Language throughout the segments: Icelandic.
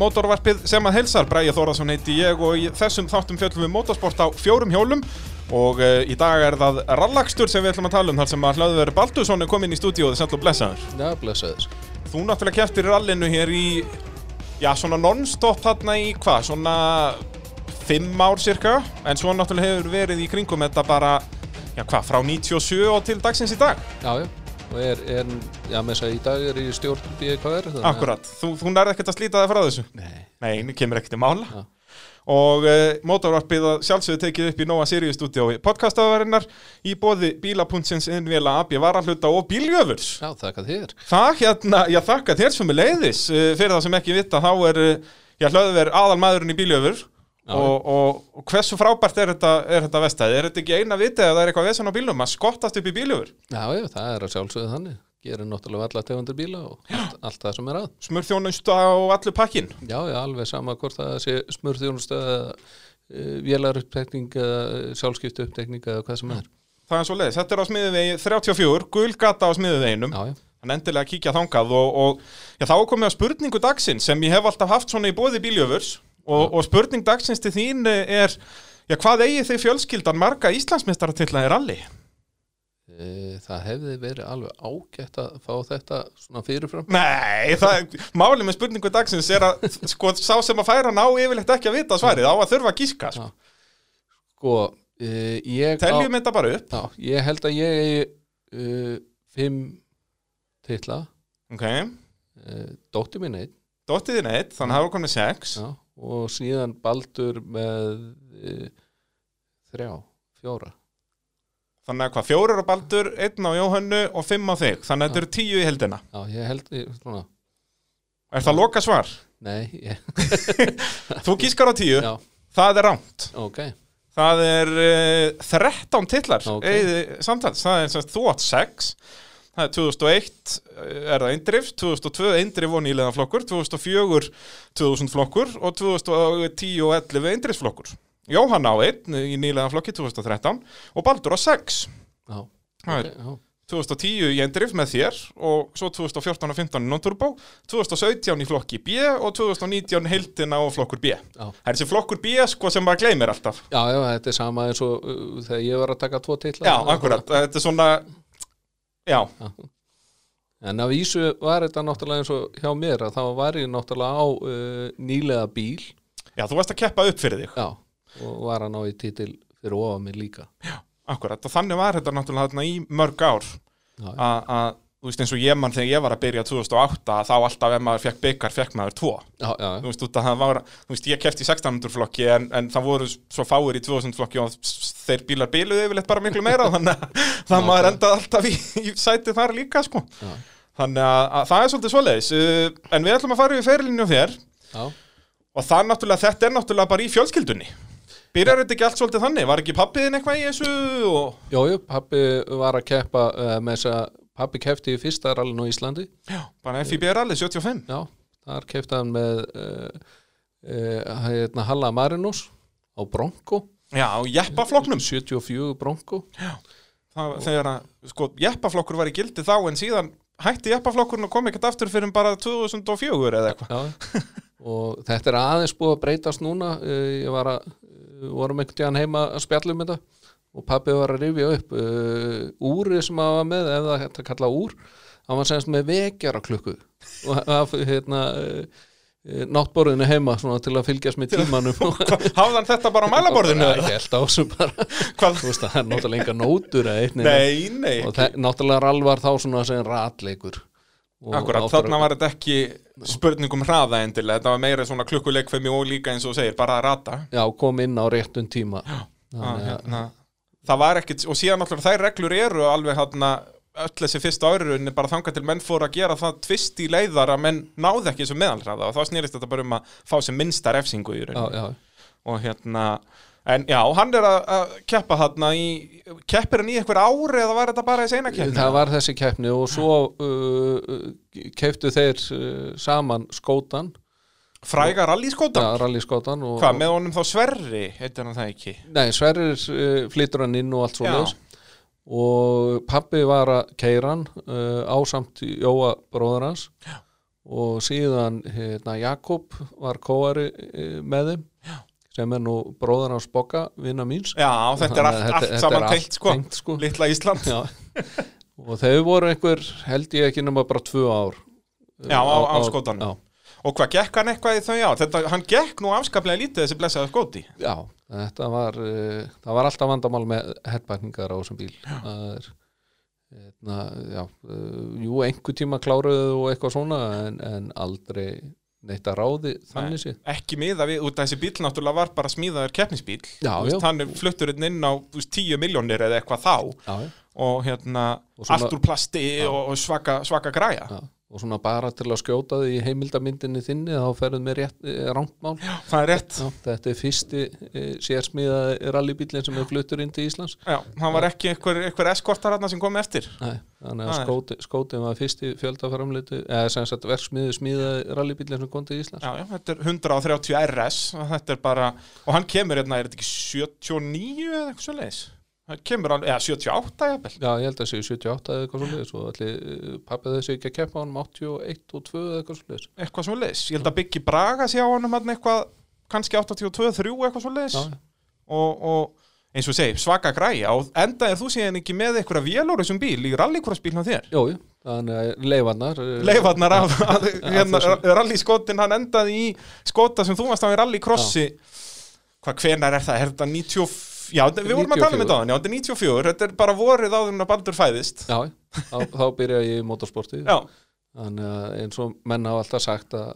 Mótorvarpið sem að helsar, Bræði Þórðarsson heiti ég og í þessum þáttum fjöllum við motorsport á fjórum hjólum og uh, í dag er það rallakstur sem við ætlum að tala um þar sem að Hlöðver Baldursson er komin í stúdíóðu sætl og blessaður. Já, blessaður. Þú náttúrulega keftir rallinu hér í, já svona non-stop þarna í hvað, svona fimm ár cirka, en svo náttúrulega hefur verið í kringum þetta bara, já hvað, frá 97 og til dagsins í dag. Já, já. Og er, er já, með þess að í dag er í stjórn BKR. Akkurat, þú, þú nærði ekkert að slíta það frá þessu. Nei. Nei, kemur ekkert í mála. Já. Og uh, mótorvarpið að sjálfsögðu tekið upp í Nóa Sirius stúdíói podcastaðarinnar í bóði bíla.sins innvila AB varahluta og bíljöfurs. Já, þakka þér. Það hérna, ég þakka þér sem er leiðis uh, fyrir það sem ekki vita, þá er uh, ég hlöðver aðal maðurinn í bíljöfur Já. Og, og, og hversu frábært er þetta, þetta vestæði? Er þetta ekki eina vitið að það er eitthvað vesen á bílum að skottast upp í bíljöfur? Já, já, það er að sjálfsögðu þannig. Gerir náttúrulega alla tegundir bíla og allt, allt það sem er að. Smurþjónusta og allur pakkin? Já, já, alveg sama hvort það sé smurþjónustöð eða uh, vélarupptekning eða sjálfskiptu upptekning eða hvað sem er. Það er svo leiðis, þetta er á smiðuvegi 34, gulgata á smiðuveginum. Já, já. Þannig endilega að kíkja þangað og, og já, þá er komið að spurningu dagsins sem ég hef alltaf haft svona í bóði bíljöfurs og, og spurning dagsins til þín er já, hvað eigi þið fjölskyldan marga Íslandsmeistara til að er alli? E, það hefði verið alveg ágætt að fá þetta svona fyrirfram. Nei, það, málið með spurningu dagsins er að sko, sá sem að færa ná yfirleitt ekki að vita svarið á að þurfa að gíska sko. Sko, e, ég... á- Teljum þetta bara upp Já, ég held að ég eigi uh, fimm titla Ok, uh, dóttir mín einn dóttið þín eitt, þannig að það var komið sex já, og síðan Baldur með uh, þrjá, fjóra. Þannig að hvað, fjórir á Baldur, einn á Jóhönnu og fimm á þig. Þannig að þetta eru tíu í heldina Já, ég held svona, Er það loka svar? nei, ég, Þú gískar á tíu, já, það er rámt ok. Það er uh, 13 titlar Ok. okay. samtals, það er sem sagt, þú átt 6 Það er 2001 er það eindrif, 2002 eindrif og nýlega flokkur, 2004 2000 flokkur og 2010 og 11 eindrifsflokkur. Jóhann á 1 í nýlega flokki 2013 og Baldur á 6. Já, Það er ok, já, 2010 í eindrif með þér og svo 2014 og 15 í non-turbo, 2017 í flokki B og 2019 heildina og flokkur B. já, Það er þessi flokkur B sko sem maður gleymir alltaf. já, já, þetta er sama eins og uh, þegar ég var að taka tvo titla Já, akkurat, þetta er svona Já, En af vísu var þetta náttúrulega eins og hjá mér að þá var ég náttúrulega á uh, nýlega bíl. Já, þú varst að keppa upp fyrir þig. Já, og var að ná í titil fyrir ofa mig líka. Akkurat, og þannig var þetta náttúrulega þarna í mörg ár. Já, já, að, þú veist, eins og ég mann þegar ég var að byrja 2008, að þá alltaf ef maður fekk byggar, fekk maður tvo. Já, já, Þú veist, var, þú veist, ég kefti í 1600 flokki en, en það voru svo fáir í 2000 flokki og þeir bílar bíluðu yfirleitt bara miklu meira þannig að það maður endaði alltaf í, í sæti þar líka, sko. Já, Þannig að, að það er svolítið svoleiðis. Uh, en við ætlum að fara yfir ferilinu þér. Já. og það náttúrulega, þetta er náttúrulega bara í fjölskyldunni. Byrjar þetta ekki allt svolítið þannig? Var ekki pappiðin eitthvað í þessu? Og... Jú, jú, pappi var að keppa uh, með þess að pappi keppti í fyrsta rallinu í Íslandi. Já, bara FIB rally 75 Já, þar keppti hann með uh, uh, hérna Halla Marinus á Bronco. Já, á jeppaflokknum. 74 Bronco. Það, þegar að, sko, jeppaflokkur var í gildi þá en síðan hætti jeppaflokkurinn og kom ekkert aftur fyrir bara 2004 eða eitthvað. Já, og þetta er aðeins búið að breytast núna ég var að, vorum einhvern tíðan heima að spjalla um þetta og pappi var að rifja upp uh, úrið sem hann var með, ef það hægt að kalla úr hann var semst með vekjara klukku og það hérna uh, náttborðinu heima svona, til að fylgjast með tímanum. Hann þetta bara á mælaborðinu? Já, ég held á þessu bara. Veist að það er náttúrulega enga nótur Nei, nei, og það, náttúrulega rall var þá svona sem ratleikur. Akkurat, þarna var þetta ekki spurning um hraða endilega, þetta var meira svona klukkuleikfemi og líka eins og segir, bara að rata. já, kom inn á réttum tíma. Þannig að- hérna, það var ekkit, og síðan náttúrulega þær reglur eru alveg hérna öll þessi fyrsta árunni bara þangað til menn fóru að gera það tvist í leiðar að menn náði ekki þessu meðalhraða og þá snýrist þetta bara um að fá sem minnsta refsingu í rauninni. já, og hérna en já, hann er að, að keppa þarna í, keppir hann í einhver ári eða var þetta bara þessi eina keppni? það var þessi keppni og svo uh, kepptu þeir uh, saman skótan Fræga rallyskóta? ja, rallyskótan og, Hvað, með honum þá Sverri, heitir hann það ekki? nei, Sverrir uh, flytur hann inn og allt svo Já. leis og pappi var að keira hann uh, ásamt Jóa bróður hans Já. og síðan hérna, Jakob var kóari eh, með þeim sem er nú bróðan á Spokka vinna míns Já, þetta er allt, allt þetta saman allt tengt sko, sko. litla Ísland Já, Já. og þau voru einhver held ég ekki nema bara tvö ár á, á, skótanum já, Og hvað, gekk hann eitthvað í þau já? Þetta, hann gekk nú afskaplega lítið þessi blessaða skóti já, þetta var uh, það var alltaf vandamál með herrbækningar á þessum bíl. Það er hérna, já, uh, jú, einhver tíma kláruðu og eitthvað svona en, en aldrei neitt að ráði þannig séð. Ekki miða við, út af þessi bíl náttúrulega var bara smíðaður keppnisbíl Já, veist, já. Hann er fluttur inn á veist, 10 miljónir eða eitthvað þá. Já, já, Og hérna, Og svona- allt úr plasti og, og svaka, svaka græja. Já. Og svona bara til að skjóta þig í heimildamyndinni þinni þá ferðum við rétt eh, Það er rétt. Þetta er fyrsti e, sérsmíða rallybílinn sem er fluttur inn til Íslands. Já, hann var ekki einhver, einhver eskortar hann sem kom eftir. Nei, þannig að Það skóti, skóti var fyrsti fjöldaframleitu eða sem sagt verksmiðu smíða rallybílinn sem kom til Íslands. Já, já, þetta er 130 RS og þetta er bara, og hann kemur hérna, er þetta ekki 79 eða eitthvað svo leiðis? Það kemur hann, eða 78 jafnvel. Já, ég held að séu 78 eða eitthvað svo og allir pappið þessi ekki að keppa á hann 81 og 2 eða eitthvað svo eitthvað svo leiðis, ég held að Biggi Braga sé á hann hann eitthvað, kannski 82, 3 eitthvað svo Já, og, og eins og segi, svaka græja. Og enda er þú síðan ekki með einhverja vélóru sem bíl í rallycrossbíl hjá þér. Jú, þannig að leifarnar eh, Leifarnar af, hérna, þessu. rallyskotin, hann endaði í skota sem þú varst á í rallycrossi. Hvað hvenar er það, er þetta 90 já, við vorum að tala um 94. þetta á hann, já, þetta er 94 þetta er bara vorið áður en að Baldur fæðist. Já, þá, þá byrja ég í motorsporti. Þannig að eins og menn hafa alltaf sagt að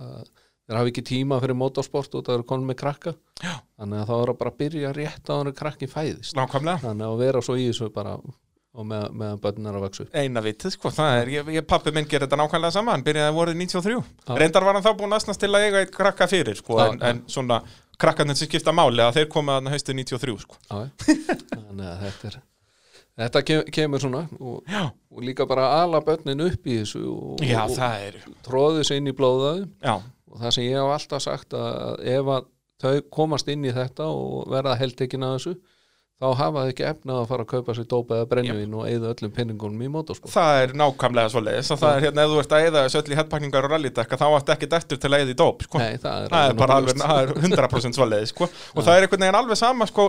að þeir hafa ekki tíma fyrir motorsport og það eru konum með krakka. Já. þannig að þá er að bara byrja rétt á hann krakki fæðist. Nákvæmlega. Þannig að vera svo í þessu bara og með, meðan börnin er að vaksa upp. Eina vitið, sko, það er, ég, ég pappi minn gerir þetta nákvæmlega sama, hann byrjaði vorið 93 Já. reyndar var hann þá búin aðsnast til að eiga eitt krakka fyrir, sko, Já, en, en svona krakkarnir sem skipta máli að þeir koma að haustið 93, sko. Þannig að þetta er þetta kem, kemur svona og, og líka bara ala börnin upp í þessu og, já og tróðu þessu inn í blóðaðu já, og það sem ég hef alltaf sagt að ef að þau komast inn í þetta og verða heldtekin að þessu þá hafa þau ekki efnað að fara að kaupa sér dópa eða brennivinn og eyða öllum penningunum í motorsport það er nákvæmlega svo leiðis og það er hérna, ef þú ert að eyða þessu öll í headpakningar og rallydekka, þá ert ekki dættur til að eyða í dóp, sko. Nei, það er, það er bara alveg, það er 100% svoleiðis sko. og það er einhvern veginn alveg sama sko,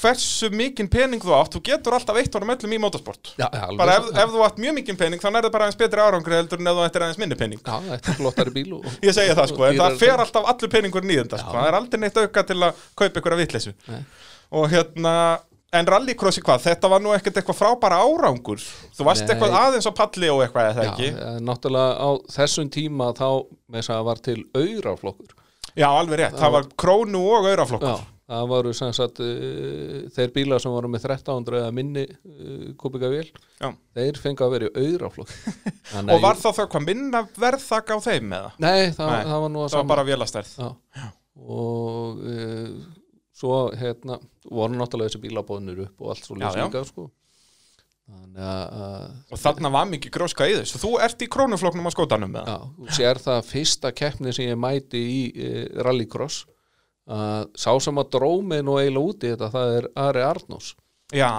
hversu mikinn pening þú átt. Þú getur alltaf eitt árum öllum í motorsport. Já, alveg bara ef, ef þú átt mjög mikinn pening þá nærðu bara aðeins betri árangri heldur en ef þú ættir aðeins minni pening. Já, þetta er flottari bíl og, ég segja það sko, en það fer alltaf allur peningur nýðunda sko. Það er aldrei neitt auka til að kaupa ykkur að vitleysu. Nei. Og hérna en rallycrossi hvað, þetta var nú ekkert eitthvað frábæra árangur. Þú varst Nei. eitthvað aðeins á palli og eitthvað eða Já, ekki? eh, náttúrulega á þessum tíma þá með þess að var til auraflokkur. Já, alveg rétt, það var krónu og auraflokkur. Já, það voru sem sagt uh, þeir bílar sem voru með 1300 eða minni uh, kubika vél Já. þeir fengu að vera í auraflokk. Og var þá það hvað minna verðþak á þeim eða? Nei, það, Nei, það var nú að það var bara vélastærð. Já. og uh, svo hérna voru náttúrulega þessi bílabóðnir upp og allt svo líka sko. þannig að Og þarna var mikið gróska í þessu. Þú ert í krónufloknum á skótanum með það? Já, sér það fyrsta keppni sem ég mæti í e, rallycross að sá sem að drómið nú eiginlega út í þetta það er Ari Arnós Já,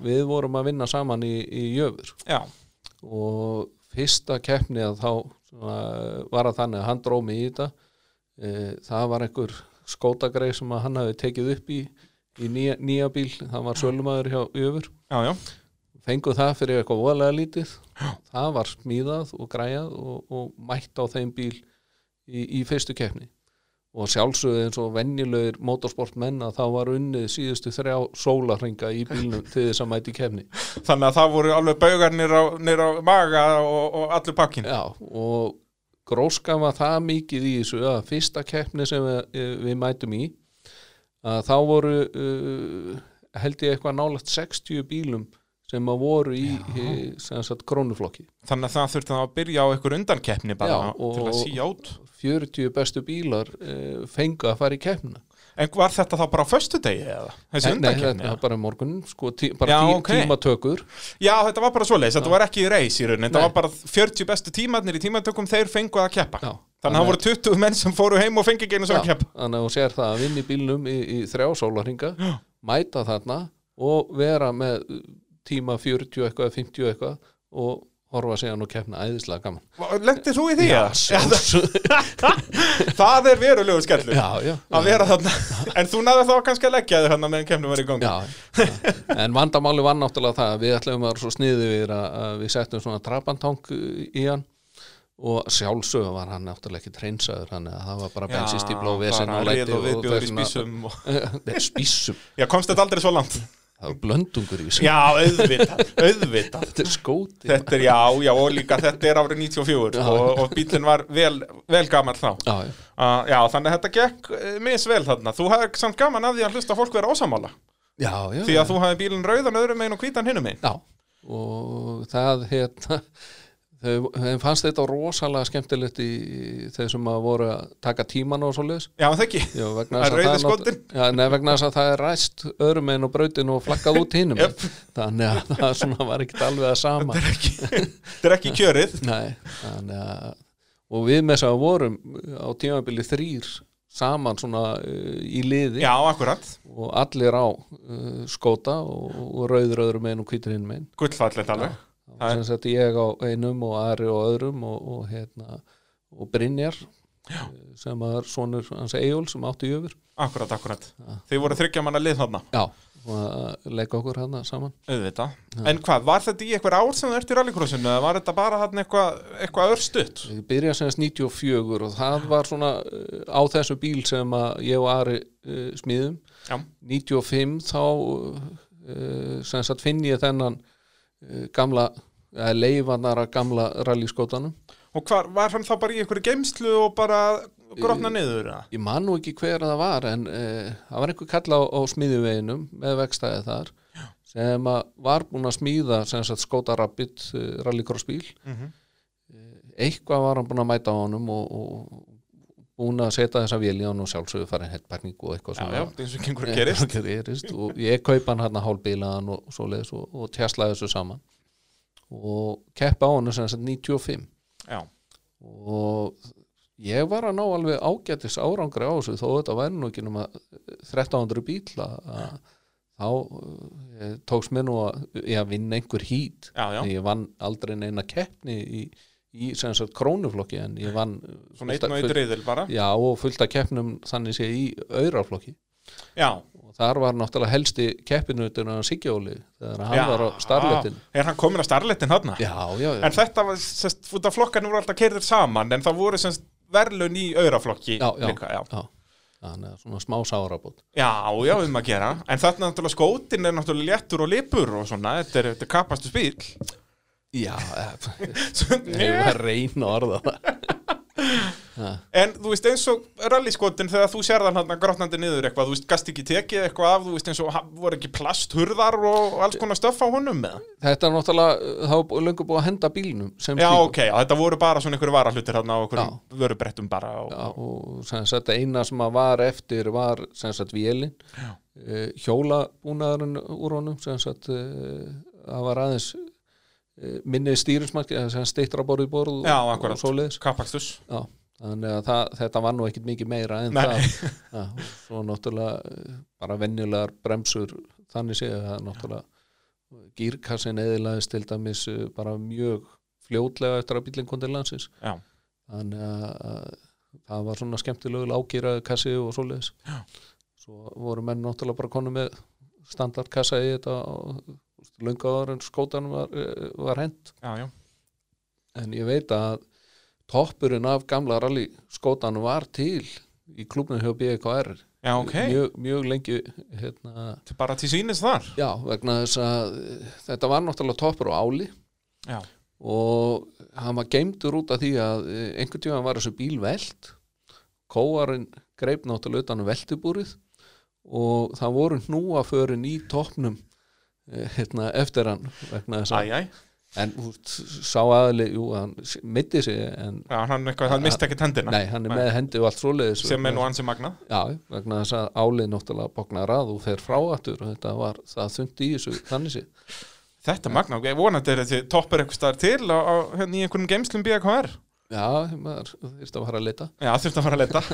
við vorum að vinna saman í, í Jöfur já, og fyrsta keppni að þá svona, var að þannig að hann drómi í þetta e, það var einhver skótagreið sem hann hafi tekið upp í, í nýja, nýja bíl. Það var sölumæður hjá Jöfur. Já, já. fengu það fyrir eitthvað voðalega lítið. Það var smíðað og græjað og, og mætt á þeim bíl í, í fyrstu keppni. Og sjálfsögðu eins og venjulegir motorsportmenn að þá var unnið síðustu þrjá sólarringa í bílnum til þess að mæti keppni. Þannig að það voru alveg baugar nýr á, niður á maga og, og allur pakkin. Já, og gróskan var það mikið í þessu að fyrsta keppni sem við, við mætum í að þá voru uh, held ég eitthvað nálægt 60 bílum sem að voru í, sagt krónuflokki. Þannig að það þurfti að byrja á einhver undankeppni bara Já, til að síja út. 40 bestu bílar uh, fengu að fara í keppnina En var þetta þá bara á föstudegi eða? Þessi Nei, undankeppni? þetta var bara morgun sko, tí, bara Já, tí, ok. tímatökur Já, þetta var bara svoleiðis. Þetta var ekki í reis í rauninni. Þetta Nei. var bara 40 bestu tímarnir í tímatökum, þeir fengu að keppa. Já, Þannig að það voru 20 menn sem fóru heim og fengi ekki einu sem að keppa. þannig að þú sér það að vinna í bílnum í, í þrjá sólarhinga mæta þarna og vera með tíma 40 eitthvað, 50 eitthvað og horfa síðan og keppna æðislega gaman Lendið þú í því? Já, eða? sjálfsög Það er verulegu skellur Já, já, að vera þarna En þú næður þá kannski að leggja þig þarna meðan kemnum var í gangi já, já. En vandamáli var náttúrulega það að við ætlum að vera svo sniðu við að, við settum svona trapantang í hann og sjálfsögum var hann náttúrulega ekki treinsaður hann að það var bara bensistíbla og vesen og rið og í og... Nei, spísum, Já, komst þetta aldrei svo langt? Það var blöndungur í þessu. Já, auðvitað, auðvitað. Þetta er skóti. Þetta er, já, já, og líka þetta er árið 94 Já. og, og bílinn var vel, vel gamall þá. Já, já, uh, Já, þannig að þetta gekk uh, misvel þarna. Þú hafði samt gaman að því að hlusta fólk vera ósamála já, já Því að þú hafði bílinn rauðan öðrum megin og hvítan hinum megin. Já, og það hérna þeim fannst þetta rosalega skemmtilegt í þeir sem að voru að taka tíman og svoleiðis. Já, það ekki? Já, Það er rauði skotinn. Já, nei, vegna þess að það er ræst öðrum einn og brautin og flaggað út hinnum Jöp. þannig að það svona var ekkert alveg að sama. Þetta er ekki, þetta er ekki kjörið. Nei, þannig að og við með þess að vorum á tímabili þrýr saman svona uh, í liði. Já, akkurat, og allir á uh, skóta og, og rauður öðrum einn og hvítur hinn einn gullfallet alveg sem sagt ég á einum og Ari á öðrum og, og hérna og Brynjar Já. sem var sonur hans Egil sem átti jöfur Akkurat, akkurat Þið voru þryggja manna lið þarna Já, og leika okkur hérna saman Auðvitað. En hvað, var þetta í eitthvað ár sem þú ert í rallycrossinu eða var þetta bara þarna eitthvað eitthva örstutt? Ég byrjaði semst 94 og það var svona uh, á þessu bíl sem ég og Ari uh, smíðum Já. 95 þá uh, sem sagt finn ég þennan uh, gamla leifanara gamla rallyskótanum Og hvar, var hann þá bara í einhverju geimslu og bara grotna niður? eða? ég man nú ekki hver það var en uh, það var einhver kalla á, á smíðuveginum með vegstæði þar Já. sem að var búin að smíða sem sagt skóta rabbit uh, rallycross bíl Mhm. eitthvað var hann búin að mæta á honum og, og búin að setja þessa vél í hann og sjálfsögðu farin hettpækning og eitthvað Já, já, að gerist. Já, gerist og ég kaupa hann hann hálfbílaðan og og, og tjaslaði þessu saman og keppa á hann sem sagt 95 Já, og ég var að ná alveg ágætis árangri á þessu þó þetta væri nú ekki nema 1300 bíl að að þá uh, tókst mér nú að ég að vinna einhver hít já, já. ég vann aldrei neina keppni í, í sem sagt krónuflokki en ég vann Svona fullt einn og einn riðil bara. já og fullt af keppnum þannig sé í auraflokki. Já, og þar var náttúrulega helsti keppinutin á Sigjóli þegar hann já. var á starletin Er hann komin á starletin þarna? já, já, já, En þetta var, sest, út af flokkarnir voru alltaf keirðir saman en það voru semst verðlun í auraflokki já, já, líka, já. já. þannig að svona smá sárabót Já, já, um að gera En þetta náttúrulega skótin er náttúrulega léttur og lipur og svona, þetta er, þetta er kapastu spil já, ég var að reyna að orða það En þú veist eins og rallyskotin þegar þú sér þann hann grotnandi niður eitthvað, þú veist, gast ekki tekið eitthvað af, þú veist eins og voru ekki plasthurðar og alls konar stöff á honum með þetta er náttúrulega, þá var löngu búið að henda bílnum sem Já, slíkum. ok, þetta voru bara svona einhverju varahlutir á einhverjum Já. vörubrettum bara og, Já, og sem sagt eina sem að var eftir var sem sagt vélin Já. uh, hjólabúnaðurinn úr honum sem sagt uh, það var aðeins uh, minni stýrismarki eða sem stýttra borðið borð Já, og, akkurat. og kapakstus Já, þannig að það, þetta var nú ekkit mikið meira en Nei. það. Og svo náttúrulega eh, bara venjulegar bremsur þannig séð að náttúrulega gírkassin eðilaðist til dæmis eh, bara mjög fljótlega eftir að til landsins. Já, þannig að, að það var svona skemmtilegu ágýraði kassi og svoleiðis. Svo voru menn náttúrulega bara konu með standardkassa í þetta og löngu áður en skótanum var, eh, var já en ég veit að toppurinn af gamla rally skótanum var til í klubnum hjá BKR Já, ok, mjög, mjög lengi hérna, bara til sínis þar? Já, vegna þess að þetta var náttúrulega toppur á áli. Já, og hann var geimdur út af því að eh, einhvern tíma var þessu bíl velt. Kóarinn greip náttúrulega utan um veltibúrið. Og það voru hnúaförin í toppnum hérna, eftir hann vegna þess að æj, æj en úst, sá aðli, jú, hann mitti sig en Já, hann, eitthvað, hann misti ekki hendina. Nei, hann er Nei. með hendi og allt svoleiðis. Sem er nú ansi magna já, vegna þess að álið náttúrulega bóknar að og fer frá aftur. Og þetta var það þundi í þessu þannig sér Þetta er magna, ok, vonandi er þetta toppur eitthvað staðar til á, á, hérna í einhverjum geimslum BKR já, maður þyrst að fara að leita Já, þurfti að fara að leta.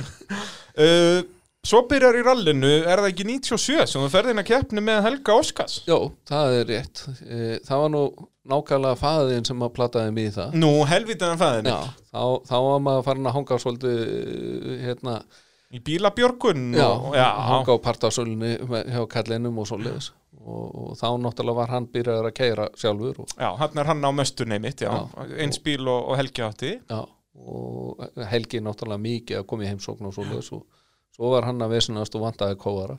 Uh, Svo byrjar í rallinu, er það ekki 97 sem þú ferði inn að keppni með Helga Óskars? Jó, það er rétt. Eh, Það var nú nákvæmlega faðin sem að plataði mig í það. Nú, helvitaðan fæðin Já, þá, þá var maður farin að hanga svolítið eh, hérna, Í bílabjörgun já, og, já, hanga á partasölunni með- hjá kallinum og svoleiðis. Og, og þá náttúrulega var hann byrjaður að keira sjálfur og, já, hann er hann á möstunni mitt, já, Já. eins bíl og, Helgi átti. Já, og Helgi náttúrulega mikið að koma í heimsókn og og svo var hann að vesinast og vantaði kóara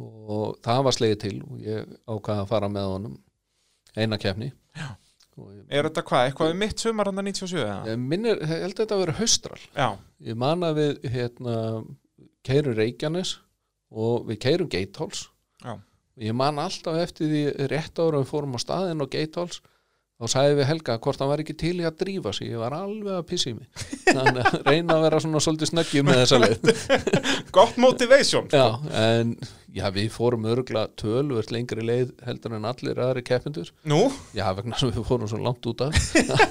og það var slegið til og ég ákvaði að fara með honum eina kefni Já. og ég, Er þetta hvað, eitthvað um mitt sumar hann 97? eða? ég minnir, ég held að þetta að vera haustral Já, ég man að við hérna, keirum Reykjanes og við keirum Geithols Já. og ég man alltaf eftir því rétt ára við fórum á staðinn á Geithols þá sagði við Helga hvort hann var ekki til í að drífa sig. Ég var alveg að pissi mig. Þannig að reyna að vera svona svolítið snöggjum með þessa leið. Gott motivation. Já, en já, við fórum örgulega tölvert lengri leið heldur en allir aðri keppindur Nú, já, vegna sem við fórum svo langt út af.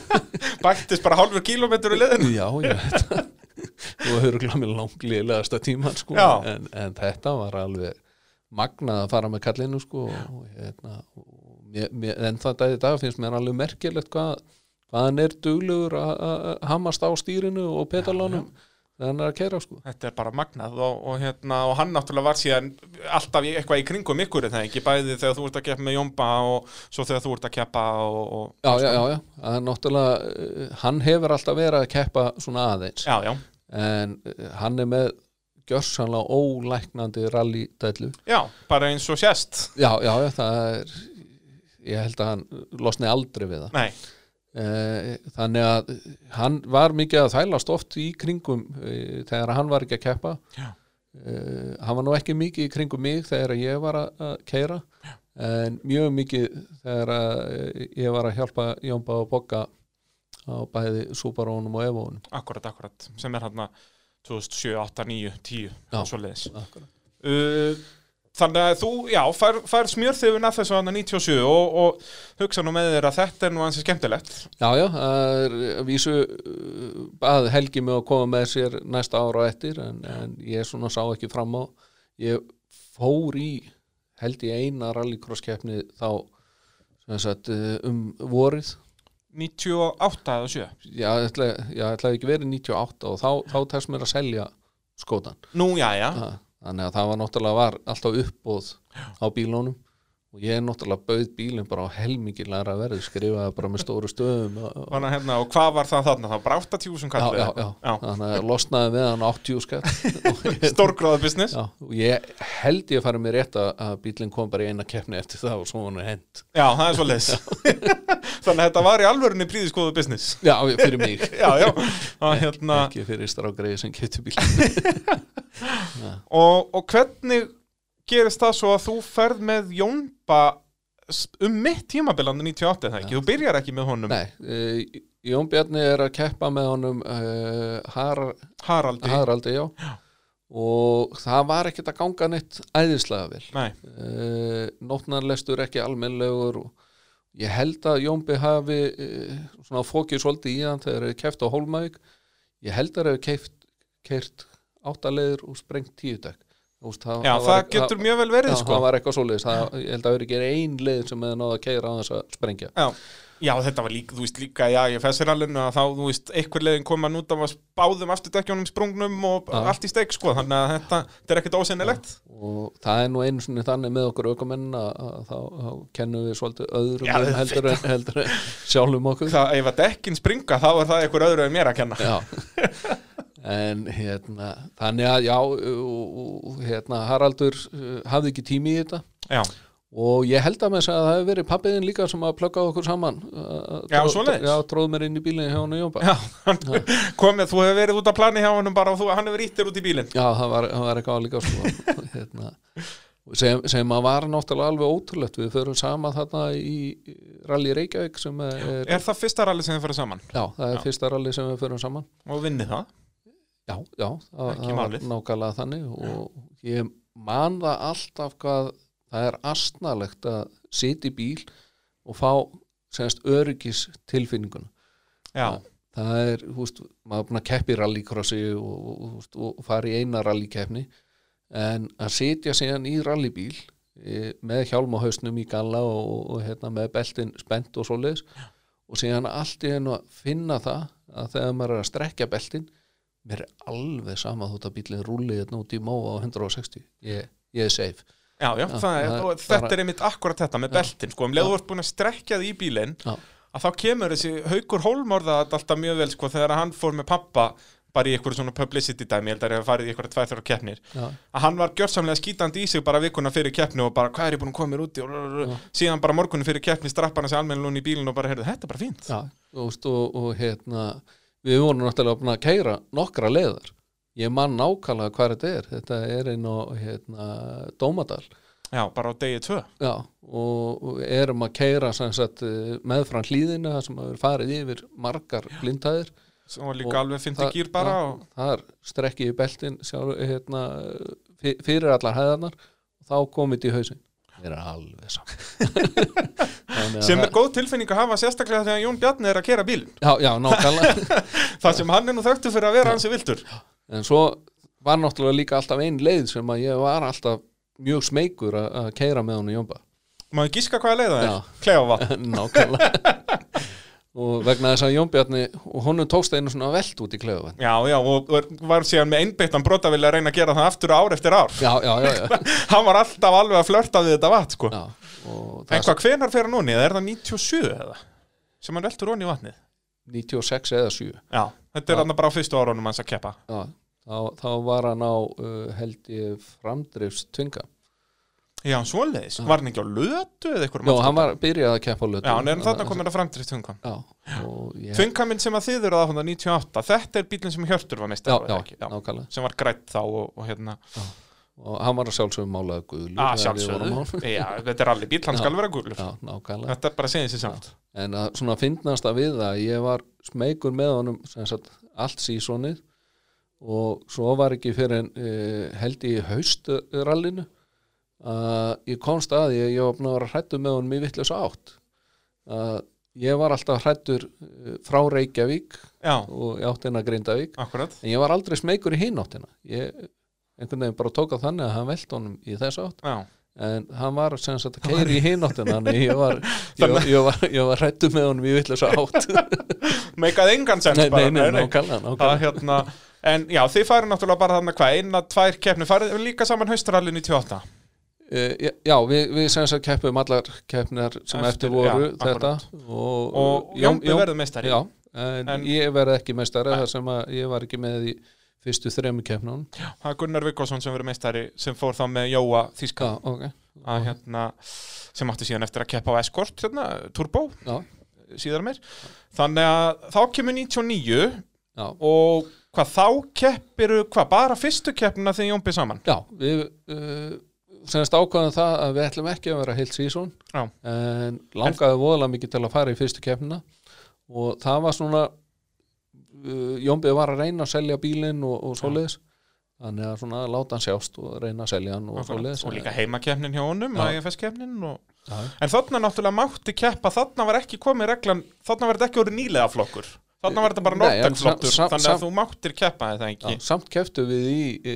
Bættist bara hálfur kílómetru í liðinu já, já, þetta og örgulega með langliðlegasta tíman sko. Já. en, en þetta var alveg magnað að fara með kallinu sko, og, hérna, og mér, mér, en það dæði dag finnst mér alveg merkilegt hvað, hann er duglegur að hamast á stýrinu og petalánum þegar hann er að keira sko. Þetta er bara magnað og, og, hérna, og hann náttúrulega var síðan alltaf eitthvað í kringum ykkur er það ekki, bæði þegar þú ert að keppa með Jómba og svo þegar þú ert að keppa og, já, já, já, já, það er náttúrulega eh, hann hefur alltaf verið að keppa svona aðeins. Já, já, en eh, hann er með gjörsanlega ólæknandi rallydællu já, bara eins og sést. Já, já, já, það er ég held að hann losni aldrei við það Nei, Eh, þannig að hann var mikið að þælast oft í kringum eh, þegar hann var ekki að keppa Já. Eh, hann var nú ekki mikið í kringum mig þegar ég var að- að keira en mjög mikið þegar að, ég var að hjálpa Jónba og Bogga á bæði Subarónum og Evónum akkurat, akkurat sem er hann 2007, 8, 9, 10 Já. og svo leiðis Akkurat. uh, Þannig að þú, já, fær, fær smjörþifun að þessu hann 97 og, og hugsa nú með þér að þetta er nú hansi skemmtilegt. Já, já, það að vísu uh, að Helgi mig að koma með sér næsta ára á eftir en, en ég svona sá ekki fram á. Ég fór í held í eina rallycross-keppni þá sagt, uh, um vorið. 98 eða 7 já, ætla, já, ætlaði ekki verið 98 og þá, þá tæst mér að selja skótan Nú, já, já, Ha, þannig að það var náttúrulega var alltaf uppbóð á bílónum og ég náttúrulega bauð bílinn bara á helmingilega verði skrifaði bara með stóru stöðum Þannig hérna, og hvað var það þarna? Það var bara 80.000 já, kall já, já, þannig að losnaði við hann 80 skall Stórgráða business. Já, og ég held ég að fara mér rétt að, bílinn kom bara í eina keppni eftir það og svo hann er hend Já, það er svo leiðis Þannig að þetta var í alvörunni príðiskoðu business. Já, fyrir mig. Já, já, hérna, ekki fyrir strágreiði sem getur bílinn. Og, og hvernig gerist það svo að þú ferð með Jónba um mitt tímabilandi 98 er það ekki, þú byrjar ekki með honum. Nei, uh, Jón Bjarni er að keppa með honum uh, Har, Haraldi. Haraldi, já. og það var ekkert að ganga neitt æðislega vel. Nei, uh, nótnarlestur ekki almennlegur og ég held að Jónbi hafi uh, svona fókið svolítið í hann þegar þeir keft á Hólmavík. Ég held að þeir hefur keirt áttaleiður og sprengt tíudekk Úst, það, já, það, það var, getur mjög vel verið sko. það var eitthvað svoleiðis. Það, ég held að það verið ekki ein leið sem hefði náða að keira á þess að sprengja. Já, já þetta var líka, þú veist líka, já, ég fessir alveg að þá, þú veist, einhver leiðin koma nút af að báðum afturdekkjónum sprungnum og Já. allt í steik, sko, þannig að þetta, þetta er ekkert ósennilegt. og það er nú einu svona þannig með okkur aukumenn að, að þá, þá kennum við svolítið öðrum Já, um heldur, en, heldur en sjálfum okkur. Það, ef að dekkin springa, þá er það einhver öðru en mér að kenna. Já En hérna, þannig að já, hérna, Haraldur uh, hafði ekki tími í þetta. Já, og ég held að með þess að það hefði verið pappiðin líka sem að plugga okkur saman uh, Já. Já, tróð mér inn í bílinn hjá hann og hann komið, þú hefur verið út að plani hjá honum bara og þú, hann hefur ítt þér út í bílinn. Já, það var, var eitthvað líka sko, hérna, sem, sem að var náttúrulega alveg ótrúlegt. Við förum sama þarna í Rally Reykjavík er, Er það fyrsta rally sem þið fyrir saman? Já, það er fyrsta rally sem við förum saman. Og vinnið það? Já, já, það, það var nákvæmlega þannig og ég man það alltaf hvað það er astnalegt að sitja í bíl og fá semst öryggis tilfinninguna Já, það er, hú veist, maður er að keppi rallycrossi og, og, og, og fara í eina rallykeppni en að sitja síðan í rallybíl e, með hjálm á hausnum í galla og, og hérna, með beltin spennt og svoleiðis og síðan allt í hennu að finna það að þegar maður er að strekja beltin mér er alveg sama þótt að bílinn rúli hérna út í móa á 160 ég, ég er safe. Já, já, Já, það er, það er þetta er einmitt akkurat þetta með beltin, sko, um þú ert búin að strekja því í bílinn, Já. að þá kemur þessi haukur hólmorða alltaf mjög vel, sko, þegar hann fór með pappa bara í einhverju svona publicity dæmi, ég held að það hefur farið í einhverju tvæð þrjá keppnir, Já. að hann var gjörsamlega skítandi í sig bara vikuna fyrir keppni og bara hvað er ég búin að koma mér úti? Og síðan bara morgunni fyrir keppni strappar hann sig almennilega í bílinn og bara, heyrðu, þetta er bara fínt. Já, og, og, og hérna við vorum náttúrulega búin að keira nokkra leiðar. Ég man nákvæmlega hvað þetta er. Þetta er inn á hérna, Dómadal. Já, bara á degi tvö. Já, og, og erum að eh, meðfram hlýðina sem að við farið yfir margar blindhæðir. Var líka Og alveg fyndi gýr bara já, og... þar strekki í beltin sjálf, hérna, fyr- fyrir allar hæðarnar. Og þá komið í hausinn mér er alveg saman sem er það- góð tilfinning að hafa sérstaklega þegar Jón Bjarni er að kera bílinn. Já, já, nákvæmlega Það sem hann er nú þekktu fyrir að vera hansi viltur. en svo var náttúrulega líka alltaf ein leið sem að ég var alltaf mjög smeykur að keira með hún í Jómba Má ég gíska hvað að leiða Já. þér? Klefa nákvæmlega og vegna þess að Jónbjarni og honum tókst einu svona velt út í klefa Já, já, og var síðan með einbeittan brota vilja reyna að gera það aftur ár eftir ár. já, já, já, já, Hann var alltaf alveg að flörta við þetta vatn, sko. já En hvað, hvenar fer hann onni? Er það 97 eða? Sem hann veltur onni í vatnið? 96 eða 7 Já, þetta er hann bara á fyrstu árunum hans að keppa. já, þá, þá var hann á uh, held ég framdrifs tvinga Já, svoleiðis. Var hann ekki á lötu eða eitthvað? já, hann var byrjað að keppa á lötu Já, hann er þarna komin að framdrið tvungan. já, og ég Tvungaminn sem að þið eru að 98, þetta er bílinn sem Hjörtur var já, já? Já. nákvæmlega Sem var grætt þá og, og hérna, og hann var að sjálfsögum málaði guðlu að þegar við vorum á honum. sjálfsögðu. Já, þetta er allir bíl, hann Já. skal vera já, nákvæmlega Þetta er bara að segja sér samt. en að svona finnast að við það ég var smeykur með honum sem sagt, allt sísonið og svo var ekki fyrir en uh, í ég komst að ég, var að vera hrættur með honum í vittlösa átt að ég var alltaf hrættur uh, frá Reykjavík Já, og í áttina Grindavík akkurat. en ég var aldrei smeykur í hinn áttina ég einhvern veginn bara tók á þannig að hann velt honum í þess átt Já. en hann var sem sagt að keiri í hináttina þannig ég var, ég var, var, hrættu með honum í vitlega átt Meikað engan sens nei, bara. nei, nei, nákvæmlega, Það nákvæmlega. hérna, en já, þið farið náttúrulega bara þarna hvað, eina, tvær keppni, farið líka saman haustralli 98. Uh, já, við, við sem sagt keppum allar keppnar sem Eftir, voru já, þetta og, Og Jómbi verður meistari. já, en, En- ég verði ekki meistari þar sem að ég var ekki með í fyrstu þremu keppnunum. Það er Gunnar Vikkosson sem verður meistari sem fór þá með Jóa Þíska já, ok. Að hérna, sem átti síðan eftir að keppa á Escort, hérna, Turbo, já, síðar meir. Þannig að þá kemur 99 já, og hvað þá keppiru, hvað, bara fyrstu keppnina þegar Jómbi saman? já við uh, semst ákvaðum það að við ætlum ekki að vera heilt sísón en langaði voðalega mikið til að fara í fyrstu keppnina. Og það var svona uh, Jónbið var að reyna að selja bílinn og, og svoleiðis. Þannig að svona láta hann sjást og reyna að selja hann og svoleiðis. Og líka heimakeppnin hjá honum, Já. IFS-keppnin og... En þarna náttúrulega mátti keppa, þarna var ekki komið reglan, þarna var þetta ekki orðið nýlega flokkur. Þarna var þetta bara sa- þannig að þú máttir keppa eða ekki. Já, samt keftu við í e,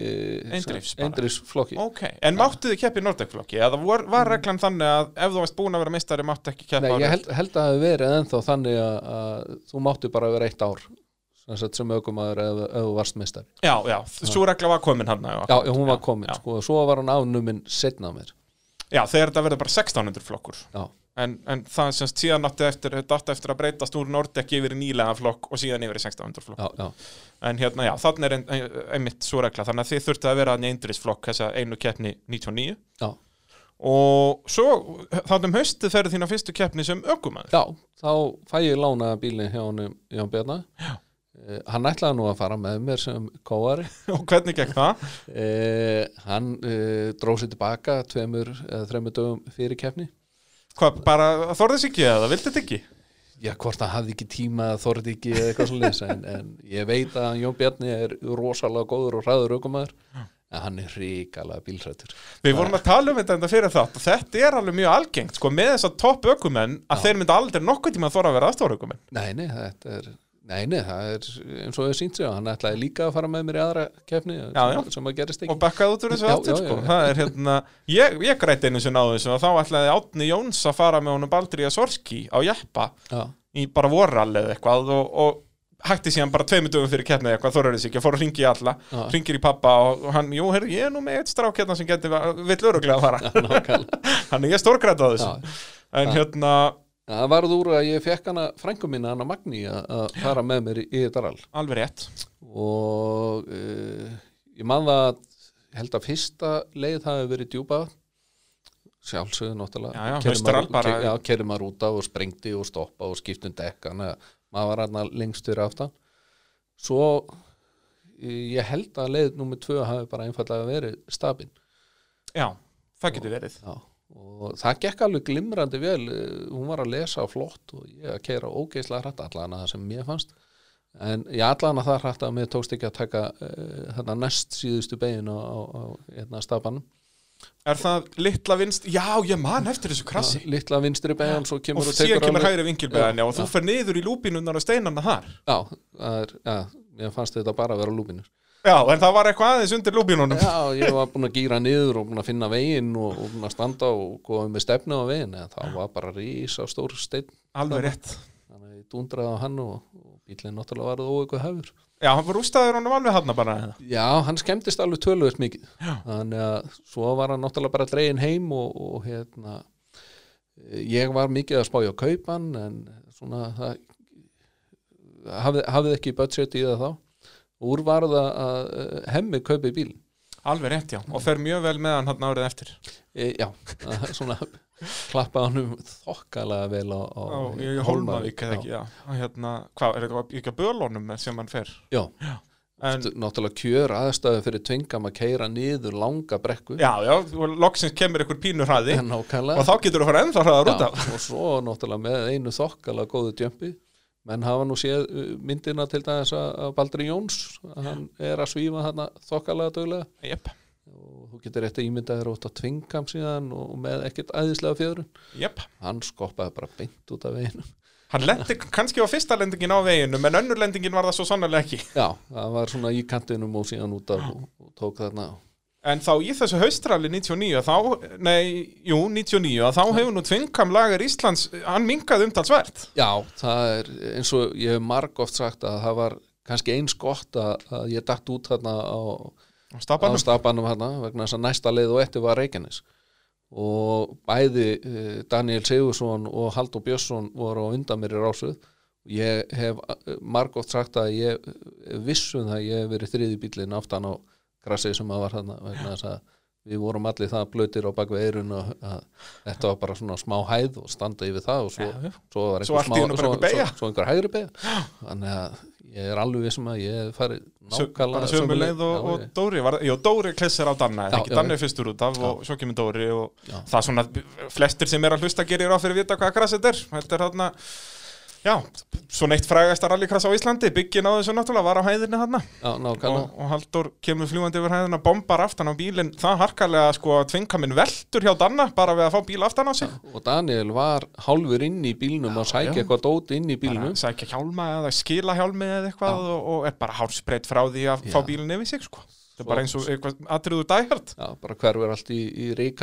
Eindrifs bara. eindrifsflokki Ok, en máttu þið keppa í Nordex-flokki? Eða var, var reglan þannig að ef þú varst búin að vera meistari máttu ekki keppa Nei, ég held, held að það hefði verið ennþá þannig að, að þú máttu bara vera eitt ár sem, aukumæður ef, þú varst meistari Já, já, svo regla var komin hann Já, hún var komin, já. sko, svo var hann ánuminn setna mér Já, þegar þetta verður bara 1600 flokkur Já, En, en það semst síðan átti eftir, eftir að breytast úr Nordex yfir í nýlega flokk og síðan yfir í 1600 flokk. Já, já, En hérna, já, þannig er ein, ein, einmitt svo regla. Þannig að þið þurftu að vera hann í eindrisflokk þessa einu keppni 99 já, Og svo, þannig um haustið ferðu þín á fyrstu keppni sem ökumæður já þá fæ ég lána bílinn hjá honum Jón Bjarna Já. Eh, Hann ætlaði nú að fara með mér sem kóari. Og hvernig gekk það? eh, Hann eh, dróð sér tilbaka tveimur eða þreimur dögum fyrir keppni Hvað, bara þorðis ekki eða, vildi þetta ekki? Já, hvort hann hafði ekki tíma þorði ekki eða eitthvað svo en, en ég veit að Jón Bjarni er rosalega góður og hraður aukumæður en hann er ríkalega bílhrættur Við vorum að tala um þetta enda fyrir þátt og þetta er alveg mjög algengt, sko, með þess að topp ökumenn að þeir myndi aldrei nokkuð tíma að þóra að vera aðstóra ökumenn Nei, nei, þetta er Nei, nei, það er eins og þau sínt sig hann ætlaði líka að fara með mér í aðra kefni Já, sem, já. sem að gerist ekki. Og bakkaði út úr þessu aftur sko. það er hérna ég, ég græti einu sinni á þessu og þá ætlaði Átni Jóns að fara með honum Baldri að Sorski á Jeppa Já, í bara vorrall eða eitthvað og, og hætti síðan bara tveimur dögum fyrir keppnið eitthvað þorður þessi ekki fór að ringi í alla Já. ringir í pappa og, hann, jú, heyrðu, ég er nú með eitt strák hérna sem geti, vill öruglega að fara hann er á þessu. En hérna, Það varð úr að ég fekk hana frængu mína, hana Magni, að fara með mér í, í þetta rall. Alveg rétt. Og uh, ég man það að held að fyrsta leið hafi verið djúpa sjálfsögðu náttúrulega. Haustral maður- út af og sprengdi og stoppa og skipti um dekk þannig að maður var hann lengst fyrir aftan. Svo eh, ég held að leið nummer tvö hafi bara einfallega verið stabin já, það getur verið. Já, og það gekk alveg glimrandi vel. Eh, hún var að lesa flott og ég að keira ógeislega hrætt allan að það sem mér fannst. En ég allan að það hrætt að mér tókst ekki að taka uh, þarna næst síðustu begin á, á, á hérna stafanum er það litla vinst, já, ég man eftir þessu krassi. Litla vinstri begin svo og kemur og, síðan tekur kemur hægri vingilbeðan já, og þú Já. fer niður í lúpinunnar og steinarna þar. Já, er, já, mér fannst þetta bara að vera lúpinur já, en það var eitthvað aðeins undir lúpinunum já, ég var búin að gýra niður og búin að finna veginn og, og búin að standa og góða með stefnu á veginn en það var bara rísa stór steinn. Alveg rétt. Þannig að ég dundraði á hann og, og bílinn náttúrulega varð óeikuð hefur. Já, hann var rústaður honum alveg hann bara Já, hann skemmtist alveg tölvöld mikið. Já. þannig að svo var hann náttúrulega bara dregin heim og, og hérna ég var mikið að spája kaupan en svona það hafði, hafði ekki budget í það þá úr var það að eh, hemmi kaupi bíl alveg rétt, já, og fer mjög vel með hann hann árið eftir. E, Já, svona klappa hann þokkalega vel á, á, á, í Hólmavík eða ekki, já, Og hérna, hvað, er þetta ekki að bölunum sem hann fer? Já, en, Stu- náttúrulega kjör aðstæðu fyrir tvingam að keira niður langa brekku. Já, já, og loksins kemur einhver pínu hraði. Og þá getur þú að fara ennþá Já, af. og svo náttúrulega með einu þokkala góðu djömpi menn hafa nú séð uh, myndina til dæmis að Baldri Jóns. Hann er að svífa þarna þokkalega döglega Jep, og þú getur rétt að ímynda þér út á tvingam síðan og með ekkert æðislega fjöðrun. Jep. Hann skoppaði bara beint út af veginu Hann lendi kannski á fyrsta lendingin á veginum en önnur lendingin var það svo sannlega ekki. Já, það var svona í kantinum og síðan út af og, og tók þarna En þá í þessu haustrali 99 þá, nei, jú, 99 að þá hefur nú tvinkam lagar Íslands hann minkað umtalsvert. Já, það er eins og ég hef margóft sagt að það var kannski eins gott að, að ég datt út þarna á á stafanum hérna vegna þess að næsta leið og eftir var Reykjanes. Og bæði eh, Daniel Sigursson og Haldur Björnsson voru á undan mér í rásuð ég hef eh, margótt sagt að ég eh, vissum það að ég hef verið þriði bílinn aftan á grassið sem að var þarna vegna þess að við vorum allir það blöytir á bakvið eirun og að þetta var bara svona smá hæð og standa yfir það og svo, Já, já. svo var einu bara svo, einhver svo, svo einhver hægri beigja þannig að ég er alveg vissum að ég hef farið Sö- nákvæmlega bara sömu leið og, Já, og ég- Dóri var, Jú, Dóri klessir á Danna Já, ekki, já, Danni já. er fyrstur út af og svo kemur Dóri og Já. það er svona flestir sem er að hlusta gerir á fyrir að vita hvað krass þetta er þetta er þarna já, svona eitt frægasta rallykrass á Íslandi byggin á þessu náttúrulega var á hæðinni nákvæmlega. Og, og Haldur kemur fljúandi yfir hæðina bombar aftan á bílinn, það harkalega sko að tvinga minn veltur hjá Danna bara við að fá bíl aftan á sig. Og Daniel var hálfur inn í bílnum að sækja eitthvað dót inn í bílnum. Sækja hjálma eða skila hjálmi eða eitthvað og, og er bara hálsbreytt frá því að Já. fá bílinn yfir sig sko. Það er bara eins og eitthvað atriður dæhjart Já, bara hverfur allt í, í reik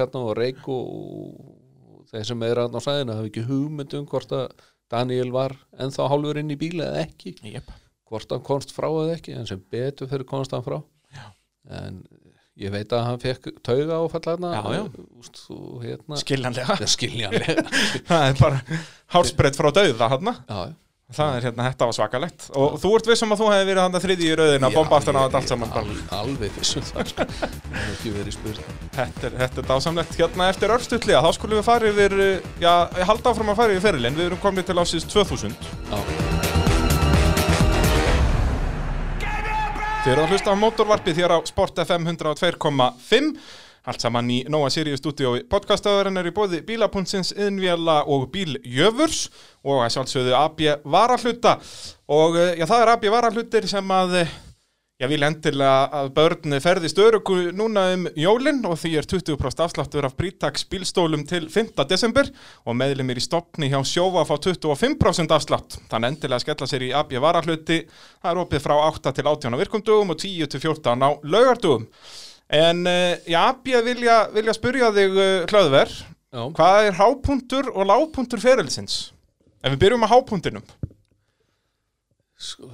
Daniel var ennþá hálfur inn í bíla eða ekki. Yep. hvort hann komst frá eða ekki en sem betur fyrir komst hann frá. Já. en ég veit að hann fekk tauga áfall hérna Já, já. Hérna. Skiljanlega. Skiljanlega. Það er bara hálsbreytt frá dauða hann já, það er hérna, þetta var svakalegt. Og þú ert vissum að þú hefði verið hann þriði í rauðin að bomba aftan á þetta allt saman. al, alveg fyrst það sko. það hefur ekki verið spurt. Þetta er, þetta er dásamlegt. Hérna eftir örstutlega, þá skulum við fara yfir já, ég halda áfram að fara yfir ferilinn. Við erum komið til ásins 2000 já, Þið eru að hlusta á mótorvarpið hér á Sport FM 102.5 Allt saman í Nóa Sirius stúdíói podcastöðurinn er í bóði bílapuntsins, innvjala og bíljöfurs og að sjálfsögðu AB varahluta og eh, já, það er AB varahlutir sem að eh, Ég vil endilega að börni ferðist örugu núna um jólin og því er 20% afsláttur af Britax bílstólum til 5. desember og meðlumir í stopni hjá sjófa fá 25% afslátt. Þannig endilega skella sér í AB varahluti. Það er opið frá 8 til 18 á virkumdugum og 10 til 14 á laugardugum. En uh, já, AB vilja, vilja spyrja þig uh, hlöðver, Já, hvað er hápuntur og lágpuntur ferilsins? Ef við byrjum á hápuntinum. sko,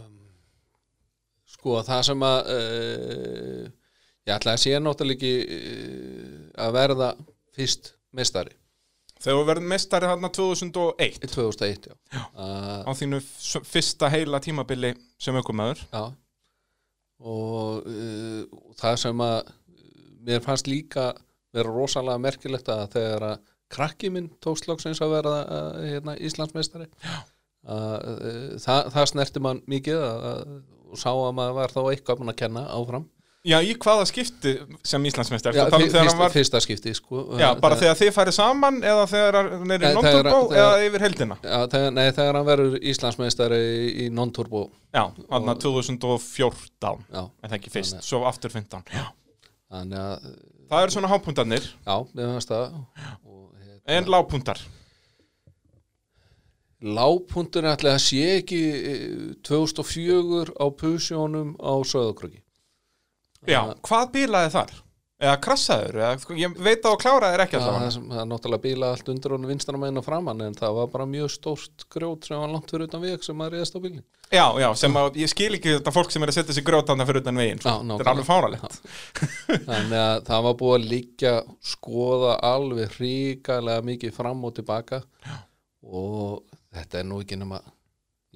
sko það sem að uh, ég ætla að sé náttúrulega ekki uh, að verða fyrst mestari Þegar við verðum mestari þarna 2001 í 2001 já. Já. Uh, á þínu fyrsta heila tímabili sem aukumæður. já. og uh, það sem að mér fannst líka vera rosalega merkilegt að þegar að krakki minn tókst loksins að vera uh, hérna, Íslandsmeistari uh, það, það snerti mann mikið að, að, og sá að maður var þá eitthvað að kenna áfram Já, í hvaða skipti sem Íslandsmeistar? Já, um fyrsta, var, fyrsta skipti sko. já, bara það, þegar þið færið saman eða þegar hann er í non-turbo eða yfir heldina? já, þegar, Nei, þegar hann verður Íslandsmeistari í, í non-turbo Já, hann 2014 Já, en það ekki fyrst, svo aftur 15 Já. Að Það eru svona hápuntarnir Já, það og, hérna, en lágpuntar Lágpuntur ætli að sé ekki eh, 2004 á pusjónum á Söðakröki Já, hvað bílaði þar? Eða krassaður? Eða, sko, ég veit að kláraðir ekki það, alltaf sem- það er náttúrulega bíla allt undir honum vinstra meginn og framann en það var bara mjög stórt grjót sem var langt fyrir utan veg sem maður reyðast á bílinn Já, já, sem að ég skil ekki þetta fólk sem er að setja sig grótanda fyrir utan veginn sko. Já, Þetta er alveg fáralegt þannig að það var búið að liggja skoða alveg hríkalega mikið fram og tilbaka. Já. og þetta er nú ekki nema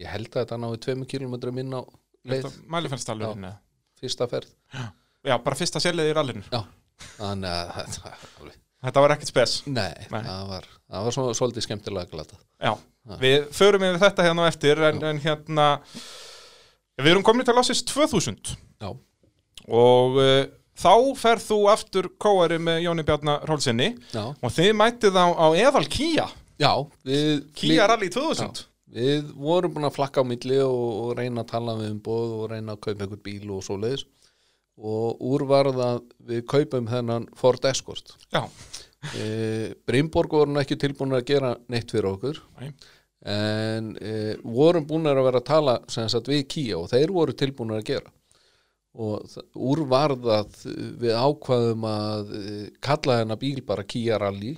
ég held að þetta náði tveimur kilometrum inn á leið. Mælifellstalurinn eða? fyrsta ferð. Já, bara fyrsta sérleiði í rallinu. Já, þannig að þetta var alveg Þetta var ekkert spes. Nei, Nei. það var, það var svo, svolítið skemmtilega glatað. Já, við förum yfir þetta hérna á eftir en, en hérna við erum komin til ásins 2000 Já, og uh, þá ferð þú aftur kóari með Jóni Bjarnar Rólsinni já, og þið mætið á, á eðal Kia já við, Kia Rally 2000 við vorum búin að flakka á milli og, og reyna að tala við um bóð og reyna að kaupa einhvern bíl og svo leiðis og úr var það við kaupum þennan Ford Escort. Já, e, Brimborg voru nú ekki tilbúin að gera neitt fyrir okkur Nei. en e, vorum búin að vera að tala sem sagt við Kia og þeir voru tilbúin að gera. Og þ- úr var það við ákvaðum að e, kalla hennar bíl bara Kia Rally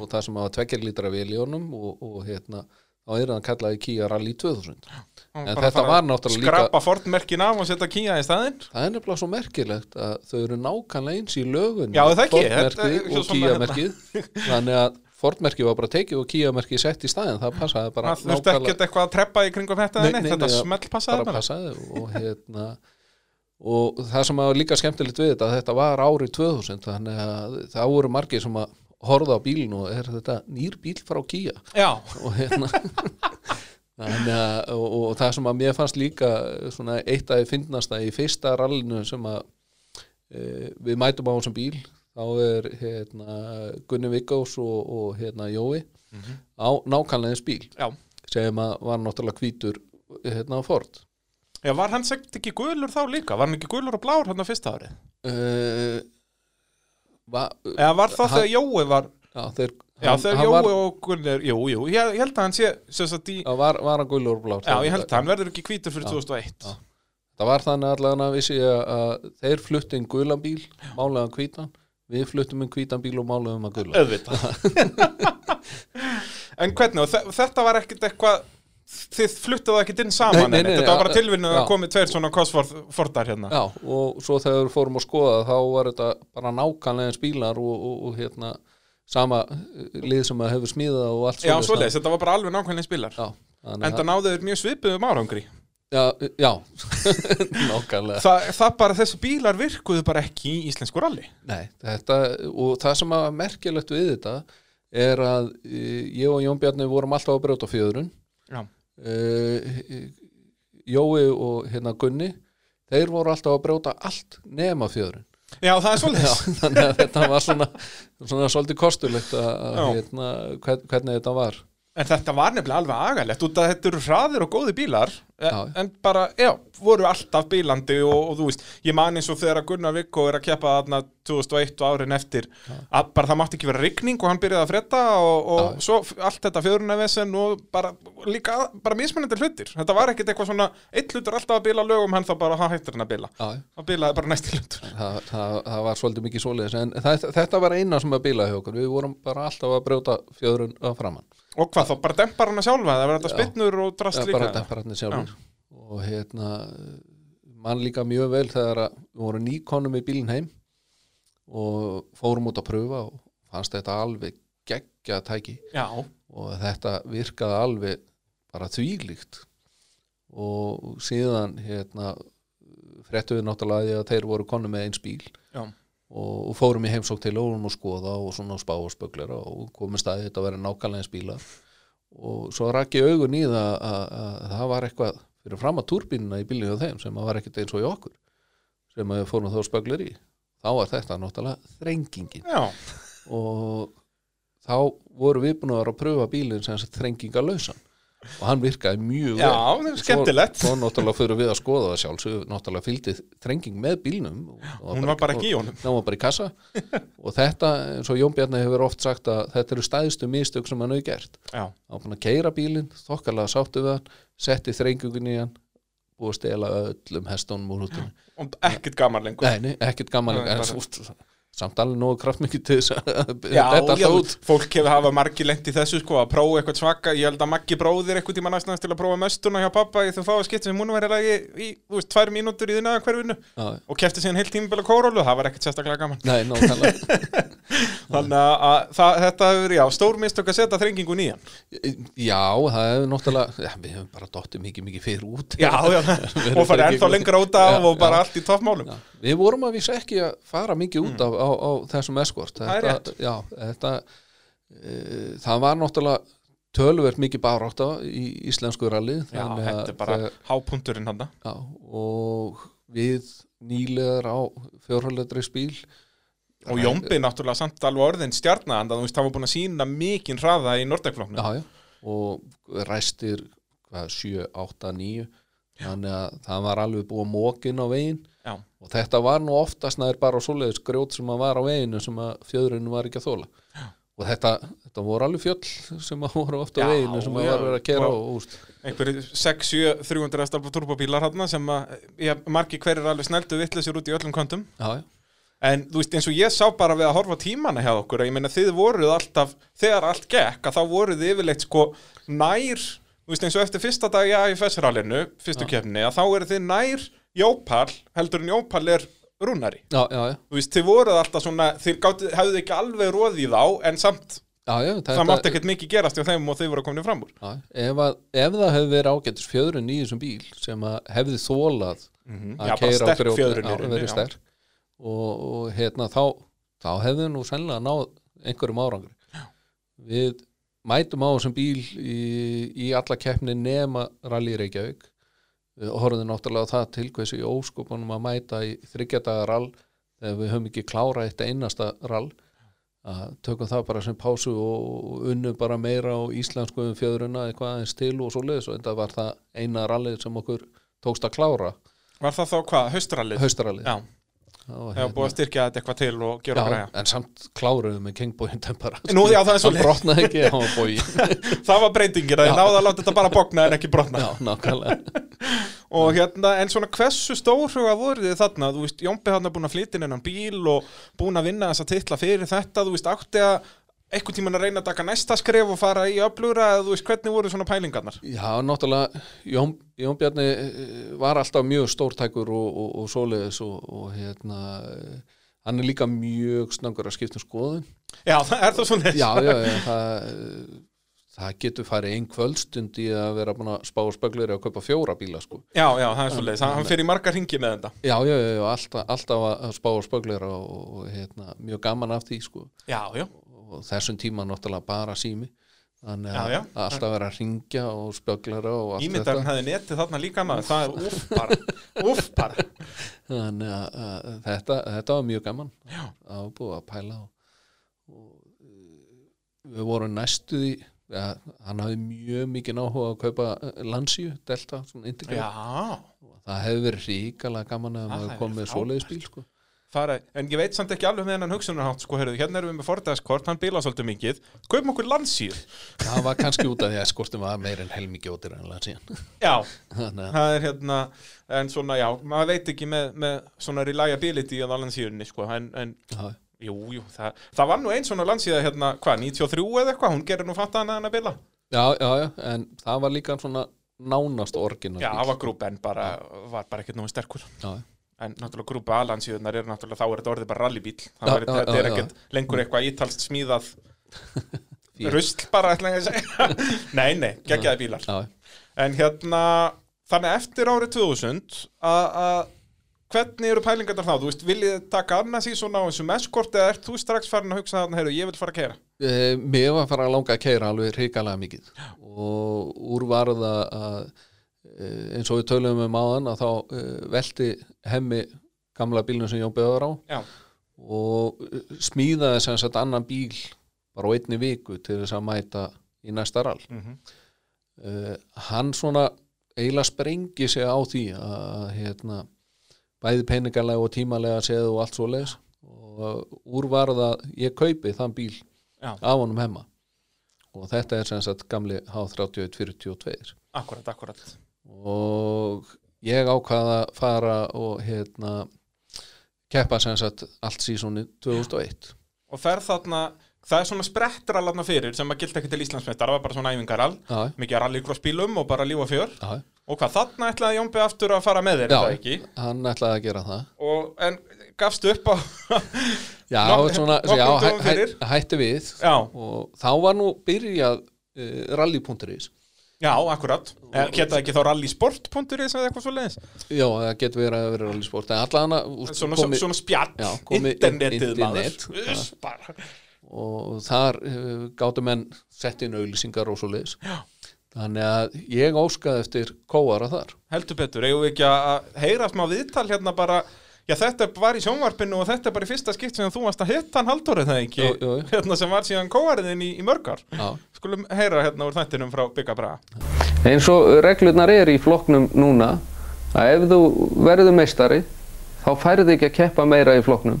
og það sem hafa tveggjar lítra vel í honum og, og hérna þá er hann kallaði Kia Rally 2000 Og En þetta var náttúrulega líka- Skrapa Ford-merkin af og setja Kia í staðinn. Það er nefnilega svo merkilegt að þau eru nákvæmlega eins í lögun Já, það ekki? Er svo og svona Kia-merkið. Þannig að Ford-merkið var bara tekið og Kia-merkið sett í staðin það passaði bara Það þurfti ekkert eitthvað að treppa í kringum þetta Nei, nei, nei, Þetta nei, smell passaði passaði og hérna og það sem var líka skemmtilegt við þetta þetta var árið 2000 þannig að það voru margir sem að horfa á bílinn og er þetta nýr bíl frá Já, og hérna þannig og, og það sem að mér fannst líka svona eitt að ég finnast að í fyrsta rallinu sem að e, við mætum á þessum bíl þá er hérna Gunni Viggós og, og hérna Jói á nákvæmlega þess bíl já. sem að var náttúrulega hvítur hérna á Ford. Já, var hann segt ekki gulur þá líka? Var hann ekki gulur og blár hann á fyrsta árið? uh, va, Eða var það þegar Jói var já, þeir, Já, þegar Jói var, og Gunnar Jú, jú, ég, held að hann sé í, var, var hann gulur og blár Já, ég held að hann verður ekki hvítur fyrir Já. 2001 Já. það var þannig allavega að vissi að þeir fluttu inn gulan bíl málegan hvítan við fluttum inn hvítan bíl og málegan að gula Auðvitað En hvernig, þetta var ekkit eitthvað Þið fluttuðu ekkit inn saman Nei, nei, nei, Þetta var bara já. að komið tveir svona Cosfordar hérna. Já, og svo þegar við fórum að skoða þá var þetta bara nákvæmlega eins bílar og, og, og hérna sama eh, lið sem að hefur smíðað og allt Já, svoleiðis. þetta var bara alveg nákvæmlega þannig En það náðu þeir mjög svipuðum árangri. Já, já, nákvæmlega. Þa, Það bara, þessi bílar virkuðu bara ekki í íslensku ralli. Nei, þetta, og það sem að merkilegt við þetta er að e, ég og Jón Bjarni vorum alltaf að brjóta fjöðrun Já, e, Jói og hérna Gunni þeir voru alltaf að brjóta allt nema fjöðrun Já það er svoleiðis þannig að þetta var svona, svona svolítið kostulegt að, hérna, hvern, hvernig þetta var En þetta var nefnilega alveg agalegt út að þetta eru hraðir og góði bílar en, Já. en bara, já, voru alltaf bílandi og, og þú veist, ég man eins og þegar Gunnar Viggo er að keppa þarna 2001 og árin eftir að bara það mátti ekki vera rigning og hann byrjaði að frétta og, og Já. svo allt þetta fjörunavesen og bara líka bara mismunandi hlutir þetta var ekkit eitthvað svona, eitt hlutur alltaf að bíla lögum hann þá bara, hann hættir hann að bíla Já, já. hann bílaði bara næsti hlutur það, það, það var svolítið mikið svoleiðis en það, þetta var eina sem að bíla og hvað þá, bara dempar hann að sjálfa það var þetta Já. spinnur og drast Já, líka. bara temperatni sjálfur og hérna mann líka mjög vel þegar við vorum nýkonum í bílinn heim og fórum út að pröfa og fannst þetta alveg geggja tæki. Já, og þetta virkaði alveg bara þvílíkt. Og síðan hérna fréttu við náttúrulega að þeir voru konu með eins bíl. Já, og, og fórum í heimsók til og vorum að skoða og svona spá og spöglera og komum staðið þetta að vera nákvæmlega eins bílar. Og svo rakki augun í það að, að, að það var eitthvað fyrir fram að túrbínuna í bílinu á þeim sem að var ekkert eins og í okkur sem að við fórum þá spöglir í. Þá var þetta náttúrulega þrengingin. Já, og þá voru við búin að vera að pröfa bílinn sem sagt þrengingalausan og hann virkaði mjög já, vel. það er skemmtilegt. Svo, svo náttúrulega fyrir við að skoða það sjálfsög náttúrulega fylgdi þrenging með bílnum og, og hún var bara ekki í honum. Hún var bara í kassa. Og þetta, eins og Jón Bjarni hefur oft sagt að þetta eru stæðstu mistök sem hann hefur gert. Já, hann var búin að keira bílinn, þokkalega sáttu við hann setti þrengingun í hann að stela öllum hestunum úr hútinu og ekkert gaman lengur. Nei, nei, ekkert gaman Nei, en bara- úst, samt alveg nógu kraftmikið til þess að þetta alltaf út. fólk hefur hafa margir lent í þessu sko að prófa eitthvað svaka, ég held að Maggi bróðir eitthvað tíma næstans til að prófa möstuna hjá pappa í þú fáið skipt sem hún verið í, í þú veist, tvær mínútur í þinna hverfinu já, og kefti síðan heilt tímabili kórólu, það var ekkert sérstaklega gaman. Nei, nákvæmlega. Þannig að, að það, þetta hefur, já, stór mistök að setja þrengingun í hann Já, það hefur náttúrulega já, við hefum bara dottið mikið mikið fyrir út. Já, já, og farið ennþá út af Já, og bara allt í toppmálum Við vorum að vísa ekki að fara mikið út af á, á þessum eskort er þetta, Já, þetta e, það var náttúrulega töluvert mikið barátta í íslensku rally Já, þannig að þetta er bara hápunkturinn hann og við nýlegar á fjórhaldri spíl. Og Jómbi náttúrulega samt alveg orðin stjarnan, þú veist, það var búin að sína mikinn hraða í Nordekfloknum já, já, og ræstir hvað, 7, 8, 9 þannig að það var alveg búið að mókin á veginn. Já, og þetta var nú oftast næður bara svoleiðis grjót sem að var á veginu sem að fjöðrinu var ekki að þóla Já. og þetta, þetta voru alveg fjöll sem að voru ofta á Já, veginu sem að já, var verið að kera og- úst, einhverju 6, 7, 300 stalpa turbóbílar hann sem að, ég, margi hverjir alveg snældu vittlisir út í öllum kontum já, já, en þú veist, eins og ég sá bara við að horfa tímana hjá okkur, ég meina þið voruð alltaf þegar allt gekk, að þá voruð þið yfirleitt sko nær þú veist, eins og eftir fyrsta dag í AFS-rallinu fyrstu keppni, að þá eru þið nær Jópal, heldur en Jópal er rúnari, já, já, já, þú veist, þið voruð alltaf svona, þið gátu, hefðu ekki alveg róðið í þá, en samt, já, já það mátti ekkert mikið gerast hjá þeim og þið voru komin fram úr. Já, ef, að, ef það hefði verið ágættis fjöðrun í þessum bíl sem að hefði þólað Mhm. Já, að keira já, rauninni, verið sterk. Og, og hérna þá þá hefði nú sennilega náð einhverjum árangri. Já. við mætum á þessum bíl í, í alla keppni nema Rally Reykjavík. Við horfðum náttúrulega á það til hversu í óskopunum að mæta í þryggjadaga rall þegar við höfum ekki klára eitt einasta rall. Að tökum það bara sem pásu og unnum bara meira á íslensku um fjöðruna eitthvað aðeins til og svo leiðis og þetta var það eina rallið sem okkur tókst að klára. Var það þá hvað, haustrallið? haustarallið Já, og, hefur búið að styrkja þetta eitthvað til og gera já, græja en samt kláruðum með Kingbóin bara Nú, já, það er var bói það var breytingin að ég náði að láta þetta bara bókna en ekki brotna. Já, nákvæmlega. Og hérna, en svona hversu stórhuga voru þið þarna, þú veist, Jómbi hann er búin að flytja inn hennan bíl og búin að vinna þessa titla fyrir þetta, þú veist, átti að einhvern tímann að reyna að taka næsta skref og fara í öflura, eða þú veist, hvernig voru svona pælingarnar? Já, náttúrulega Jón, Jón Bjarni eh, var alltaf mjög stórtækur og, og, og svoleiðis og, og hérna hann er líka mjög snöggur að skipta um skoðun Já, það er það svona Já, já, já það, það getur farið ein kvöldstund í að vera búin að spá spöglir að kaupa fjóra bíla sko. já, já, það er svolítið, hann fyrir í margar ringi með þetta Já, já, já, alltaf, alltaf að spá spöglir og, og hérna, mjög gaman af því sko. Já, já, og þessum tíma náttúrulega bara sími. Þannig Já, að já. að alltaf vera að ringja og spöglara og allt ímyndarinn hefði netið þarna líka maður, það er úff bara, úff bara. Þannig að, að þetta, þetta var mjög gaman Já. að búið að pæla og, og við vorum næstuði hann hafði mjög mikið áhuga að kaupa eh, Lansíu, Delta, svona integrate. Já, það hefði verið ríkala gaman að maður hefði kom með verið svoleiðis bíl sko. Fara, en ég veit samt ekki alveg með hennan hugsunarhátt, sko, heyrðu, hérna erum við með Ford-eskort, hann bíla svolítið mikið, kaupum okkur landsýr. það var kannski út af því að skortum var meir en helmingi ótir en Lansían Já, það er hérna, en svona, já, maður veit ekki með, með svona reliability á landsýrunni, sko, en, en jú, jú, það, það var nú einn svona landsýða, hérna, hvað, 93 eða eitthvað, hún gerir nú fatt að hann að bila. já, já, já, en það var líka svona nánast orginal Já, en já, náttúrulega grúpa A-landsýðunar eru náttúrulega, þá er þetta orðið bara rallybíl. Já, er, já, þetta já, er já. ekkert lengur eitthvað ítalst smíðað rusl bara, ætla ég að segja. nei, nei, geggjaði bílar. já, En hérna, þannig eftir árið 2000 að að hvernig eru pælingarnar þá? Þú veist, viljið taka annars í svona á þessum eskort eða ert þú strax farin að hugsa þarna, heyrðu, ég vil fara að kera? e, mér var að fara að langa að keira alveg hrikalega mikið og úr varða að eins og við töluðum um áðan að þá e, velti hemmi gamla bílnum sem Jón Böður á Já, og eh, smíðaði sem sagt annan bíl bara á einni viku til þess að mæta í næsta rall. Mm uh, hann svona eiginlega sprengi sig á því að hérna, bæði peningarlega og tímalega séð og allt svo leis og úr var það ég kaupi þann bíl Já. af honum hemma. Og þetta er sem sagt gamli H3142 akkurat, akkurat. Og ég ákvaða að fara og hérna keppa sem sagt allt sísóni 2001 Og ferð þarna, það er svona sprettrallarna fyrir sem að gildi ekki til Íslandsmeistar, það var bara svona æfingarall, já, mikið rallycross bílum og bara líf og fjör. já, Og hvað, þarna ætlaði Jónbi aftur að fara með þér, já hann ætlaði að gera það. Og, en gafstu upp á, já, Nok- svona, já hæ, hæ, hætti við. Já, og þá var nú byrjað uh, rally.is já, akkurat. Geta ekki þá rallysport.is eða eitthvað svo leiðis? já, það getur verið að vera rallysport en allan að Svona, komi, svona spjall, Já, internetið internet, maður. Og þar uh, gáttu menn sett inn auglýsingar og svo leiðis þannig að ég óskaði eftir kóara þar Heldur betur, eigum við ekki að heyra smá viðtal hérna bara Já, þetta var í sjónvarpinu og þetta er bara í fyrsta skipt sem þú varst að hitta hann Halldóri það ekki? Jú, jú, hérna sem var síðan kóariðin í, í mörgar já, Skulum heyra hérna úr þættinum frá Bygga Braga. Eins og reglurnar er í flokknum núna að ef þú verður meistari þá færðu ekki að keppa meira í flokknum.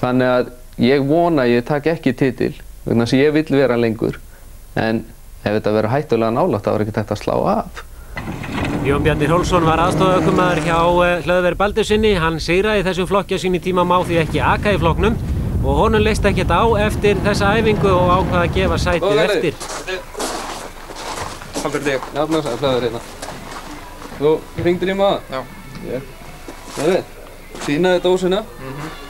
Þannig að ég vona ég tak ekki titil vegna að ég vil vera lengur. En ef þetta verður hættulega nálægt þá er ekki þetta að slá af Jón Bjarni Hrólfsson var aðstofaðukumæður hjá eh, Hlöðver Baldursinni. Hann sigraði þessum flokkja sín í tíma má því ekki aka í flokknum og honum leist ekkert á eftir þessa æfingu og ákvaða að gefa sætið eftir. Haldur þig Nafnars að flæður hérna Þú ringdir í maður? Já Ég Það er Sýnaði dósina mm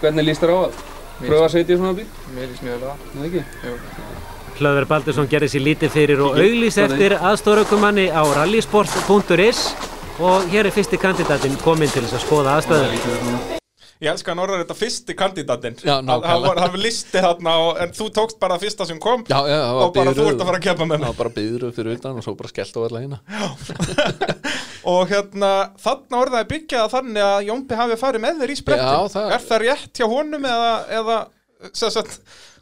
Hvernig líst þér á að pröfa að setja í svona bíl? Mér líst mjög vel á. Það ekki? Hlöðver Baldursson gerði sér lítið fyrir og auglýs eftir aðstofaðukumanni á rallysport.is og hér er fyrsti kandidatinn kominn til þess að skoða aðstöður. Ég elska hann orðar þetta fyrsti kandidatinn. Já, Hann listi þarna og, en þú tókst bara fyrsta sem kom já, já, og bara þú biðröð- ert að fara að keppa með mig. var bara byður fyrir utan og svo bara skellt á alla hérna og hérna þarna orðaði byggja það þannig að Jónbi hafi farið með þér í sprettin Já, það- Er það rétt hjá honum eða, eða sem sagt,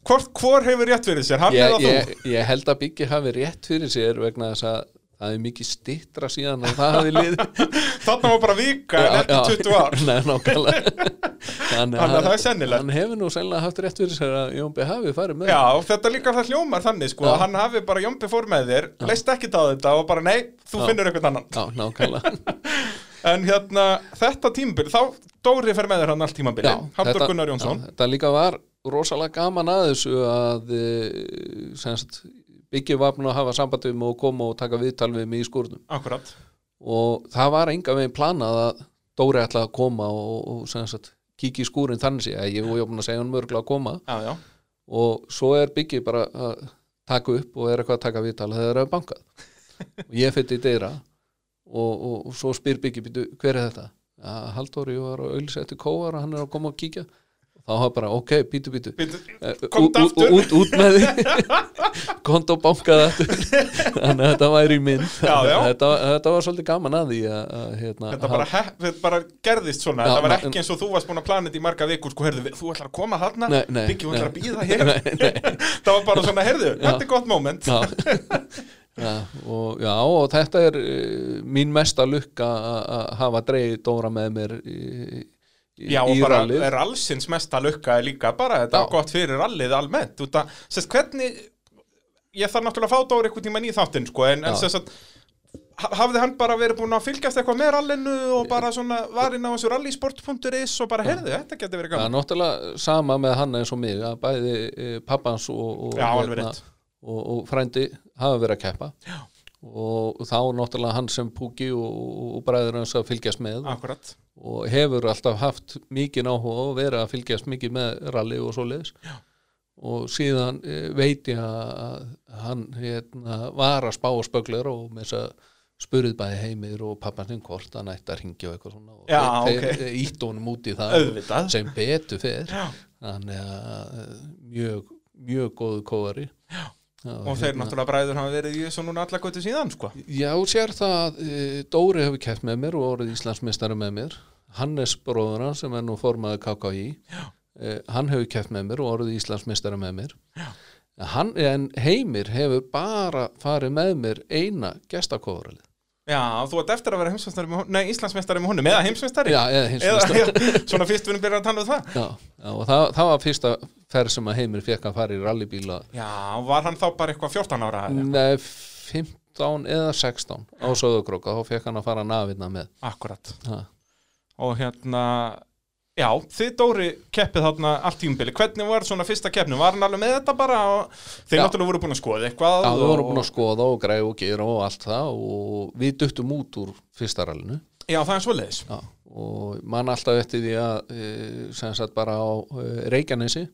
hvort hvor hefur rétt fyrir sér, hann ég, eða þú? ég, ég held að Biggi hafi rétt fyrir sér vegna þess að það er mikið stittra síðan og það hafi liðið. Þarna var bara vika en ekki 20 ár. Nei, nákvæmlega. Þannig Þannig að það er sennilegt. Hann hefur nú sennilega haft rétt fyrir sér að Jón B. hafi farið með Já, þetta líka það hljómar þannig sko, að hann hafi bara Jónbi fór með þér, leist ekkit á þetta og bara nei, þú Já. finnur eitthvað annan. Já, nákvæmlega. En hérna, þetta tímabil, þá Dóri fer með þér hann allt tímabili, Haldur Gunnar Jónsson. já, Þetta líka var rosalega gaman að þessu að sem sagt, var búin að hafa samband við mig og koma og taka viðtal við mig í skúrnum. Akkurat, og það var enga veginn planað að Dóri ætlaði að koma og, og sagt, kíkja í skúrin þannig að ég var búin að segja hann mörgulega að koma. Já, já. Og svo er Biggi bara að taka upp og er eitthvað að taka viðtal þegar það er bankað. Og ég fyrir í deyra og, og, og svo spyr býtu, hver er þetta? Ja, Halldóri var að auðlýsa eftir kóar og hann er að koma og kíkja. og þá var bara, ok, bítu, bítu Bíddu, komdu ú- ú- aftur. út, út með því kont og bankaði aftur. Þannig að þetta væri mynd Já, já. Þetta, þetta var svolítið gaman að því að, að hérna, Þetta bara, he, þetta bara gerðist svona, Já, það var ekki eins og þú varst búin að plana þetta í marga vikur, sko, heyrðu, þú ætlar að koma þarna, Biggi, þú ætlar að býða hér, það var bara svona, heyrðu, þetta er gott moment. já, og, já, og þetta er uh, mín mesta lukka að hafa dreigð Dóra með mér í, Já, og bara rallið. er allsins mesta lukka líka bara þetta Já. gott fyrir rallið almennt út að, sérst, hvernig ég þarf náttúrulega að fá Dóri eitthvað tíma í þáttinn, sko, en, en sérst að ha- hafði hann bara verið búin að fylgjast eitthvað með rallinu og bara svona var inn á þessu rallysport.is og bara heyrðu, þetta getur verið Það er gaman náttúrulega sama með hann eins og mig að bæði e, pappans og, og, Já, rétt. og, og frændi hafa verið að keppa Já. og þá náttúrulega hann sem púki og, og bræður hans að fylgjast með Akkurat, og hefur alltaf haft mikið áhuga og verið að fylgjast mikið með rally og svoleiðis Já. og síðan e, veit ég að hann hérna, var að spá og spöglar og með þess að spurðið bæði heimir og pappansinn hvort hann ætti að ringja og eitthvað svona og Já, þeir, ok. þeir ítt honum út í það auðvitað sem betur fyrir Já. þannig að eh, mjög, mjög góðu kóðari Já, og þeir náttúrulega bræður hafa verið í þessu núna alla götu síðan, sko. Já, sér það e, Dóri hefur keft með mér og orðið Íslandsmeistari með mér. Hannes bróður hann sem er nú formaður KKÍ e, hann hefur keft með mér og orðið Íslandsmeistari með mér. Já. Hann, en Heimir hefur bara farið með mér eina gestakóðaralið Já, þú ert eftir að vera heimsmeistari með honum, nei, Íslandsmeistari með honum, eða heimsmeistari. Já, eða já, svona fyrst við erum byrjað að tala um það. Já, já og það, það var fyrsta ferð sem að Heimir fekk að fara í rallybíla Já, var hann þá bara eitthvað 14 ára? Nei, 15 eða 16 á Söðugróka, þá fekk hann að fara nafinna með Akkurat ha. Og hérna, já, þið Dóri keppið þarna allt tímubili Hvernig var svona fyrsta keppnum? Var hann alveg með þetta bara? Þið Já. náttúrulega voru búin að skoða eitthvað Já, og- vorum búin að skoða og græða og gera og allt það og við duttum út úr fyrsta rallinu Já, það er Já, og mann alltaf eftir því að e, sem sagt bara á e, Reykjanesi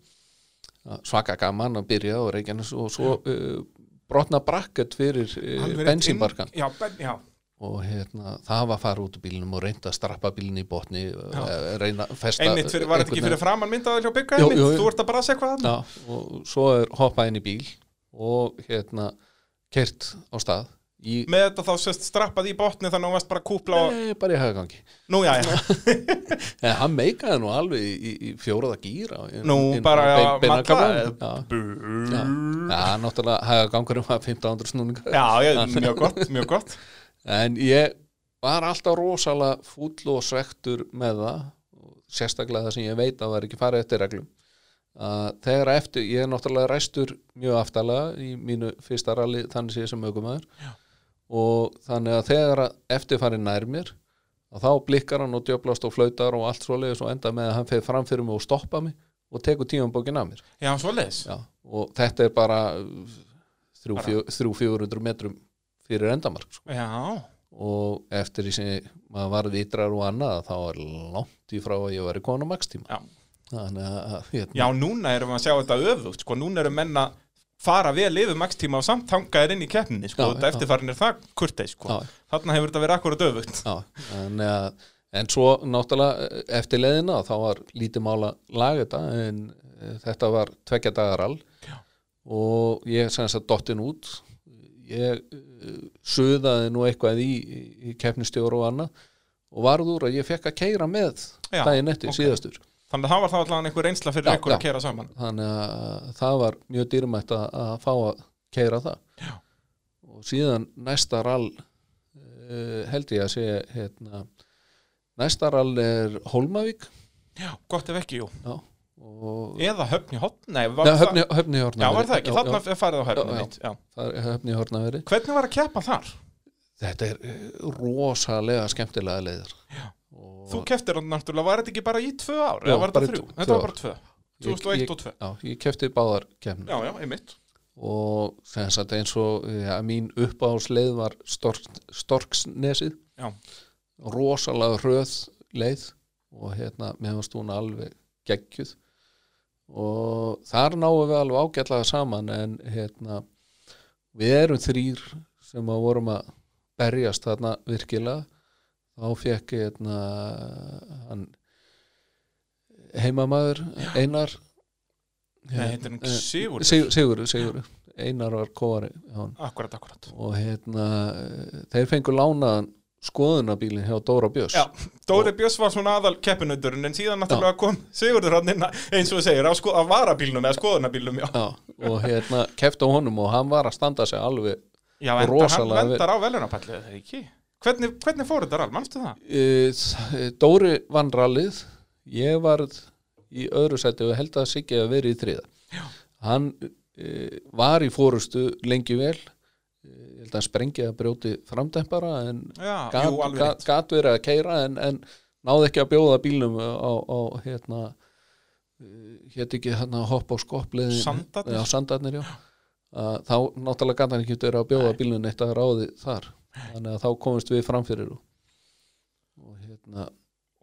svaka gaman að byrja á Reykjanesi og svo e, brotna brakket fyrir e, rétt bensinbarkan inn- Já, ben, já, og hérna, það var að fara út úr bílnum og reynda að strappa bílinn í botni e, reyna að festa einmitt fyrir, var þetta ekki fyrir framann myndaði hjá bygga Jú, einmitt? Þú ert að bara segja hvað og svo er hoppað inn í bíl og hérna kert á stað í, Með þetta þá sérst strappað í botni þannig að hún varst bara að kúpla og... Nei, bara í hagagangi Nú, já, já, en hann meikaði nú alveg í, í, í fjóraða gýra nú bara að matla já, já, náttúrulega hagagangurinn var 1500 snúningar. Já, já, mjög gott, mjög gott. En ég var alltaf rosalega fúll og svektur með það sérstaklega það sem ég veit að var ekki farið eftir reglum þegar eftir, ég er náttúrulega ræstur mjög aftalega í mínu fyrsta rally þannig sem aukumæður og þannig að þegar að eftir farið nær mér að þá blikkar hann og djöblast og flautar og allt svoleiðis og enda með að hann feð fram fyrir mig og stoppa mig og tekur tímanbókin af mér. Já, svoleiðis. Og þetta er bara Bara- 300-400 metrum fyrir endamark sko. Já, og eftir því sem maður var vitrar og annað þá er langt í frá að ég var í konu makstíma Já. þannig að hérna, já, núna erum við að sjá þetta öfugt sko, núna erum menn að fara vel yfir makstíma og samt tangaðir inn í keppninni sko, Já, þetta eftirfarin er það kurteis sko. Já. þarna hefur þetta verið akkurat öfugt já, en, að, en svo náttúrulega eftir leiðina þá var lítið mála lag þetta en eh, þetta var tveggja dagar all Já. og ég sem sagt dottin út ég suðaði nú eitthvað í, í, keppnistjóru og annað og varð úr að ég fekk að keira með daginn eftir ok. síðastur þannig að það var þá allavega einhver reynsla fyrir Já, ykkur já. að kera saman þannig að það var mjög dýrmætt að, að fá að keira það Já. og síðan næsta rall uh, held ég að sé hérna, næsta rall er Hólmavík já, gott ef ekki, jú já, og eða höfni hotn, nei, Nei, það höfni, höfni já, Hornaveri var það ekki, já, er farið á höfni Já, já. já. það er höfni Hornaveri hvernig var að keppa þar? þetta er eh, rosalega skemmtilega leiðir Já. Og, þú keftir hann náttúrulega, var þetta ekki bara í tvö ár Já, var þetta þrjú? tvö þetta var bara tvö, Ég- 2001 ég- og 2 já, ég kefti báðar kemni já, já, einmitt. Og sem sagt eins og ja, mín uppáhalsleið var Stork, Storksnesið. Já. rosalega hröð leið og hérna mér fannst hún alveg geggjuð. Og þar náum við alveg ágætlega saman en hérna við erum þrýr sem að vorum að berjast þarna virkilega þá fekk hérna hann heimamaður Einar. Nei, heitir hann eh, Sigurður? Sigur, Sigur, Sigur Einar var kóari hann Akkurat, akkurat og hérna eh, þeir fengu lánaðan skoðunabílinn hjá Dóra Björns. Já, Dóri Björns var svona aðal keppinauturinn en síðan náttúrulega kom Sigurður hann eins og segir á, sko, á varabílnum eða skoðunabílnum já. Já, og hérna á honum og hann var að standa sig alveg Já, hann Rosalega vel. vendar á velunapallið ekki hvernig, hvernig fór þetta rall, mannstu það? uh, Dóri vann rallið. Ég var í öðru sæti og held að Siggi að vera í þriða. Já. hann uh, var í fórustu lengi vel. Uh, ég held að hann sprengið að brjóti framdempara en Já, gat, verið að keira en, en náði ekki að bjóða bílnum á, á hérna hétt ekki hérna hopp á skoppleiðin Sandarnir? já, sandarnir, já. Þá náttúrulega gæti hann ekki verið að bjóða bílnum eitt að ráði þar þannig að þá komumst við framfyrir og, og hérna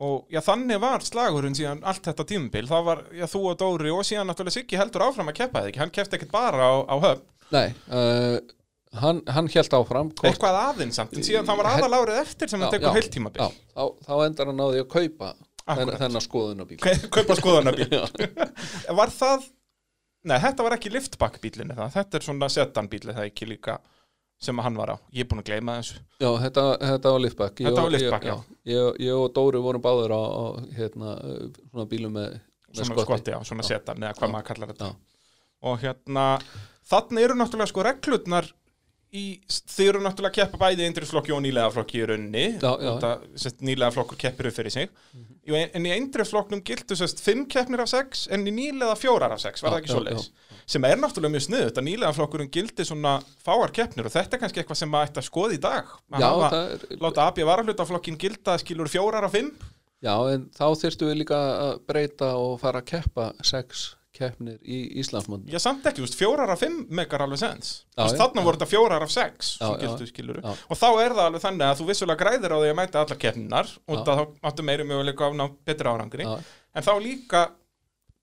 Og já, þannig var slagurinn síðan allt þetta tímabil, það var, já, þú og Dóri og síðan náttúrulega Siggi heldur áfram að keppa það ekki, hann keppti ekkert bara á, á höfn, nei, uh, hann, hann held áfram hvort- eitthvað aðeins samt, en síðan það var aðalárið eftir sem hann Já, tekur já, heilt tímabil, já, þá, þá endar hann á því að kaupa þenn, þennan skoðunabíl kaupa skoðanabíl. var það, nei, þetta var ekki það, þetta er svona sedan bíli það ekki líka sem hann var á, ég er búin að gleyma þessu. Já, þetta, þetta var liftback Ég Þetta var liftback, ég, já. ég, ég og Dóri vorum báður á, á hérna, svona bílum með, með skotti. skotti, já, svona setan eða hvað Já. maður kallar þetta Já. og hérna, þannig eru náttúrulega sko reglurnar í, þið eru náttúrulega að keppa bæði eindriflokki og nýlega flokki í. Þetta, sest, nýlega flokkur keppir upp fyrir sig. Jú, en- í eindriflokknum gildu sest, fimm keppnir af sex en í nýlega fjórar af sex, var Já, það ekki já, svo leis sem er náttúrulega mjög sniðut að nýlega flokkurinn gildi svona fáar keppnir og þetta er kannski eitthvað sem maður ætti að skoða í dag. Já, hafa, er, láta AB varahlutaflokkin gilda skilur fjórar af fimm. Já, en þá þyrftum við líka að breyta og fara að keppa sex keppnir í Íslandsmónd Já, samt ekki, þú veist, fjórar af fimm megar alveg sens. Þú veist, þarna voru þetta fjórar af sex, Já, gildu, skilur Já. Og þá er það alveg þannig að þú vissulega græðir á því að mæta allar keppninar og þá áttu meiri möguleika á ná betri árangri. En þá líka,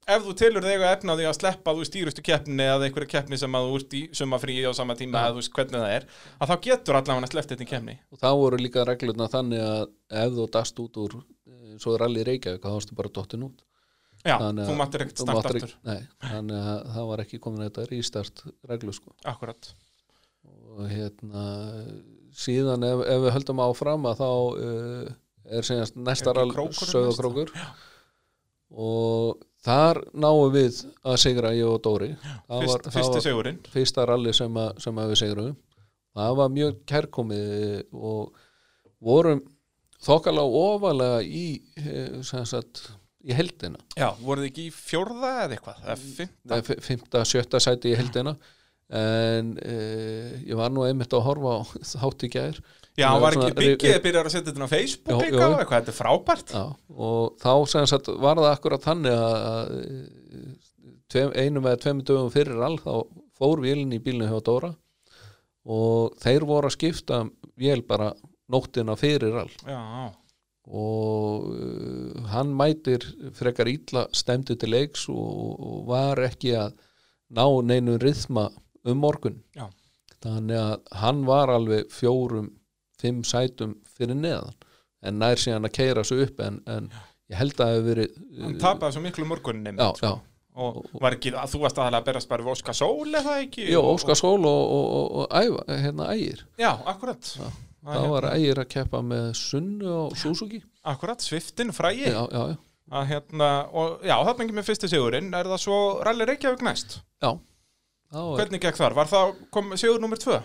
ef þú telur þig að efna því að sleppa þú stýrustu keppni eða einhverju keppni sem að þú ert í sumafríi á sama tíma eða þú veist hvernig það er, að þá getur allavega sleppt þetta í keppni. og þá voru líka reglurna þannig að ef þú dast út úr eh, svo er allir Reykjavík þá Já, Þannig þú máttir ekkert máttir aftur. Nei, þannig að það var ekki komin þetta rístart reglu sko. Akkurat. og hérna síðan ef, ef við höldum áfram að þá uh, er síðan næsta rall krókurinn sögðakrókur og þar náum við að sigra ég og Dóri. Það Fyrst, var, fyrsti segurinn. fyrsta ralli sem, að, sem að við sigrum það var mjög kærkomið og vorum þokkalega ofalega í eh, sem sagt, í heldina Já, voruð þið ekki í fjórða eða eitthvað? Nei, fi- fimmta, sjötta sæti í heldina en e, ég var nú einmitt að horfa á þátt í gær. Já, var ekki byggið að byrja að setja þetta á Facebook Já, líka og eitthvað, þetta er frábært. Já, og þá sagt var það akkurat þannig að, tveim, einum eða tveimur dögum fyrir all þá fór vélinn í bílinu hjá Dóra og þeir voru að skipta vél bara nóttina fyrir all Já, og uh, hann mætir frekar illa stemdi til leiks og, og var ekki að ná neinu rithma um morgun. Já. þannig að hann var alveg fjórum, fimm sætum fyrir neðan. En nær síðan að keira sig upp en, en ég held að það hefur verið hann tapaði svo miklu morguninni já, já, og var ekki, að þú varst aðalega að berast bara við Óskar Sól eða ekki? Og- Óskar Sól og, og, og, og æfa, hérna ægir. Já, akkurat. Já, Það það var hérna, ægir að keppa með Sunnu og Suzuki Akkurat, Sviftin, frægi já, já, já, að hérna, og já, það bengi með fyrsti sigurinn er það svo Rally Reykjavík næst já. Hvernig gekk þar? Var það, kom sigur nummer tvö?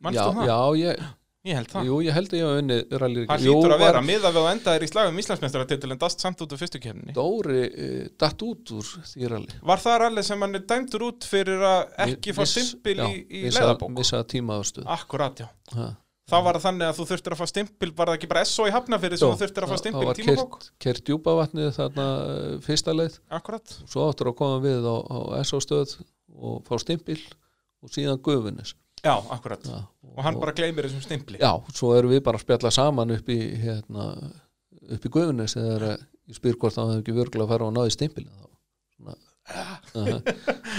Manstu já, það? já, ég, Ég held það Jú, ég held að ég hef unni rally Það hlýtur að var- vera, miða við að enda þér í slagum Íslandsmeistaratitil en dast samt út af fyrstu kemni Dóri uh, datt út úr því rally Var það rally sem hann er dæmdur út fyrir að ekki fá stimpil já, í, í leiðabók? Missa tímaðastuð Akkurat, já. Ha. Það var það þannig að þú þurftir að fá stimpil, var það ekki bara SO í hafnafyrir sem þú þurftir að fá það- stimpil það í var tímabók? kert, kert djúpavatnið þarna leið Akkurat. að stöð og og Já, ja, Og hann bara gleymir þessum stimpli. Já, svo erum við bara að spjalla saman upp í hérna, upp í gufunis þegar ég spyr hvort það hefði ekki vörgulega að fara og náði stimpilin þá Svona, uh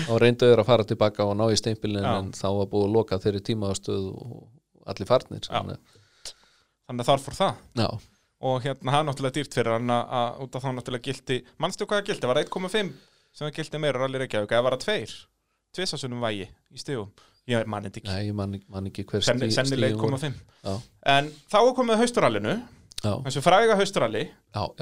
þá reyndu þeir að fara tilbaka og náði stimpilin Já. en þá var búið að loka þeirri tímaðastöð og allir farnir Já. þannig, að þar fór það. já, og hérna það er náttúrulega dýrt fyrir hann að- að út af þá náttúrulega gildi mannstu hvað það gildi, var 1,5 sem það gildi meira rally Reykjavík, eða var það 2 tvisasunum vægi í stígum ég þetta ekki, Nei, ég man, man ekki Senni, stigin voru. 1,5 Já, en þá er komið hausturallinu þessu fræga hausturalli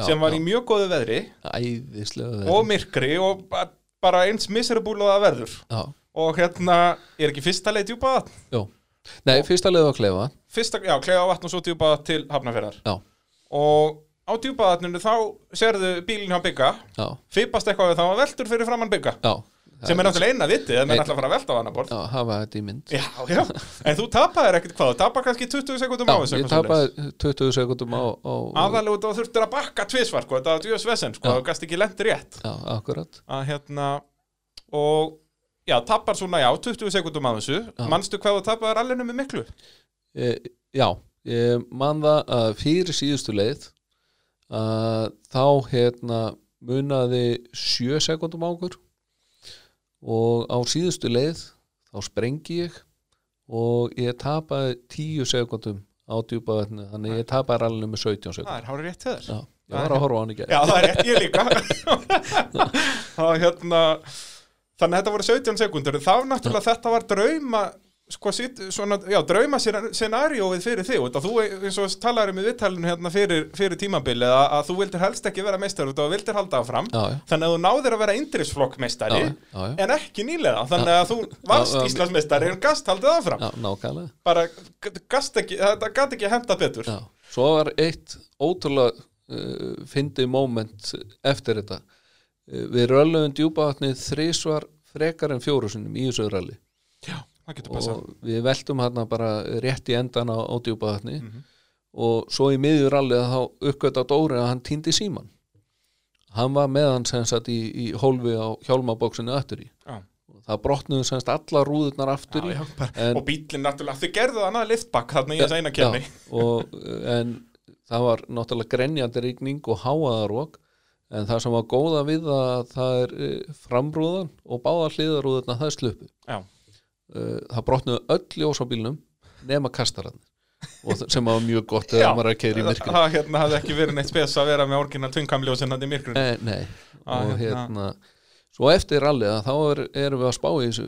sem var já. í mjög góðu veðri Æðislega og myrkri og ba- bara eins miserable og það verður. Já, og hérna er ekki fyrsta leið djúpa vatn? Nei, fyrsta leið var klefa. Fyrsta, já, klega vatn og svo djúpa til Hafnarferðar Já, og á djúpa vatninu þá sérðu bílinn hjá bygga fipast eitthvað við þá að veltur fyrir framann bygga já sem er náttúrulega eina en Nei. menn ætla að fara að velta á annar borð Já, hafa þetta í mynd. Já, já, en þú tapaðir ekkert hvað, þú tapar kannski 20 sekundum á Já, þessu ég tapaði 20 sekundum á, á aðalega út og þurftir að bakka tvisvar sko, þetta var djúðs vesen, sko, Já. þú gast ekki lendi rétt. Já, akkurat. Að hérna og já, tapar svona, já, 20 sekundum á þessu. Manstu hvað þú tapaðir allinu með miklu? E, Já, ég man það að fyrir síðustu leið að þá hérna munaði 7 sekundum á okkur og á síðustu leið þá sprengi ég og ég tapaði 10 sekundum á djúpa vatni þannig ég tapaði rallinu með 17 sekundum það er hárið rétt þér. Já, ég var að horfa á hann ekki Já, það er rétt, ég líka. Það hérna Þannig að þetta voru 17 sekundur þá náttúrulega þetta var drauma sko, svona, já, drauma scenarióið fyrir þig og þú eins og talaður um í viðtalinu hérna fyrir, fyrir tímabili að, að þú vildir helst ekki vera meistar og þú vildir halda áfram. Já, já. þannig að þú náðir að vera já. en ekki nýlega. Þannig að þú varst. Íslandsmeistari en gast haldið Já, nákvæmlega. Bara gast ekki, þetta gæti ekki henda betur. Svo var eitt ótrúlega uh, fyndið moment eftir þetta. Uh, við röllum djúpavatnið þrísvar frekar en fjóru sinnum í þessu ralli. Já, það og við veltum hérna bara rétt í endan á, á djúpavatni Mhm. og svo í miður rallið þá uppgötta Dóri að hann týndi síman hann var með hann sem sagt í, í hólfi á hjálmabóksinu aftur í. Og það brotnuðu sem sagt alla rúðurnar aftur í. Já, já, En- og bílinn náttúrulega, þau gerðu það annað liftback þarna í þess eina kemni en það var náttúrulega grenjandi rigning og háaðarók en það sem var góða við að það er eh, framrúðan og báða hliðarúðurna það sluppu. Já. Eh, það brotnuðu öll ljós á bílnum nema það- sem var mjög gott þegar maður er að keira í myrkri það hérna hafði ekki verið neitt spes að vera með orginal tvinkamljósin hann í myrkrun nei, nei. Ah, og hérna. hérna svo eftir rallið að þá er, erum við að spá í þessu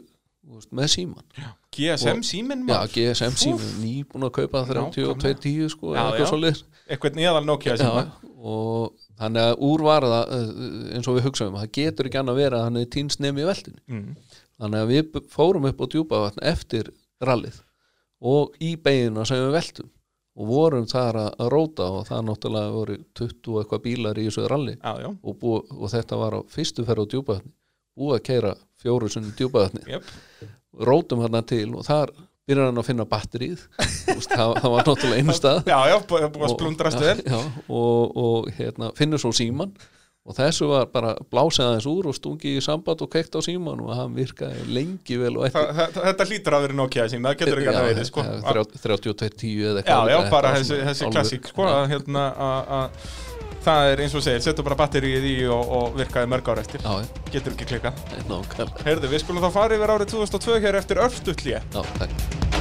veist, með síman GSM Og- síminn já, maður, GSM síman, nýbúin að kaupa 3210 sko, eitthvað neðal Nokia Já, síma. og þannig að úr var það eh, eins og við hugsaum, það getur ekki annað að hann er týnst nefn í veldinu mm. Þannig að við fórum upp á djúpavatn eftir rallið og í beginna sem við veltum og vorum þar að, róta og það náttúrulega voru 20 og eitthvað bílar í þessu ralli Já, já, og, bú, og þetta var á fyrstu ferð á djúpavatni búið að keira fjóru sinni djúpavatni. Jöp rótum hann til og þar byrjar hann að finna batterið. Það, það var náttúrulega einu stað. Já, já, búið búið að Og- splundrast já, vel. Já, og, og hérna, finnur svo síman og þessu var bara blásið aðeins úr og stungi í samband og kveikt á síman og hann virkaði lengi vel og Þa, það, Þetta lítur að vera Nokia síma, það getur ekki að verið sko. 3210 eða Já, eitthvað já, líka, bara þessi, þessi klassík sko, að, hérna, að, að, það er eins og segir, setur bara batterið í og, og virkaði mörg ára eftir. Já, já, getur ekki nákvæmlega. Heyrðu, við skulum þá fara yfir árið 2002 hér eftir örstutlið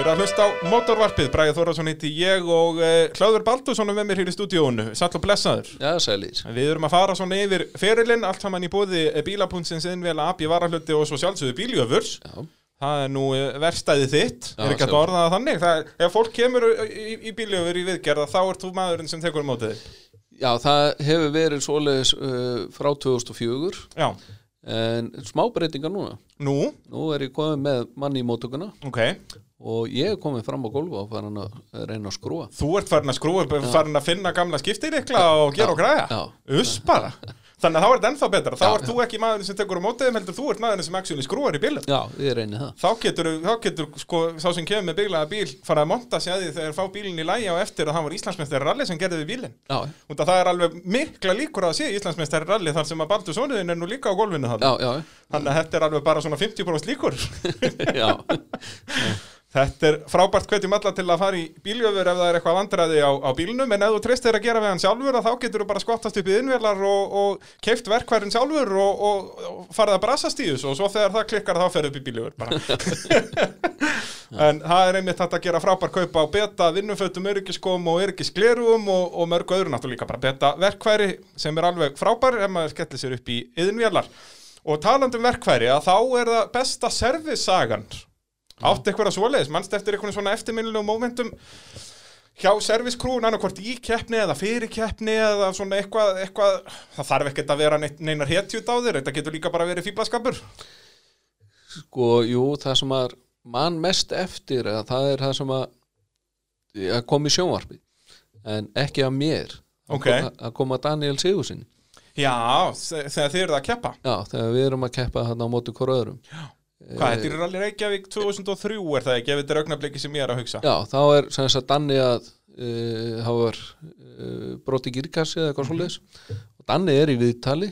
Þið eru að hlusta á motorvarpið, Bræði Þórðarsson heiti ég og uh, Hlöður Baldursson er með mér hér í stúdíónu, satt og blessaður. Já, sælir. Við erum að fara svona yfir ferilinn, allt saman í bóði bílapunnsins innvela AB varahluti og svo sjálfsögðu bíljöfurs. Já, Það er nú eh, verkstæðið þitt, Já, er ekki að orða það þannig. Það, ef fólk kemur í, í, í bíljöfur í viðgerða, þá ert þú maðurinn sem tekur á mótið já það hefur verið svoleiðis uh, frá 2004 Já, en smá breytingar núna. Nú, Nú er ég komið með manni í mótökuna ok. Og ég er komið fram á gólfa og farin að reyna að skrúa Þú ert farin að skrúa, farin að finna gamla skiptirikla og gera Já, og græja. já. Uss bara. Þannig að þá er þetta ennþá betra. Þá Já, ert þú ekki maðurinn sem tekur á mótið þeim, heldur þú ert maðurinn sem actually skrúar í bílum. Já, ég reyni það Þá getur, þá getur sko, sá sem kemur með bílaða bíl fara að monta sig að því þegar fá bílinn í lægi á eftir og hann var Íslandsmeistari rally sem gerði við bílinn. Já, að það er alveg mikla líkur að sé Íslandsmeistari rally þar sem að Baldur Sónuðin er nú líka á gólfinu já, þarna. já, Þannig að þetta er alveg bara svona 50% líkur. já, Þetta er frábært hvetjum alla til að fara í bíljöfur ef það er eitthvað vandræði á, á bílnum en ef þú treystir að gera við hann sjálfur þá getur þú bara skottast upp í innvélar og, og keift verkværin sjálfur og, og, og farið að brassast í þessu og svo þegar það klikkar þá ferðu upp í bíljöfur bara. En það er einmitt hægt að gera frábær kaupa á beta vinnufötum, öryggiskom og öryggisglerugum og, og mörgu öðru náttúrulega bara beta verkværi sem er alveg frábær ef maður skellir sér upp í yðinvélar og talandi um verkværi að þá er það besta servicesagan átt eitthvað svoleiðis, mannst eftir einhvern svona eftirminnilegu momentum hjá servicekrúin annarkvort í keppni eða fyrir keppni eða svona eitthvað, eitthvað? Það þarf ekkert að vera neinar hetjut á þér þetta getur líka bara verið fýblaskapur Sko, jú, það sem að mann mest eftir að það er það sem að, að kom í sjónvarpi en ekki að mér. Ok. að, að koma Daniel Sigursin Já, þe- þegar þið eruð að keppa. Já, þegar við erum að keppa hann á móti hvort öðrum Hvað, þetta er Rally Reykjavík 2003 er það ekki, ef þetta er augnabliki sem ég er að hugsa? Já, þá er þess að Danni að uh, hafa uh, broti gírkassi eða eitthvað svoleiðis. Og Danni er í viðtali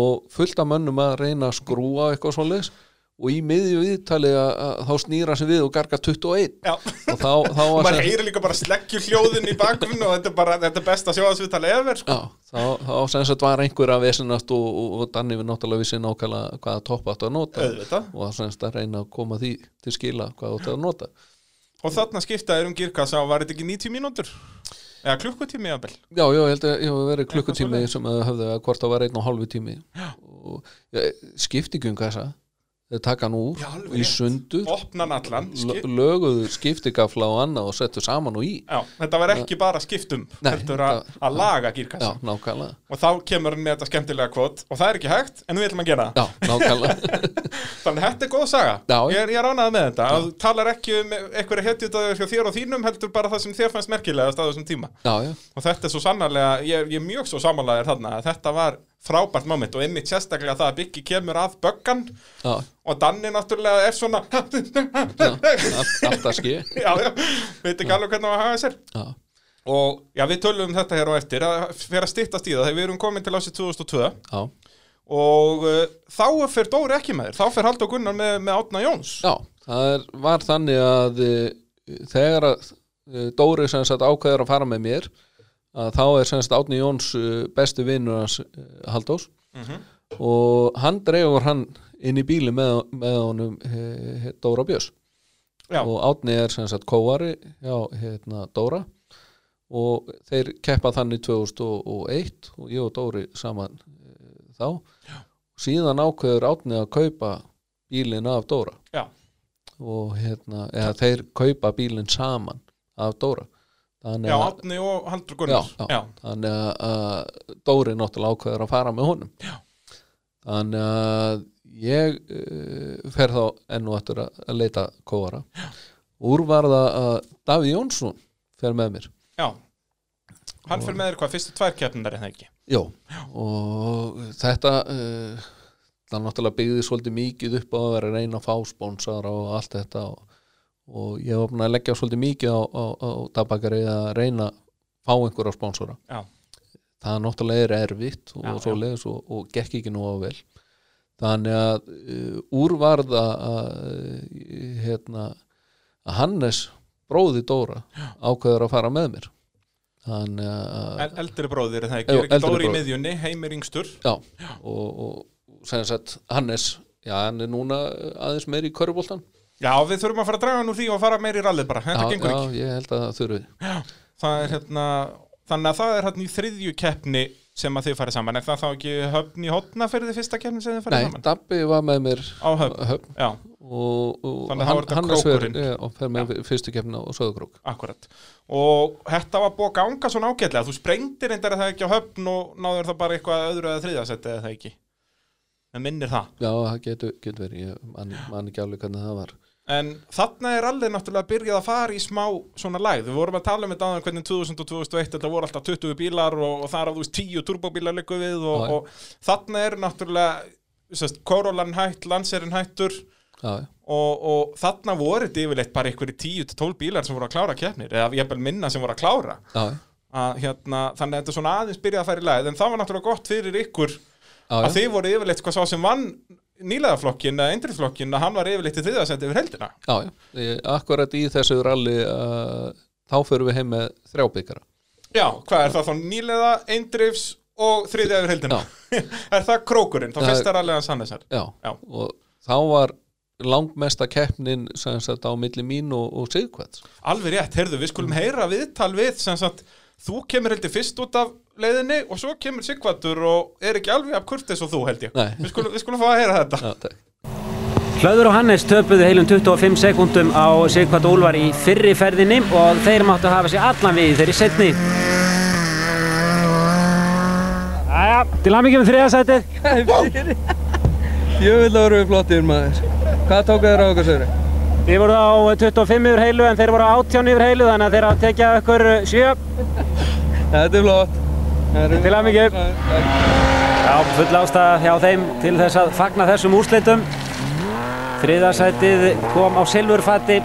og fullt af mönnum að reyna að skrúa eitthvað svoleiðis og í miðju viðtali að, þá snýra sig við og garga 21 Já, og þá, þá var maður sem- heyrir líka bara sleggju hljóðin í bakgrunn og þetta er bara, þetta er besta sjóðasviðtali efer sko. Já, þá, þá sem sagt var einhver að vesinast og, og, og Danni við náttúrulega vissi nákvæmlega hvaða topp áttu að nota Auðvitað. og sem sagt að reyna að koma því til skila hvað áttu að nota Og þarna skiptaðir um girkassa og var þetta ekki 90 mínútur? Eða klukkutími jafnvel? Já, já, ég held að hafa verið klukkutími sem höfðu að hvort það var einn og hálfu tími og skiptingum þessa þeir taka hann úr Já, í skip... löguðu skiptingafla og annað og settu saman og í. Já, þetta var ekki bara skiptum Nei, Þetta er að, að laga nákvæmlega. Og þá kemur hann með þetta skemmtilega kvot Og það er ekki hægt, en við ætlum að gera það. Þannig að þetta er góð saga. Já. Ég ég er ánægð með þetta. Þú talar ekki um einhverju hetjutaður hjá þér og þínum heldur bara það sem þér fannst á já, og þetta er svo sannarlega, ég, ég er mjög svo samanlegaðir þarna að þetta var frábært moment og einmitt sérstaklega það að Biggi kemur að böggan og Danni náttúrulega er svona já allt, allt að ski já, já, veit ekki alveg hvernig að hafa sér. Og já, við tölum um þetta hér á eftir að fyrir að styttast í það þegar við erum komin til ásið 2002 já, og uh, þá fyrir Dóri ekki með þér þá fyrir Haldur Gunnar með, með Átna Jóns. Já það er, var þannig að e, þegar að e, Dóri sem sagt ákveður að fara með mér að þá er sem sagt Átni Jóns e, besti vinnur hans e, Haldós Mhm. og hann dreifur hann inn í bíli með, með honum e, e, Dóra Björns. Og Átni er sem sagt kóari já, hérna Dóra. Og þeir keppa þannig 2001 og ég og Dóri saman e, þá. Já. síðan ákveður Átni að kaupa bílinn af Dóra. Já, og hérna, eða þeir kaupa bílinn saman af Dóra þannig já, Átni og Haldur já, Gunnar já, þannig að, Dóri náttúrulega ákveður að fara með honum. Já. þannig að ég uh, fer þá enn og eftir að, leita kóara. Úr var það að Davíð Jónsson fer með mér. Já. hann fyrir með þér hvað, fyrstu tvær keppnindar er það ekki? Jó, og þetta uh, það náttúrulega byggði svolítið mikið upp á að vera reyna að fá spónsara og allt þetta og, og ég var búin að leggja svolítið mikið á, á, á tabakari að reyna að fá einhverja spónsara já, það náttúrulega er erfitt og Já, svo leiðis og, og gekk ekki nú á vel. Þannig að uh, úrvarða að uh, hérna að Hannes bróði Dóra ákveður að fara með mér. Þannig að El, eldri bróðir það ekki, er ekki Dóri í bróðir. miðjunni, heimir yngstur já, og, og sem sagt Hannes, já hann er núna aðeins meir í körfuboltan já, við þurfum að fara að draga úr því og fara meir í rallið bara, þetta já, gengur já, ekki ég held að það þurfi. Það er hérna, þannig að það er hérna í þriðju keppni sem að þið farið saman. Er það þá ekki höfn í hotna fyrir þið fyrsta keppni sem þið farið Nei, saman? Dabbi var með mér á höfn, höfn. já, og, og Þannig að það var þetta krókurinn. ja, og fer með fyrstu keppna og sögukrók akkurat og þetta var búið að ganga svona ágætlega. Þú sprengdir reyndar að það ekki á höfn og náður það bara eitthvað öðru eða þriðasetti eða það ekki? En minnir það. Já, það getur, getur verið, ég man, man ekki alveg hvernig það var En þarna er allir náttúrulega byrjað að fara í smá svona lægð. Við vorum að tala um þetta áðan hvernig 2000 og 2001 þetta voru alltaf 20 bílar og, og það er að þú veist 10 turbóbílar líku við og, og þarna er náttúrulega sest, Corolan hætt, Lancerin hættur og, og þarna voru þetta yfirleitt bara einhverju 10-12 bílar sem voru að klára keppnir eða ég bel minna sem voru að klára. Að, hérna, þannig að þetta svona aðeins byrjað að fara í lægð. En það var náttúrulega gott fyrir ykkur já, að þið voru yfirleitt sko sá sem vann nýlegaðaflokkin eða eindriðflokkin að hann var yfirleitt í þriðasendi yfir heldina Já, já, akkurat í þessu ralli uh, þá förum við heim með þrjá byggara Já, hvað er það þá? Nýlega, eindrifs og þriðja yfir heldina Er það krókurinn, þá Það er- fyrsta ralliðan Sannesar Já, Já. og þá var langmesta keppnin sem sagt á milli mín og, og Sigkvæts Alveg rétt, heyrðu, við skulum heyra viðtal við sem sagt, þú kemur heldur fyrst út af leiðinni og svo kemur Sigvatur og er ekki alveg af kurtis og þú held ég Nei. Við skulum, við skulum fá að heyra þetta Já, takk Hlöður og Hannes töpuðu heilum 25 sekundum á Sigvart Úlfar í fyrri ferðinni og þeir máttu hafa sér allan við í þeirri setni. Æja, til að með þriðasætið. Jöfull voru við flottir maður. Hvað tók þér á okkur sögri? Þið voru á 25 yfir heilu en þeir voru á 18 yfir heilu þannig að þeir að tekja ykkur 7. Þetta er flott. Til hamingju. Já, full ástæða hjá þeim til þess að fagna þessum úrslitum. Þriðasætið kom á silfurfatti.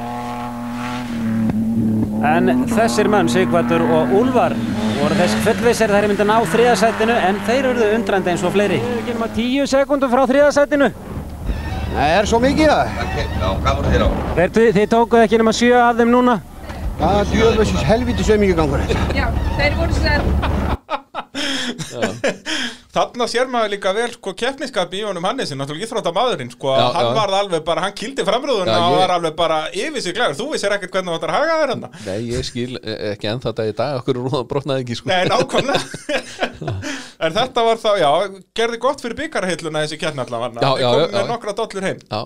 En þessir menn, Sigvartur og Úlfar, voru þess fullvissir þeir myndu ná þriðasætinu en þeir eruðu undrandi eins og fleiri. Við erum að 10 sekundum frá þriðasætinu. Það er svo mikið það. Já, hvað voru þeir á? Þeir, þið tókuð ekki nema 7 af þeim núna. Það er djöflössis helviti sömingi gangur þetta. Já, þeir voru sér Þarna sér maður líka vel sko keppniskap í honum Hannesin, náttúrulega íþróttamaðurinn sko, Já, hann já. varð alveg bara, hann kýldi framröðuna Já, og ég- var alveg bara yfir sig glæður, þú vissir ekkert hvernig þú ættir að haga þér hann Nei, ég skil eh, ekki ennþá þetta í dag okkur rúða brotnaði ekki sko. Nei, nákvæmlega. En þetta var þá, já, gerði gott fyrir byggarheilluna þessi keppni allavega komum já, með nokkra dollur heim. Já,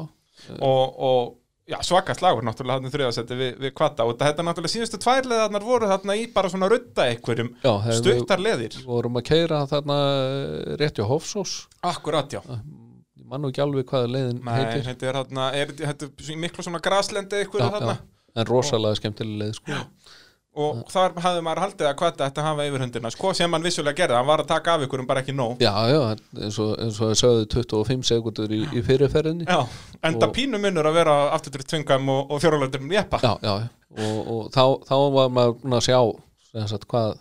og, og já, svaka slagur náttúrulega hann þriðasetti við, við kvata og þetta náttúrulega síðustu tvær leðarnar voru þarna í bara svona rudda einhverjum Já, stuttar leðir. við vorum að keira þarna eh, rétt hjá Hofsós. Akkurat, já. Ég man nú ekki alveg hvað leiðin Nei, heitir. þetta er þarna, er þetta er miklu svona graslendi já, þarna? já, En rosalega skemmtileg leið sko og þar hafði maður haldið að kvata ætti að hafa yfirhundina, sko sem hann vissulega gerði. Hann var að taka af ykkurum bara ekki nóg. Já, já, eins og, eins og það sögðu 25 sekundur í, í fyrirferðinni. Já, enda Og- pínu munur að vera aftur tvingam og, og fjóralöndurum jeppa já, já, og, og þá, þá var maður að sjá sagt, hvað,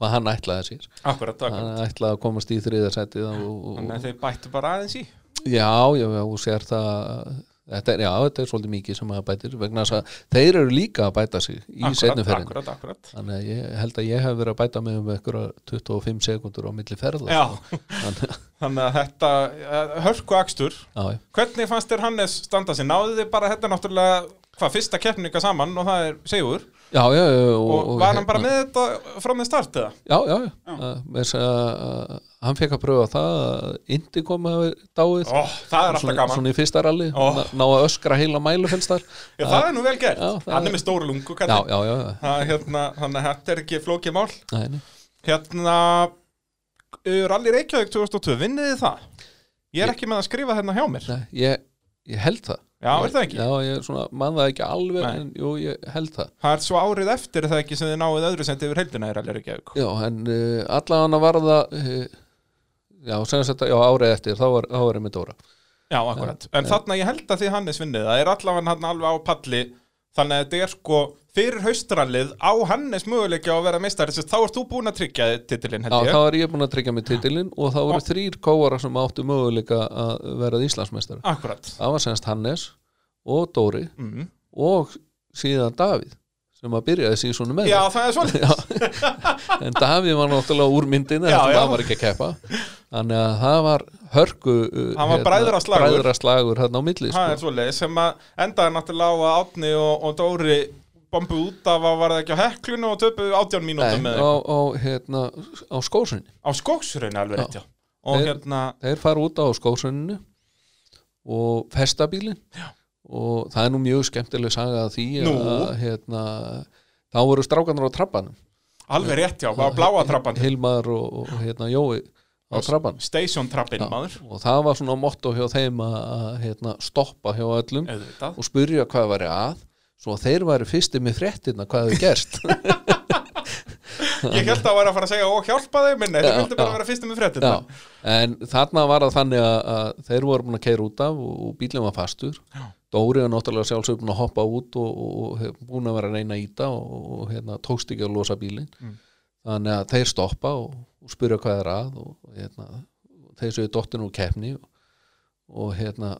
hvað hann ætlaði sér. Akkurat, akkurat hann ætlaði að komast í þriðarsætið Þannig að þeir bættu bara aðeins í. Já, já, já, og sér það þetta er, já, þetta er svolítið mikið sem maður bætir vegna þess að þeir eru líka að bæta sig í Akkurat, setni ferðin akkurat, akkurat þannig að ég held að ég hef verið að bæta mig um einhverja 25 sekundur á milli ferða Já. sko. þannig, að- að þetta, eh, hörku akstur já, Hvernig fannst þér Hannes standa sig? Náðu þið bara þetta náttúrulega hvað fyrsta keppninga saman og það er Sigur já, já, já og, og, var hann bara hérna- með þetta frá með start eða? Já, já, já. Uh, hann fekk að pröfa það að Indi kom að dáið. Ó, það er alltaf gaman. svona í fyrsta ralli. Ná, að öskra heila mælufelstar Já, það er nú vel gert, hann er með stóru lungu Já, já, já, hérna, Þannig að þetta er ekki flókið mál. Nei, nei. Hérna Rally Reykjavík 2002, vinnið þið það? Ég er ekki með að skrifa hérna hjá mér. Nei, ég, ég held það Já, er það ekki? Já, ég man það ekki alveg Nei. en jú, ég held það Það er svo árið eftir er það ekki sem þið náið öðru sendi yfir heildina í Rally Reykjavík Já, en uh, allavega var það uh, Já, sem sagt, já, árið eftir þá var, þá var ég með Dóra Já, akkurat. En þarna ég held að því Hannes vinnið, það er allavega hann alveg á palli, þannig að þetta er sko fyrir haustrallið á Hannes möguleika að vera að þá ert þú búin að tryggja titilinn, Já, held þá ég. var ég búin að tryggja mig titilinn og þá voru þrýr kóara sem áttu möguleika að verða Íslandsmeistari Akkurat. Það var semst Hannes og Dóri Mm. og síðan Davíð sem að byrjaði síðan með Já, það er svolítið. Já. en Davíð var náttúrulega úr myndinu Já, þar sem já. hann var ekki að keppa þannig að það var hörku uh, Hann var bræðraslagur. bræðraslagur hérna á milli Það er sko. svolítið, sem að endaði náttúrulega á að Átni og, og Dóri bombu út af að var það ekki á heklunu og töpuðu 18 mínútum með á, á, hérna, á skósunni Á skóksrunni alveg Já. rétt, já. Og Þeir- hérna, þeir fara út á skósunninu og festa bílinn og það er nú mjög skemmtileg saga því að hérna, þá voru strákanar á trappanum alveg rétt, já, var bláa trappan. Hilmar og, og hérna, Jói á trappan Station trappin, maður. og það var svona motto hjá þeim að, hérna, stoppa hjá öllum Auðvitað. og spyrja hvað væri að svo þeir væri fyrsti með fréttina hvað hefur gerst Ég held að það var að fara að segja og hjálpa en nei, þeir Já, vildu bara já. vera fyrstum með fréttina. Já, en þarna var það þannig að, að þeir voru búin að keira út af og, bílinn var fastur Já. Dóri var náttúrulega sjálfsög búin að hoppa út og, og, og búin að vera að reyna að íta og, og hérna, tókst ekki að losa bílinn Mm. þannig að þeir stoppa og, spyrja hvað er að og, hérna, þeir séu dottin úr keppni og, hérna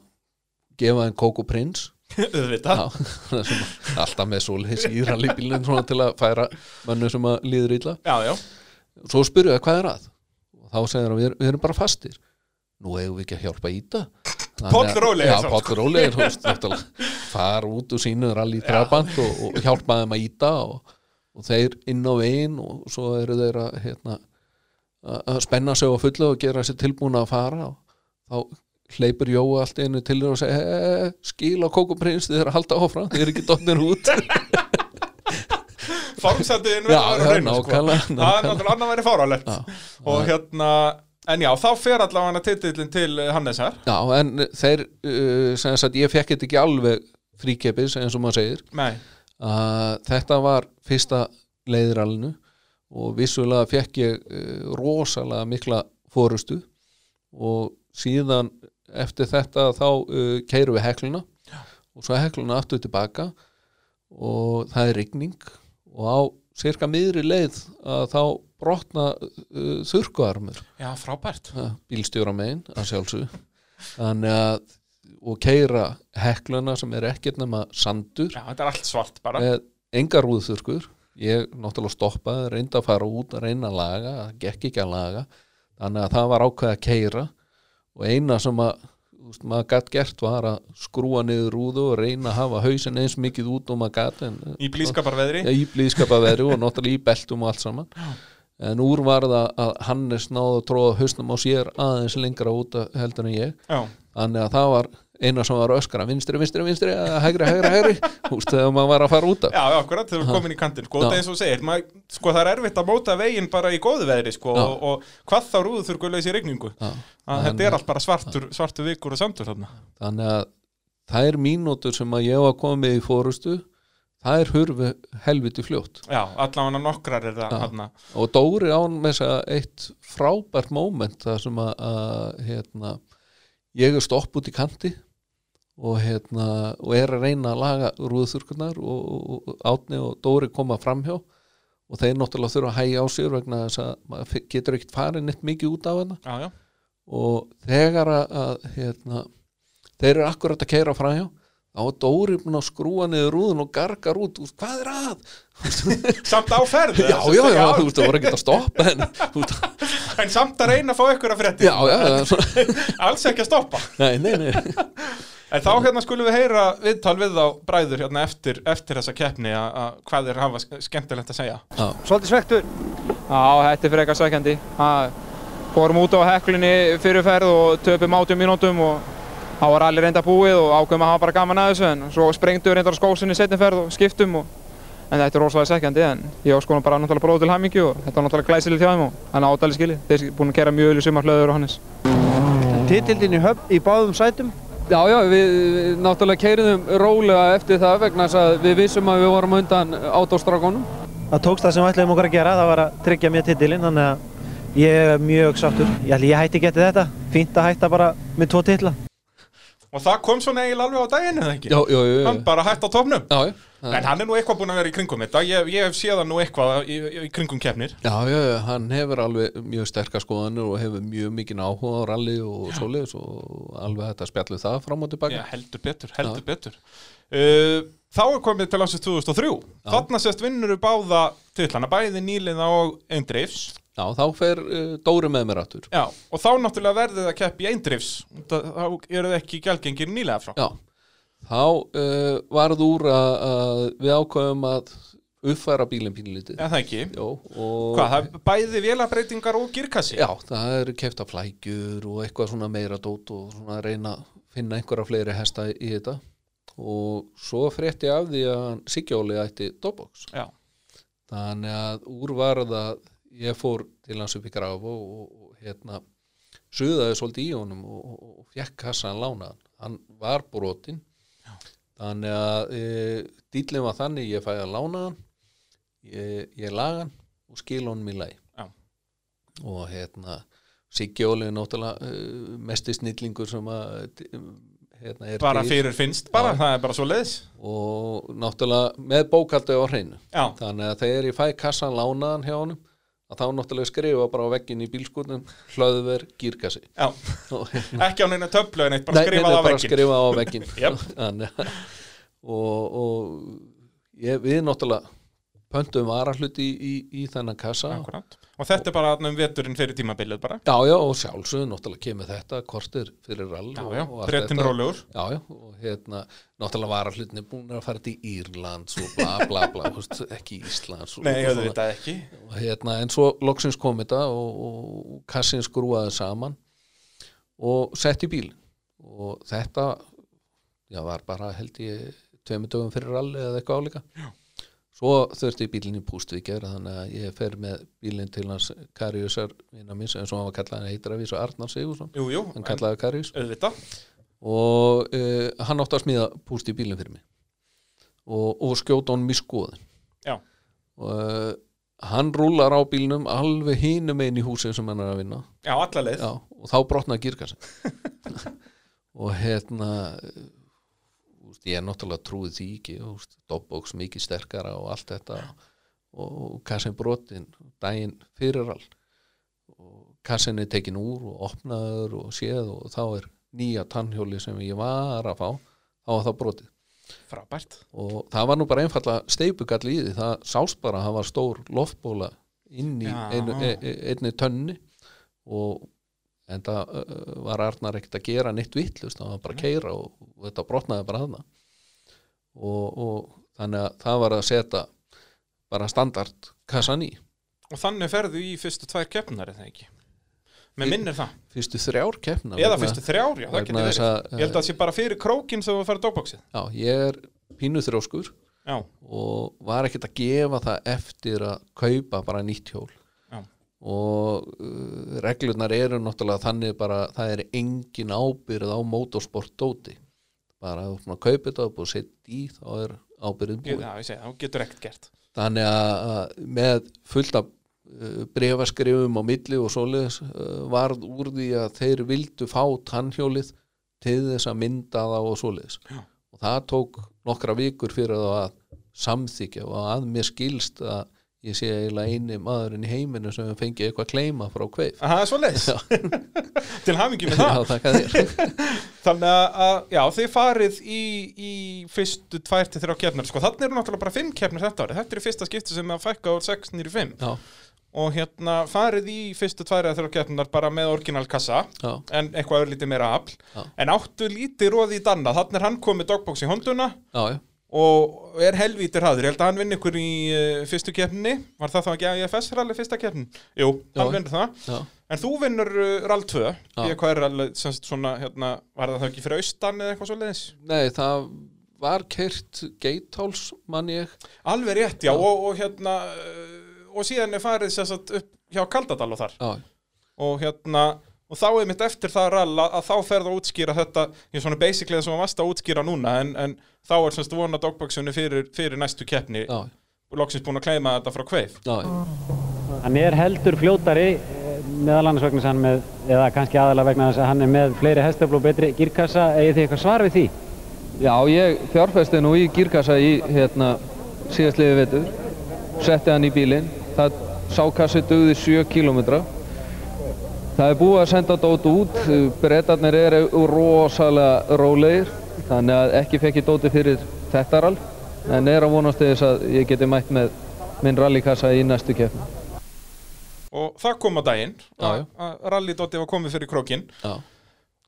gefa Coco Prince auðvitað. Það alltaf með svoleiðis í rallybílinn svona til að færa mönnu sem að líður illa. Já, já, svo spyrja það hvað er að? Og þá segir við, við erum bara fastir. Nú eigum við ekki að hjálpa Íta. Þannig að- Páll Rólegir Já, samt, Páll Rólegir þú veist, náttúrulega, fara út úr sínu rally trabant og, og hjálpa þeim að Íta og, og þeir inn á veginn og svo eru þeir að hérna, að spenna sig á fullu og gera sér tilbúna að fara og þá hleypur Jói allt einu til þeir og segja e, e, skil á kókuprins þið er að halda áfram, þið er ekki dotnir út. Formsættiðin Já, verður að já, reyna, sko. það er náttúrulega annar væri fárálegt Já. og hérna en já, þá fer allavega titillin til eh, Hannesar Já, en þeir uh, sem sagt, ég fekk þetta ekki alveg fríkepis eins og maður segir. Nei, að þetta var fyrsta leiðiralinu og vissulega fekk ég uh, rosalega mikla fórustu og síðan eftir þetta þá uh, keirum við hekluna og svo hekluna aftur tilbaka og það er rigning og á cirka miðri leið að þá brotna uh, þurrkuarmur. Já, frábært. Bílstjóra megin að sjálfsög þannig að og keira hekluna sem er ekkert nema sandur. Já, þetta er allt svart bara. Með enga rúðþurkur ég náttúrulega stoppaði, reyndi að fara út að reyna að laga, það gekk ekki að laga. Þannig að það var ákveð að keira og eina sem að veist, maður gætt gert var að skrúa niður rúðu og reyna að hafa hausin eins mikið út og maður gætt en í blískaparveðri Já, í blíðskapaveðri og náttúrulega í beltum og allt saman. En úr var það að Hannes náði að tróða hausnum á sér aðeins lengra út heldur en ég. Já, þannig að það var eina sem var öskra vinstri, vinstri, vinstri, hægri, hægri, hægri húst þegar maður var að fara út af. Já, akkurat, þegar við komin í kantinn sko, það er eins og segir, maður, sko, það er erfitt að móta veginn bara í góðu veðri sko, og, og hvað þá rúðu þurrgulegs í að þetta er allt bara svartur, svartur vikur og samtur þarna. Þannig að það er mínútur sem að ég var komið í fórustu það er hurfi helviti fljótt. Já, allavega nokkrar er það þarna. Og Dóri án með þess að eitt frábært moment það sem að, að hérna, ég er stopp út í kanti og, hérna, og er að reyna að laga rúðþurkunar og, og, Átni og Dóri koma framhjá og þeir náttúrulega þurfa að hægja á sér vegna þess að maður getur ekkert farið neitt mikið út af hana já, já, og þegar að, hérna, þeir eru akkurat að keira framhjá þá er Dóri búin að skrúa niður rúðun og gargar út, veist, hvað er að? samt á ferð já, já, já, þú veist, það voru ekki að stoppa en, en samt að reyna að fá ykkur að frétti já, já, svona alls ekki að stoppa. Nei, nei, nei En þá hérna skulum við heyra viðtal við þá bræður hérna eftir, eftir þessa keppni að að hvað þeir hafa sk- skemmtilegt að segja. Svolítið svektur. Já, þetta er frekar sækjandi. Það- Fórum út á heklunni fyrir ferð og töpum 80 mínútum og þá var allir reynda búið og ákveðum að hafa bara gaman að þessu en svo sprengdu við reyndar á skósinni setni ferð og skiptum og en þetta er rosalega sækjandi en ég á skoðum bara náttúrulega bróð til hæmingju og þetta var náttúrulega glæsilegt hjá þeim og hann ádali skilið. Þeir eru búin að gera mjög vel í sumar hlöður og Hannes. Titildin í höfn í báðum sætum. Já, já, við, við náttúrulega keiriðum rólega eftir það vegna þess að við vissum að við vorum undan átóstrákonum. það tókst það sem við ætlaðum okkur að gera, það var að tryggja mér titilinn, þannig að ég er mjög sáttur. Ég ég hætti eftir þetta, fínt að hætta bara með tvo titla. Og það kom svona eiginlega alveg á daginn eða ekki? Já, já, Hann bara hætt á já. En hann er nú eitthvað búinn að vera í kringum þetta. Ég, ég hef séð hann nú eitthvað í, í, kringum keppnir. Já, já, hann hefur alveg mjög sterkar skoðanir og hefur mjög mikinn áhuga á rally og svoleiðis og alveg þetta spjallu það fram og tilbaka Já, heldur betur, heldur betur. Uh, þá er komið til ásins 2003. Þarna sést vinnur báða titlana, bæði nýliða og eindrifs. Já, þá fer uh, Dóri með mér aftur Já, og þá náttúrulega verðið að keppi í eindrifs. Þá eru þið ekki gælgengir nýlega frá. Já, þá uh, varð úr að, að við ákveðum að uppfæra bílinn pínlítið Já, það ekki. Jó, og Hvað, það er bæði vélabreitingar og girkassi? Já, það eru kefta flækjur og eitthvað svona meira dót og svona að reyna að finna einhverja fleiri hesta í, þetta og svo frétti af því að hann Siggjóli ætti dóbox Já. þannig að úr varð að ég fór til hans upp í graf og, og, og hérna suðaði svolítið í honum og, og, fekk kassan lánaðan. Hann var brotinn. Þannig að e, dýllin var þannig ég fæði að lána hann ég, ég laga hann og skil honum í lagi. Já. og hérna Siggi Óli er náttúrulega uh, mesti snillingur sem að hérna, Bara fyrir finnst bara, Já. það er bara svo leiðis. og náttúrulega með bókaldi á hreinu. Þannig að þegar ég fæ kassan lánaðan hjá honum að þá náttúrulega skrifa bara á veggin í bílskotnum hlöðver gírkassi. Ekki á neina töflu en eitt, bara skrifa á veggin og, og ég, við náttúrulega pöntum varahluti í, í, í þennan kassa. Akkúrat. Og þetta er bara um veturinn fyrir tímabilið bara Já, já, og sjálfsögðu náttúrulega kemur þetta kortir fyrir rall Já, já, og allt brettin þetta. rólegur Já, já, og hérna náttúrulega varahlutin er búin að fara til Írlands og bla bla bla, þú veist, ekki Íslands og, Nei, svona. veit það ekki og hérna, en svo loksins kom þetta og, og kassin skrúaði saman og sett í bíl og þetta já, var bara held ég tveimur dögum fyrir ralli eða eitthvað álíka já. Svo þurfti bílinn í pústvíkjör þannig að ég fer með bílinn til hans Kariusar vinnar minns eins og hann var kallað hann heitir að vísa Arnar Sigursson Jú, jú, hann kallaði Karius og uh, hann átti að smíða púst í bílinn fyrir mig. Og, og skjóta honum í skoðin Já. og uh, hann rúlar á bílnum alveg hinum einn í húsin sem hann er að vinna. Já, Já, og þá brotnaði gírkassin og hérna úst, ég er náttúrulega trúið því ekki dobbóks mikið sterkara og allt þetta og kassin brotin daginn fyrir all. Og kassin er tekin úr og opnaður og séð og þá er nýja tannhjóli sem ég var að fá þá var það brotið. Frábært. Og það var nú bara einfallega steipugall í því það sást bara að það var stór loftbóla inn í Já. einu, e, e, einni tönni og en það var Arnar ekkert að gera neitt vittlust, það var bara að keira og, og þetta brotnaði bara þarna. Og, og þannig að það var að setja bara standard kassan í. Og þannig ferðu í fyrstu tvær keppnar eða ekki? Með minnir það? fyrstu þrjár keppna Eða fyrstu þrjár, já, það getur verið. að, Ég held að það sé bara fyrir krókin sem þú farið dókbóksið Já, ég er pínu þrjóskur Já, og var ekkert að gefa það eftir að kaupa bara nýtt hjól. Já. og uh, reglurnar eru náttúrulega þannig bara það er engin ábyrð á motorsport dóti bara að þú búin að kaupa þetta og búin að setja í þá er ábyrðið Get- búin já, ég segi, það getur ekkert gert. Þannig að, með fullt af uh, brefaskrifum á milli og svoleiðis uh, varð úr því að þeir vildu fá tannhjólið til þess að mynda það og svoleiðis. Já. og það tók nokkra vikur fyrir það að samþykja og að mér skilst að ég sé eiginlega eini maðurinn í heiminu sem fengi eitthvað að kleima frá kveif. Það er svo leis Til hamingi með Já, það þér. Þannig að, já, þið farið í, í fyrstu tvær til þrjá keppnar Sko, þannig eru náttúrulega bara fimm keppnar þetta árið. Þetta er fyrsta skipti sem að fækka úr 6 nýri 5 Já, Og hérna farið í fyrstu tvær eða þrjá keppnar bara með orginal kassa já, En eitthvað er lítið meira afl. Já. En áttu lítið róði í danna. Þannig er hann komið dogbox í honduna já, já, Og er helvítur hafður. Ég held að hann vinni ykkur í uh, fyrstu keppninni. Var það þá ekki AIFS rally fyrsta keppnin? Jú, hann Já. vinnur það. Já, En þú vinnur uh, rall 2 Já. Ég hvað er rall, sem svona, hérna, var það þá ekki fyrir austan eða eitthvað svo leiðis? Nei, það var keirt geitháls mann ég. Alveg rétt, já, Og, og hérna uh, Og síðan er farið sagt upp hjá Kaldadal og þar. Já, Og hérna Og þá er mitt eftir það rall að, að þá ferð að útskýra þetta Ég er svona basically það sem að vasta að útskýra núna En, en þá er semst vona dogboxunni fyrir, fyrir næstu keppni já, Og loksins búin að kleima þetta frá kveif. Hann er heldur fljótari meðal annars vegna hann með, eða kannski aðalega vegna þess að hann er með fleiri hestafl og betri gírkassa. Egið þið eitthvað svar við því? Já, ég fjárfesti nú í gírkassa í hérna síðastliði vetur, setti hann í bílinn, það sákassi dugði 7 kilometra. Það er búið að senda dót út, brettarnir eru rosalega rólegir, þannig að ekki fekk ég dóti fyrir þetta rall, en er að vonast til þess að ég geti mætt með minn rallykassa í næstu keppni. Og það kom á daginn að- rallydóti var komið fyrir krókin já.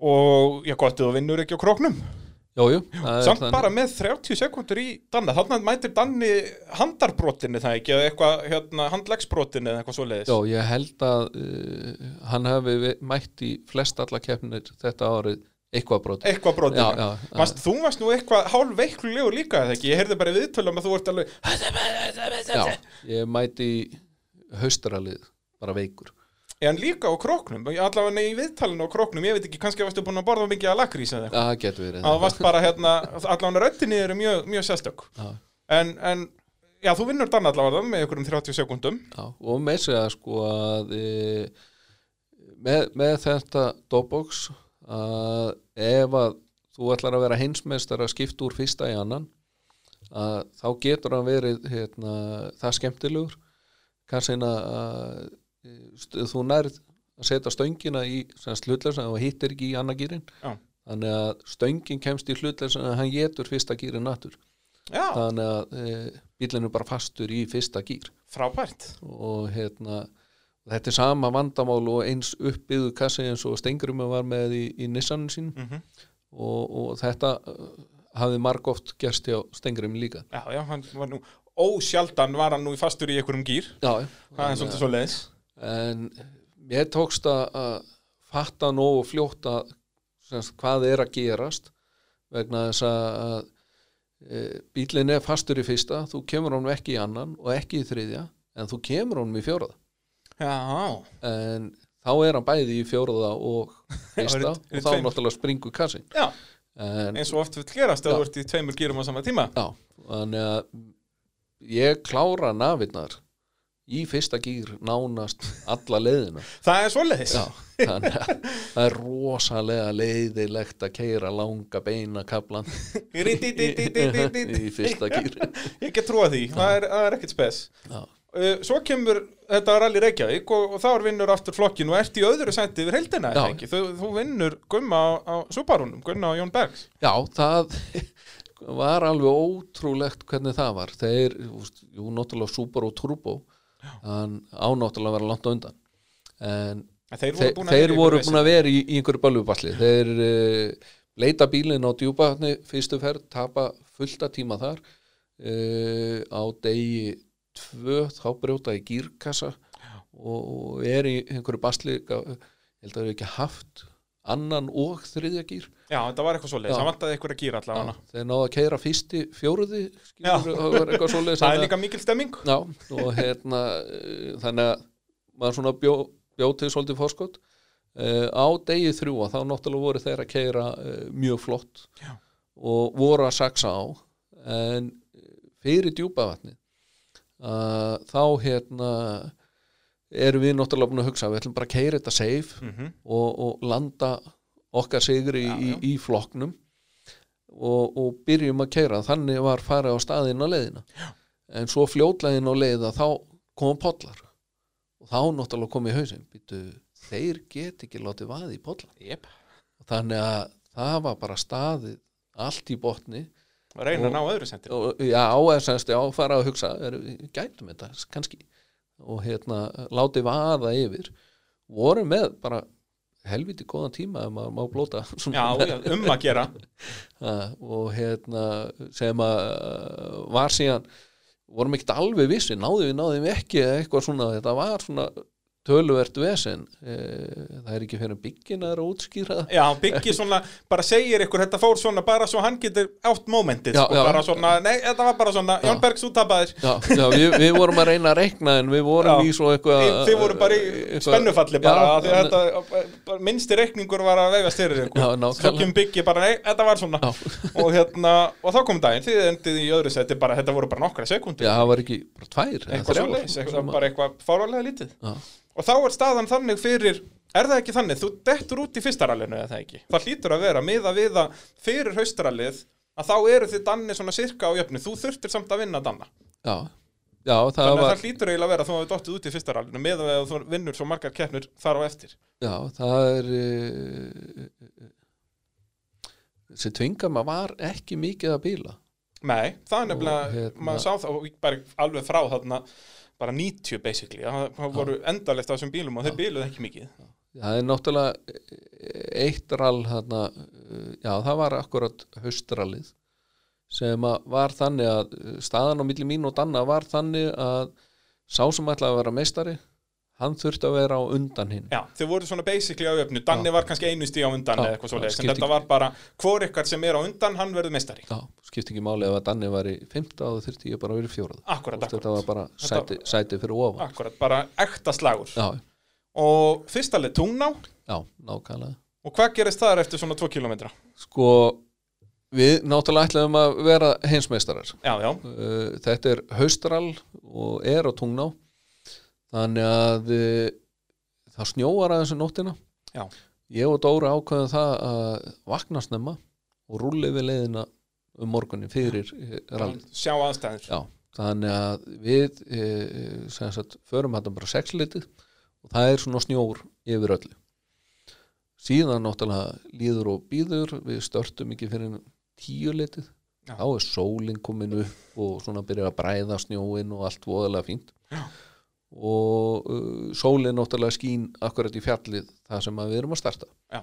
Og já, gott þú vinnur ekki á króknum Jú, jú, það er Samt bara með 30 sekundur í Danna Þannig mætir Danni handarbrotinni það ekki Eða eitthvað hérna, handlegsbrotinni eða eitthvað svo leiðis Já, ég held að uh, hann ve- mætt í flest alla keppnir þetta árið eitthvað brot Eitthvað brotinni Já, já, já. Varst, Þú varst nú eitthvað hálf veiklulegur líka eða ekki? Ég heyrði bara viðtölum að þú ert alveg Já, ég mæti í haustralið bara veikur En líka á króknum? Allavega í viðtalinu á króknum Ég veit ekki, kannski varstu búin að borða mikið að lakrís eða eitthvað. Það getur verið. Það varst bara hérna Allavega röttinni eru mjög, mjög sérstök. Já. En, en Já, þú vinnur Danna allavega með ykkur um 30 sekundum Já, og með segja sko að e, með, með þetta dopbox að ef að þú ætlar að vera heimsmeistar að skipta úr fyrsta í annan að þá getur hann verið hérna, það skemmtilegur. Kassin að að, st- þú nærð að setja stöngina í hlutleysa og hittir ekki í annargýrin Já. þannig að stöngin kemst í hlutleysa en hann getur fyrsta gýrin natur Já, þannig að e, bílinn er bara fastur í fyrsta gýr frábært. Og hérna þetta er sama vandamál og eins uppbyggðu kassi eins og Stengrum var með í, í Nissanin sín Mhm. og, og þetta uh, hafði margóft gerst hjá Stengrum líka. Já, já, hann var nú Ósjaldan var hann nú fastur í einhverjum gýr Já, Það er svolítið svo leiðis en mér tókst að að fatta nógu fljótt að semst, hvað er að gerast vegna þess að e, bílinn er fastur í fyrsta þú kemur honum ekki í annan og ekki í þriðja en þú kemur honum í fjóraða Já, en þá er hann bæði í fjóraða og fyrsta og þá tveimur. náttúrulega springur kassin já, en, eins og oft vil gerast Já. þú ert í tveimur gýrum á sama tíma. Já, þannig að ég klára nafinnar í fyrsta gýr nánast alla leiðina. Það er svo leiðis það er rosalega leiðilegt að keira langa beina kaplan í fyrsta gýr Ég get trúa því, það er, er ekkert spes. Já. Uh, Svo kemur þetta rally Reykjavík og, og þá er vinnur aftur flokkin og ert í öðru sæti yfir heldina, ekki? Þú, þú vinnur Gumma á, á Subarunum, Gunna og Jón Bergs. Já, það var alveg ótrúlegt hvernig það var. Þeir, jú, náttúrulega Subaru Turbo hann ánáttúrulega vera langt á undan. En þeir voru búin að þeir í voru búin að vera í, í einhverju balluballi þeir uh, leita bílinn á djúpahatni fyrstu ferð, tapa fullta tíma þar. Uh, á degi tvö þá brjóta í gírkassa og, og er í einhverju basli held að það er ekki haft annan og þriðja gír. Já, þetta var eitthvað svo leiðis, Já. það vantaði eitthvað að gýra allavega þeir náðu að keira fyrsti fjóruði það var eitthvað svoleiðis Það er líka mikil stemming. Já, og hérna eh, þannig að maður svona bjó, bjó til svolítið fórskot uh, á degi þrjúa þá náttúrulega voru þeir að keira uh, mjög flott Já. og voru að saksa á. En fyrir djúpavatni uh, þá hérna erum við náttúrulega búin að hugsa við ætlum bara að keira þetta safe Mhm. og, og landa okkar sigri Já, í, já. í flokknum og, og byrjum að keira þannig var farið á staðinn á leiðina. Já. en svo fljótlegin á leiða þá koma pollar. Og þá náttúrulega kom í hausinn. Býtu, þeir get ekki látið vaði í pollar Jep, og þannig að það var bara staðið allt í botni. Og reyna að Og- ná öðru sendir og, já, eða semst, já, fara að hugsa er, gætum þetta, kannski og hérna, látið vaða yfir voru með bara helviti góðan tíma ef maður má blóta. Já, um að gera Ha, og hérna sem að var síðan vorum ekkert alveg vissi, náðum við, náðum við ekki eitthvað svona, þetta var svona töluvert vesen. Eh, það er ekki fyrir byggin að útskýra Já, Biggi svona bara segir ykkur þetta fór svona bara svo hann getur átt momentið Já, sko, já. bara svona, nei, þetta var bara svona Jón Bergs úttapaðir Já, já við, við vorum að reyna að reikna en við vorum Já. í svo eitthvað Þið voru bara í eitthvað- spennufalli bara, Já, já, þetta, bara minnsti reikningur var að Já, Svo nákvæmlega kemur Biggi bara, nei, þetta var svona. Og hérna, og þá kom daginn, þið endið í öðru seti bara, þetta voru bara nokkra sekundur Já, það var ekki bara tvær að- og þá er staðan þannig fyrir er það ekki þannig, þú dettur út í fystarallinu eða það ekki, það hlýtur að vera miða við að fyrir haustarallið að þá eru þið danni svona sirka á jöfnu. Þú þurftir samt að vinna danna. Já, já það þannig að var það hlýtur eiginlega að vera að þú hefur dottið út í fystarallinu miða við að þú vinnur svo margar keppnir þar á eftir. Já, það er uh, þessi tvingama var ekki mikið að bíla. Nei, það er nefnilega, Og hérna- maður sá það alveg frá þarna bara 90 basically, það voru endalegt á þessum bílum og þeir bíluðu ekki mikið. Það er náttúrulega eitt rall þarna, já það var akkurat haustrallið sem var þannig að staðan á milli mín og Danna var þannig að sá sem ætlaði að vera meistari hann þurfti að vera á undan hinn. Já, þeir voru svona basically á jöfnu. Danni var kannski einu stíð á undan Já, eða eitthvað svo það en þetta var bara hvor ykkar sem er á undan, hann verður mestari Já, skipti ekki máli ef að Danni var í fymta og þurfti ég bara að vera í fjórað Akkurat, þetta akkurat. var bara Þetta- sæti, sæti fyrir ofan. Akkurat, bara ekta slagur. Já, Og fyrst alveg tungná. Já, nákvæmlega. Og hvað gerist þar eftir svona 2 km? Sko, við náttúrulega ætlaðum að vera heimsmeistarar. Já, já, Uh, þannig að uh, það snjóar aðeins um nóttina Já. Ég og Dóra ákveðum það að vakna snemma og rúli við leiðina um morgunin fyrir uh, rallið sjá aðstæður Já, þannig að við e, sem sagt, förum hann bara sexlitið og það er svona snjór yfir öllu síðan náttúrulega líður og býður við störtum ekki fyrir tíu litið Já. þá er sólin komin upp og svona byrjar að bræða snjóin og allt voðalega fínt Já. Og uh, sólin náttúrulega skín akkurat í fjallið það sem við erum að starta. Já.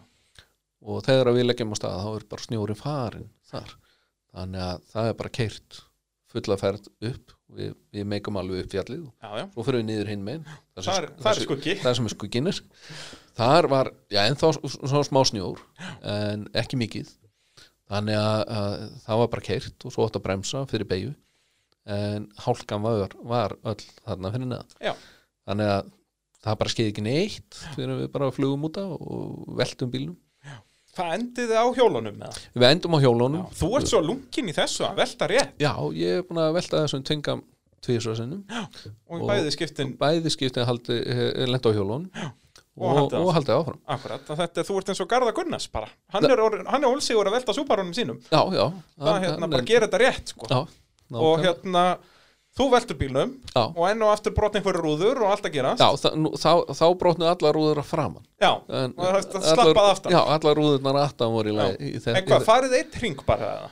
og þegar við leggjum á stað þá er bara snjóri farin þar. Þannig að það er bara keirt fulla ferð upp. Við, við meikum alveg upp fjallið. Og Já, já, svo fyrir við niður hinn megin. Það er, skuggi. það sem er skugginir þar var, já ennþá svona smá snjór en ekki mikið. Þannig að, að það var bara keirt og svo átt að bremsa fyrir beigju en hálkan var, var öll þarna fyrir neðan. Já. þannig að það bara skeiði ekki neitt fyrir við bara flugum út af og veltum bílnum. Það endiði á hjólunum með það við endum á hjólónum Þú ert svo lungin í þessu að velta rétt. Já, ég er búin að velta þessum tvingam tvisra sinnum. Og Og- bæði skiptin? bæði skiptið haldi, lenda á hjólónum Og og, og haldið áfram. Akkurat, að þetta, þú ert eins og Garða Gunnars bara. Hann er, hann er ólsigur að velta súbarónum sínum. Já, já, Það hann- hérna bara er- gera þetta rétt sko. já, Og nákvæmlega. hérna, þú veltur bílnum Já. Og enn og aftur brotna einhverju rúður og allt að gera Já, nú, þá, þá brotnu allar rúður að framan. Já, en, og það er slappað aftan. Já, allar rúðurnar aftan voru í lagi En hvað, farið eitt ring bara eða?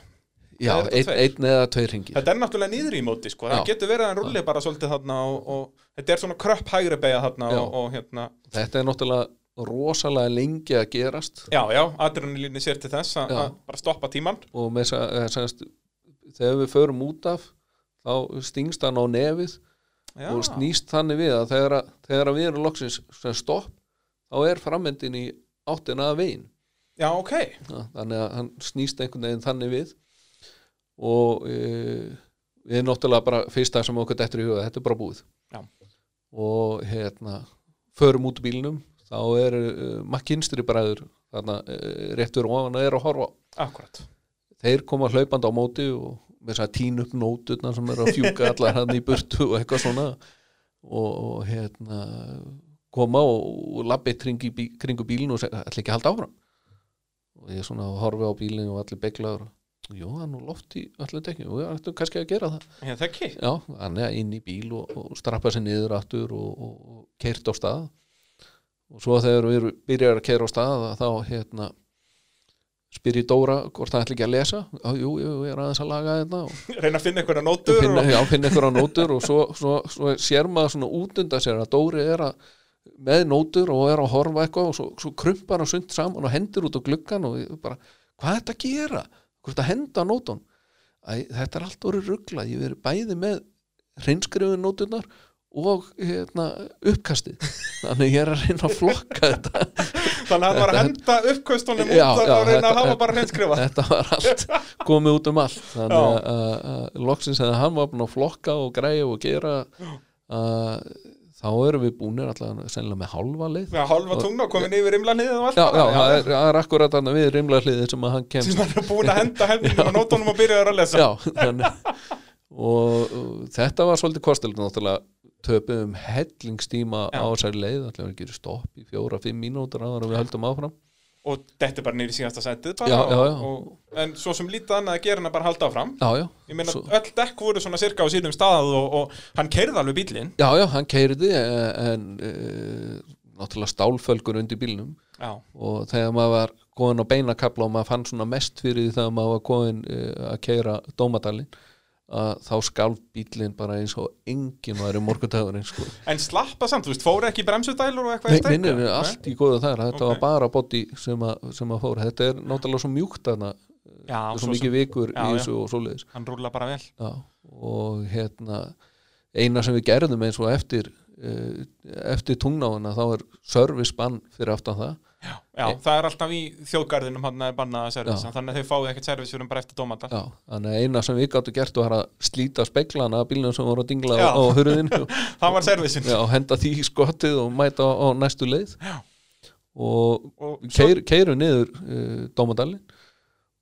Já, einn ein eða tveir ringir Þetta er náttúrulega niður í móti sko. Það Já. getur verið hann rulli bara svolítið þarna og, og þetta er svona kröpp hægri beigja þarna og, og hérna. Þetta er náttúrulega rosalega lengi að gerast. Já, já, adrenalínu sér til þess að bara stoppa tíman og með þess að semst, þegar við förum út af þá stingst hann á nefið Já, og snýst þannig við að þegar, að- þegar að við erum loksins sem stopp þá er frammyndin í áttina að veginn. Já ok. Já, þannig að hann snýst einhvern veginn þannig við og e, við erum náttúrulega bara fyrsta sem okkur dettur í huga, þetta er bara búið. Já. og hérna förum út bílnum þá er uh, makkinstri bræður þarna uh, réttur ofan að er að horfa. Akkurat þeir koma hlaupandi á móti og með þess að tína upp nóturna sem eru að fjúka allar hann í burtu og eitthvað svona. Og, og hérna koma og, og labbi kringi, bí, kringu bílinu og segja, ætla ekki að halda áfram? Og ég svona horfi á bílinu og allir beglaður jú, það er nú loft í allir dekki og ég ættum kannski að gera það? Já, það ekki já, hann er inn í bíl og, og strappa sér niður aftur og, og, og keirt á stað. Og svo þegar við byrjar að keira á stað þá hérna spyr ég Dóra hvort það ætla ekki að lesa já, jú, jú, ég er aðeins að laga þetta og Reyna að finna einhverja nótur finna, og... já, finna einhverja nótur og svo, svo, svo sér maður svona útunda sér að Dóri er að með nótur og er að horfa eitthvað og svo, svo krumpar hann sund saman og hendur út á gluggan og bara, hvað er þetta að gera? Er þetta að henda nótun? Æ, þetta er allt orðið ruggla, ég verið bæði með hreinskrifu nóturnar og hérna, uppkastið. Þannig ég er að reyna að flokka þetta. Þannig að hann var að henda uppkvöstunum Já, út já, og reyna að þetta- hafa bara hreinskrifa. þetta var allt komið út um allt. Þannig Já. að, að, að loksins að hann var búin að flokka og græja og gera að þá erum við búinir allavega sennilega með hálfa leið Já, hálfa tungna og komin yfir rimlanið og allt já, já, það er, það akkurat þannig við rimla hliðið sem að hann kemst. Sem hann er búin að henda helmingum á nótunum og byrjaður að lesa. Já, þannig og, og þetta var svolítið kostilega náttúrulega töpuðum hellingstíma Já. á þessari leið allavega ekki stopp í fjóra-fimm mínútur en við höldum áfram. Og þetta er bara nýri síðasta bara, Já, já, já. Og, og, en svo sem lítið annað að gera en að bara halda áfram. Ég meina Svo- öll dekk voru svona cirka á sínum stað og, og hann keirði alveg bílinn já, já, hann keiriði en e, náttúrulega stálfölgur undir bílnum. Já, og þegar maður var góðin á beinakabla og maður fann svona mest fyrir því þegar maður var góðin uh, að keira dómadalinn að þá skalf bílinn bara eins og enginn var í morgundagurinn sko. en slappa samt, þú veist, fóru ekki bremsudælur og eitthvað Nei, í strekka? minnir er allt í góðu þar þetta Ok. var bara body sem sem að fóra þetta er náttúrulega svo mjúkt þarna já, svo, svo mikið vikur Já, í já. þessu og svoleiðis hann rúla bara vel já, og hérna eina sem við gerðum eins og eftir uh, eftir tungnáðuna þá er service bann fyrir aftan það já, það er alltaf í þjóðgarðinum hann að servisa, Já. þannig að þau fáið ekkert servis fyrir bara eftir dómata. Já, þannig að eina sem við gáttu gert var að slíta speglana að bílnum sem voru að dingla Já. á, hurðinu og, það var servisin já, og henda því í skottið og mæta á, á næstu leið. Já. og og keir, keirum niður uh, dómadalinn.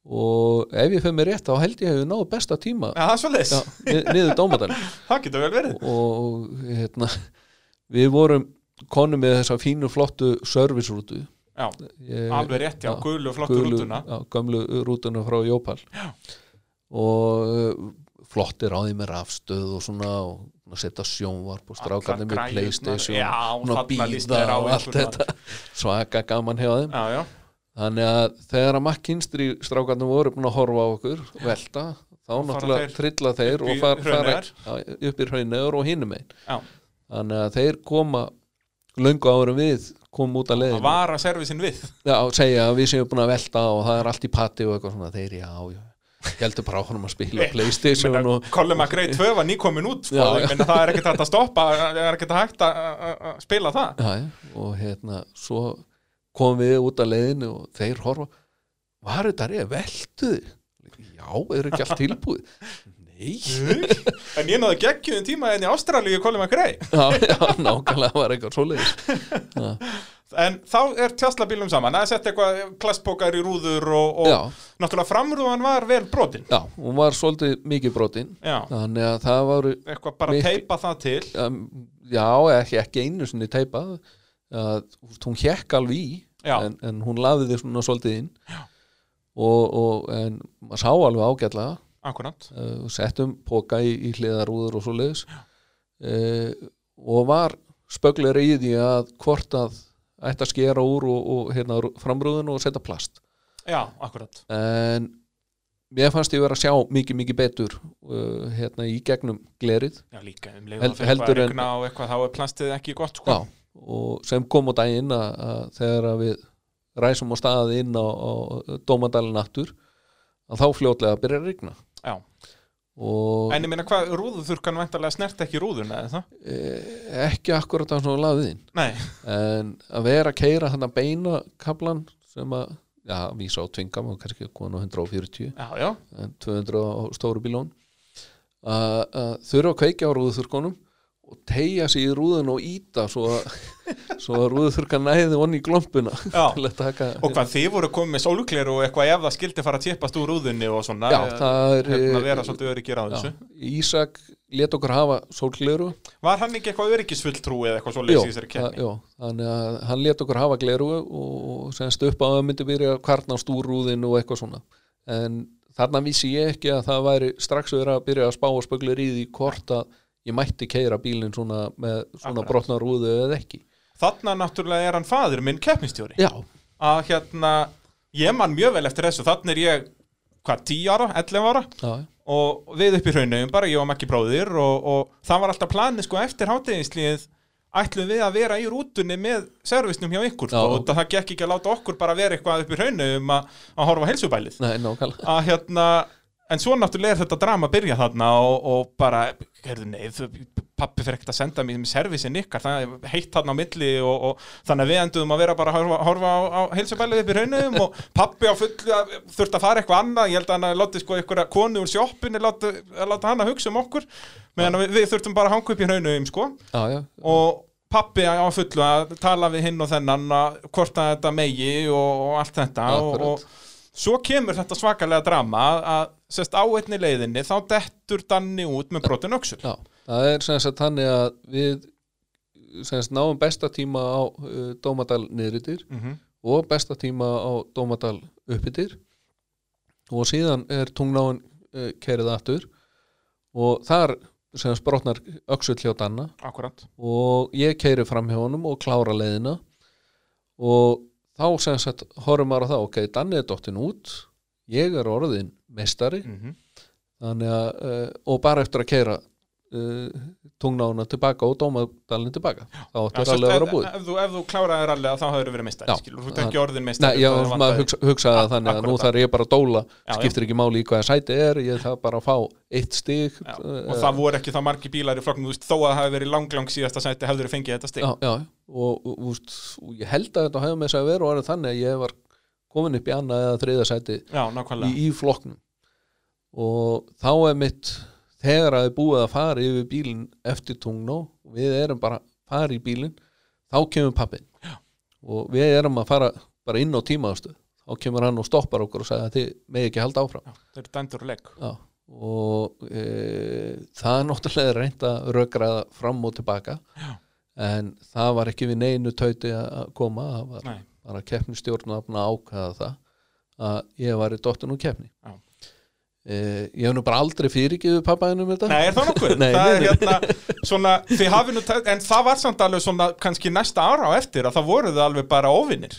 Og ef ég fyrir mig rétt þá held ég hefur náðu besta tíma já, er já, ni- niður dómadalinn. Það getur vel verið. Og hérna, við vorum konum með þessa fínu flottu servicerútu já, Ég- alveg rétt, já, já, og flottu gulu- rútuna. já, gömlu rútuna frá Jópal. Og uh, flottir á því með rafstöð og svona og setja sjónvarp og strákarnir með Playstation já, líst býða og allt þetta. svaka gaman Já, já, þannig að þegar að makkinstri strákarnir voru búin að horfa á okkur velta, þá náttúrulega trilla þeir og fara, já, upp í hraunöður og hinum einn já. Þannig að þeir koma löngu árum við koma út að að leiðinu vara servisin við. Já, segja að við séum búin að velta og það er allt í patti og eitthvað svona. Þeir, já, já. Heldur bara áhunum að spila Playstation og Colin McRae 2 var nýkomin út sko, Já, ég meina það er ekkert hægt að stoppa það er ekkert hægt að- að að spila það. Já, já, og hérna svo komum við út að leiðinu og þeir horfa var þetta reyð, veltuði já, eru ekki allt tilbúið en ég náðu geggjum tíma enn í Ástralíu Colin McRae. Já, já, nákvæmlega var eitthvað svoleiðis. En þá er tjastlabílum saman. Það er sett eitthvað plastpókar í rúður og, og náttúrulega framrúðan var vel brotin. Já, hún var svolítið mikið brotin. Já. þannig að það var eitthvað bara Mitt- teipa það til. Um, já, ekki, ekki einu sinni teipað. Að, hún hjekk alveg í en, en hún laði þið svona svolítið inn. Og, og en maður sá alveg ágætlega akkurat. Uh, settum póka í, í hliðarúður og svo leiðis uh, og var spöglir í því að hvort að ætti að skera úr og, og hérna, framrúðun og setja plast. Já, akkurat. En mér fannst ég vera að sjá mikið mikið betur uh, hérna í gegnum glerið. Já, líka um leið Hel- og það fyrir en- regna og eitthvað þá er plastið ekki gott sko. Já, og sem kom á daginn að, að þegar að við ræsum á staði inn á, á Dómadalinn aftur að þá fljótlega byrja að rigna Já. en ég meina hvað, rúðuþurkan væntalega snert ekki rúðuna eða það? eh, ekki akkurat að svona Nei, en að vera að keira hann að beina kablan sem að já, vísa á tvingam og kannski konu 140 já, já, en 200 á stóru bílón að þurfa að kveikja á rúðuþurkonum og tegja sig í rúðun og íta svo að, rúðuþurkan næði onni í glompuna taka og hvað þið voru komið með sóluklir og eitthvað ef það skildi fara að tippast úr rúðunni og svona Já, það er- hérna, vera svolítið öryggir á þessu? Ísak let okkur hafa sólgleru. Var hann ekki eitthvað öryggisfulltrú eða eitthvað svo leysið það- keppni? jó, þannig að hann let okkur hafa gleru og semst upp á að myndi byrja að kvarna á stúrúðinu og eitthvað svona. En þarna vissi ég ekki að það væri að að að ég mætti keira bílinn svona með svona Akkurat. brotna rúðu eða ekki. Þarna náttúrulega er hann faður minn keppnistjóri. Já, að hérna, ég man mjög vel eftir þessu. Þannig er ég, hvað, 10 ára, 11 ára? Já, og við upp í hraunum bara, ég og Maggi bróðir og, og það var alltaf planið sko eftir háteginslið ætlum við að vera í rútunni með servisnum hjá ykkur sko, og það gekk ekki að láta okkur bara vera eitthvað upp í hraunum að, að horfa á heilsubælið. Nei, að hérna en svo náttúrulega er þetta drama að byrja þarna og, og bara, heyrðu þau- pappi fyrir ekkert að senda mér með servisin ykkar það heitt þarna á milli og, og þannig að við enduðum að vera bara að horfa, horfa á, á heilsubælið upp í raunum og pappi á fullu að þurfti að fara eitthvað annað. Ég held að hann láti sko einhverja konu úr sjoppinni láta, að láta hann að hugsa um okkur. Meðan við, við þurftum bara að hanga upp í raunum sko. Já, já, og pappi á fullu að tala við hinn og þennan að hvort að þetta megi og, og allt þetta Akkurat. og svo kemur þetta svakalega drama að, sérst á einni leiðinni þá dettur Danni út með brotin öxul. Já Það er sem sagt þannig að við sem sagt náum besta tíma á uh, Dómadal niðritir Mhm. og besta tíma á Dómadal uppitir og síðan er tungnáin uh, kerið aftur og þar sem sagt brotnar öxull hjá Danna. Akkurat. Og ég keiri fram hjá honum og klára leiðina. Og þá sem sagt horfum maður á það, ok, Danni er dottin út ég er orðin meistari. Mhm. þannig að, uh, og bara eftir að keira uh, tungnáuna tilbaka og dómadalinn tilbaka þá Já, áttu sérst, alveg að vera ef, búið. ef, þú, ef þú kláraði rallega þá hafður verið meistari Já. skilur, þú ert ekki orðin Nei, meistari já, maður hugsa, hugsaði það þannig að nú þarf ég bara að dóla Já, skiptir ekki máli í hvaða sæti er ég þarf bara að fá eitt Já, uh, og það voru ekki það margi bílar í flokknum þú þó að það hafi verið lang lang síðasta sæti hefur fengið þetta já, og, og, úst, og ég held að þetta hefði með þess að vera og orðið þannig að ég var komin upp í annað eða þriða sæti já, í, í flokknum og þá er mitt þegar að þið búið að fara yfir bílinn eftir tungnó og við erum bara að fara í bílinn þá kemur pappin Já. og við erum að fara bara inn á tímaðastu þá kemur hann og stoppar okkur og sagði að þið megi ekki halda áfram það eru dændur og legg Já. og e, það er náttúrulega reynd að rökraða fram og tilbaka Já. En það var ekki við neinu tauti að koma það var Nei. bara keppnistjórn að ákvaða það að ég var í dóttin og keppni Já. Uh, ég hef nú bara aldrei fyrirgiðu pappaðinum þetta Nei, er það nokkuð? Nei, það er hérna svona, þið hafi nú, en það var samt alveg svona kannski næsta ára á eftir að það voru þið alveg bara óvinnir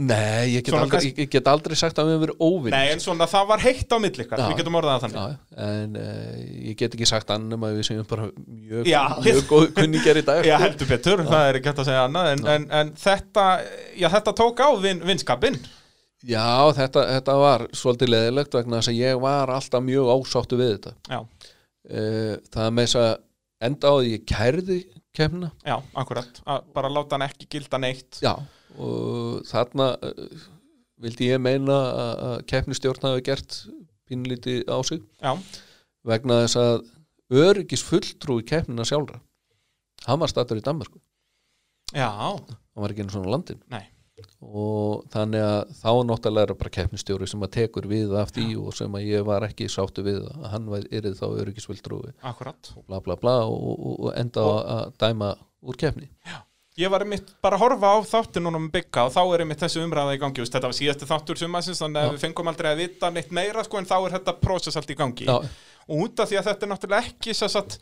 Nei, ég get, aldrei, kannski- ég, get aldrei sagt að við hefum verið óvinn Nei, en svona það var heitt á milli Já. við getum orðað það þannig. Já, en uh, ég get ekki sagt annum að við séum bara mjög, Já. mjög góð kunningar í dag. Já, heldur betur, það er ekki hægt að segja annað en, en, en þetta, já, þetta tók á vin, vinskapin Já, þetta, þetta var svolítið leðilegt vegna þess að ég var alltaf mjög ásáttu við þetta. Já, uh, Það með þess að enda á því ég kærði kemna já, akkurat. Að bara láta hann ekki gilda neitt. Já, og þarna uh, vildi ég meina að, keppnistjórn hafi gert pínlítið á sig. Já, vegna þess að öryggis fulltrúi keppnina sjálfra hann var statur í Danmarku já, hann var ekki einu svona landin nei. Og þannig að þá náttúrulega er bara keppnistjóri sem að tekur við af því og sem að ég var ekki sáttu við að hann er þá öryggisfulltrúi. Akkurat. Og bla bla bla og, og, og enda á að dæma úr keppni Ég var einmitt bara að horfa á þáttir núna með bygga og þá er einmitt þessi umræða í gangi. Vist, þetta var síðasti þáttur sumasins þannig að við fengum aldrei að vita neitt meira sko, en þá er þetta prósess allt í gangi. Já. og út af því að þetta er náttúrulega ekki satt,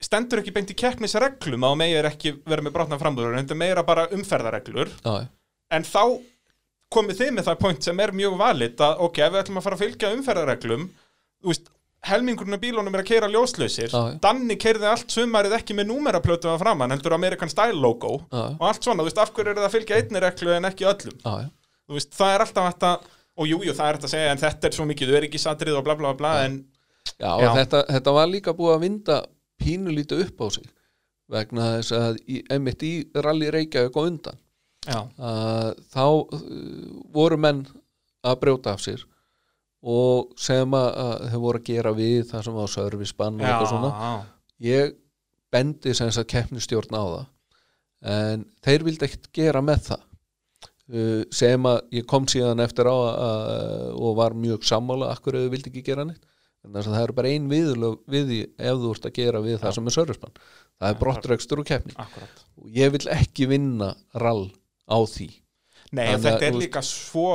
stendur ekki beint í keppnisreglum að megir ekki vera með brotna frambúður en þetta er meira bara umferðareglur Já, en þá komið þið með það point sem er mjög valit að ok, ef við ætlum að fara að fylgja umferðareglum þú veist, helmingurinn af bílunum er að keira ljóslausir já. Danni keirði allt sumarið ekki með númeraplötu að framann, heldur American Style logo já. og allt svona, þú veist, af hverju er það að fylgja einni reglu en ekki öllum já, já. þú veist, það er alltaf þetta og jújú, jú, það er þetta að segja, en þetta er svo mikið öryggisatrið og bla bla bla, en Já, Já. og þetta, þetta var líka búið að vinda pínulítið upp á sig vegna þess að einmitt í rally Reykjavík og undan að þá uh, voru menn að brjóta af sér og sem að, þau voru að gera við það sem var servicebann og já, eitthvað svona ég bendi sem þess að keppnistjórn á það en þeir vildi ekkert gera með það. Uh, sem að ég kom síðan eftir á að, og var mjög sammála akkur þau vildi ekki gera neitt. En þess að það eru bara ein viðlög við því ef þú ert að gera við það sem er servicebann. Það er brottrekstur og keppni. Akkurat. Og ég vil ekki vinna rall á því. Nei, Þannig þetta er líka svo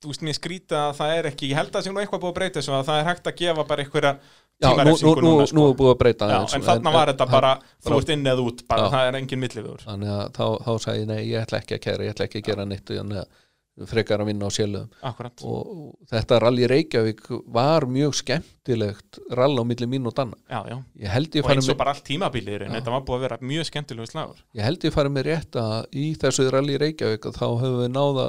þú veist, mér skrýta að það er ekki ég held að það sé nú eitthvað búið að breyta þessu að það er hægt að gefa bara einhverja nú, nú, tímarefsingu nú, núna, nú sko. er búið að breyta Já, aðeins, en þarna var þetta bara, þú ert inn eða út bara, Já. það er engin milliður þannig að þá, þá sagði ég nei, ég ætla ekki að kæra ég ætla ekki að gera neitt þannig að frekar að vinna á sjálfum og, þetta rally Reykjavík var mjög skemmtilegt rall á milli mín og danna. Já, já. Ég held ég og eins og bara allt tímabilir en þetta var búið að vera mjög skemmtilegu slagur. Ég held ég fari með rétt að í þessu rally Reykjavík að þá höfum við náða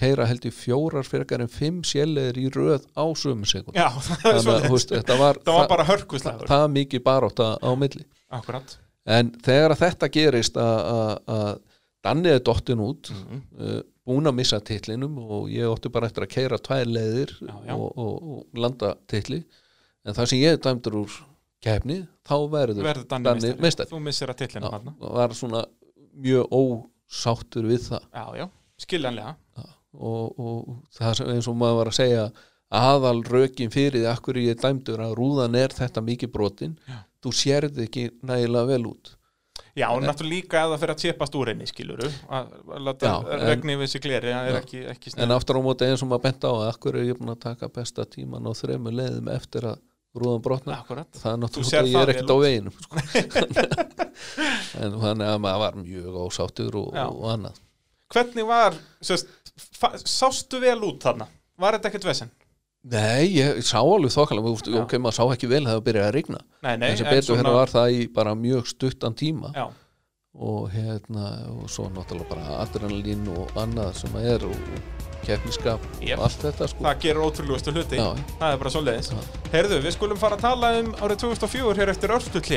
keira held ég fjórar frekar en fimm sjæleðir í röð á sömu sekund það er þetta var, Það var það- bara hörkuslagur það mikið baróta á milli. Akkurat. En þegar að þetta gerist að- að að Danni er dottin út Mhm. uh, búin að missa titlinum og ég ótti bara eftir að keira tvær leiðir Já, já. Og, og, og landa titli. En það sem ég dæmdur úr keppni þá verður Verður Danni meistari. Þú missir að tillinu Já, þarna. var svona mjög ósáttur við það. Já, já, skiljanlega og, og það sem eins og maður var að segja aðal rökin fyrir því akkur ég er dæmdur að rúðan er þetta mikið brotin Já. þú sérði ekki nægilega vel út. Já, og náttúrulega líka ef það fyrir að tjepast úr henni, skiluru að að en- regni við sig gleri, er ekki, ekki en aftur á móti eins og maður bent á að er ég búin að taka besta tíman á þremu leiðum eftir að rúðan brotna Akkurat. Það er náttúrulega að ég er ekkert á veginum sko. en þannig að maður var mjög ósáttur og, og annað. Hvernig var, sérst, sástu vel út þarna? Var þetta ekkert vesen? Nei, ég sá alveg þokkalega ok, maður sá ekki vel að það byrjaði að rigna Nei, nei, en sem betur hérna var það í bara mjög stuttan tíma Já, og hérna og svo náttúrulega bara adrenalín og annað sem er og keppniskap Jep. og allt þetta sko það gerir ótrúlegustu hluti Já. Það er bara svo leiðis Já. Heyrðu, við skulum fara að tala um árið 2004 hér eftir örstu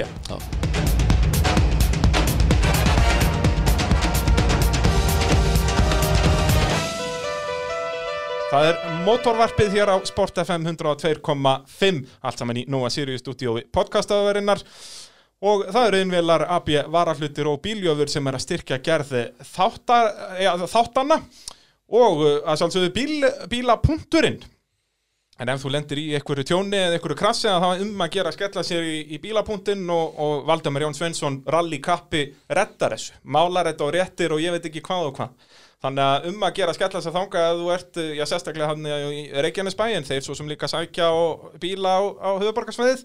Það er mótorvarpið hér á Sport FM 102.5 allt saman í Nóa Sirius stúdíói podcastaðarinnar. Og það eru innvelar AB varahlutir og bíljöfur sem er að styrkja gerði þáttar, ja, þáttanna. Og uh, að sjálfsögðu bíl, bílapunkturinn. En ef þú lendir í einhverju tjóni eða einhverju krassi það er um að gera að skella sér í, í bílapunktinn og, og Valdemar Jón Svensson rally kappi reddar þessu, málar þetta og réttir og ég veit ekki hvað og hvað. Þannig að um að gera að skella sér þanga að þú ert, eh, já sérstaklega hann í Reykjanesbæin, þeir svo sem líka sækja og bíla á, á höfuborgarsvæðið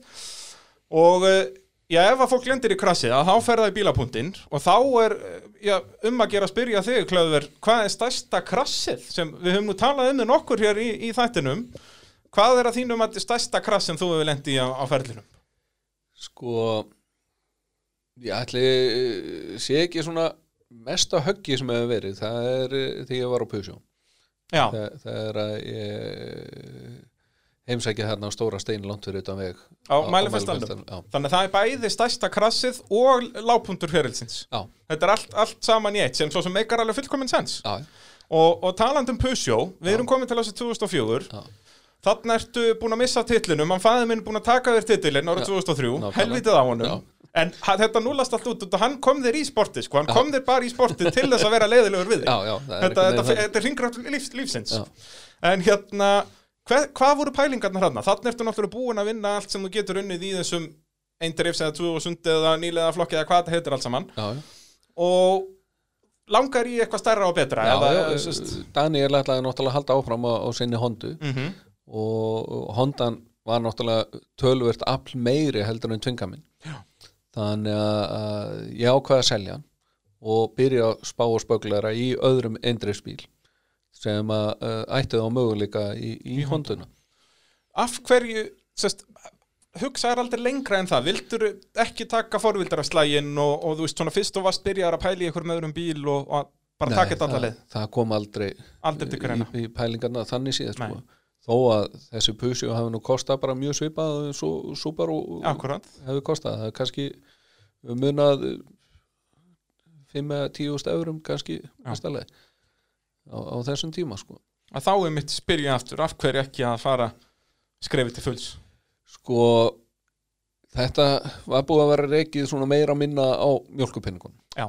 og eh, já, ef að fólk lendir í krassið að þá fer það í bílapunktinn og þá er eh, já, um að gera að spyrja þig, Klauður, hvað er stærsta krassið sem við höfum nú talað um þið nokkur hér í, í þættinum Hvað er að þínum að stærsta krass sem þú hefur lendi á, á ferlinum? Sko ég ætli sé ekki svona mesta höggi sem hefur verið það er eh, þegar ég var á Pusjó Já, það, það er að ég heimsækja þarna á stóra stein langt fyrir utan veg. Á mælifestalunum já, Þannig að það er bæði stærsta krassið og lágpuntur ferilsins. Já, Þetta er allt, allt saman í eitt sem svo sem meikar alveg fullkominn sens. Og, og talandi um Pusjó, við erum komin til þessi 2004 Já. Þannig ertu búin að missa titlinum Hann fæði minn búin að taka þér titlin árið 2003 nákvæmlega. Helvitið á honum. Já. En þetta núlast allt út, og hann kom þér í sportið sko. Hann kom þér bara í sportið til þess að vera leiðilegur við þig já, já þetta, þetta, þetta er ringrætt lífs, lífsins Já. en hérna hver, hvað voru pælingarnar hérna? þannig ertu náttúrulega búin að vinna allt sem þú getur unnið í þessum eindrifs eða 2000 eða nýlega flokki eða hvað þetta heitir allt saman já, já. og langar í eitthvað stærra og betra Já, eða, já, sest, Daniel ætlaði náttúrulega að halda áfram á, á sinni hondu mm og Hondan var náttúrulega tölvert afl meiri heldur en tvingaminn Já. Þannig að, ég ákvaði að selja hann og byrja að spá og spöglara í öðrum endreifsbíl sem að ætti þá möguleika í, í Honduna. Af hverju sest, hugsaðar aldrei lengra en það? Vildur ekki taka forvildarafslægin og, og þú veist svona fyrst og varst byrjar að pæla í einhverjum öðrum bíl og, og bara taka þetta alla það, það kom aldrei aldrei í, í pælingarna þannig síðan sko. Þó að þessi pusju hafi nú kostað bara mjög svipað og Subaru akkurat. hefur kostað, það er kannski munað 5 eða 10 úrst eurum kannski á, á þessum tíma sko. Að þá er mitt spyrja aftur af hverju ekki að fara skrefið til fulls? Sko þetta var búið að vera reikið svona meira minna á mjölkupinningun Já.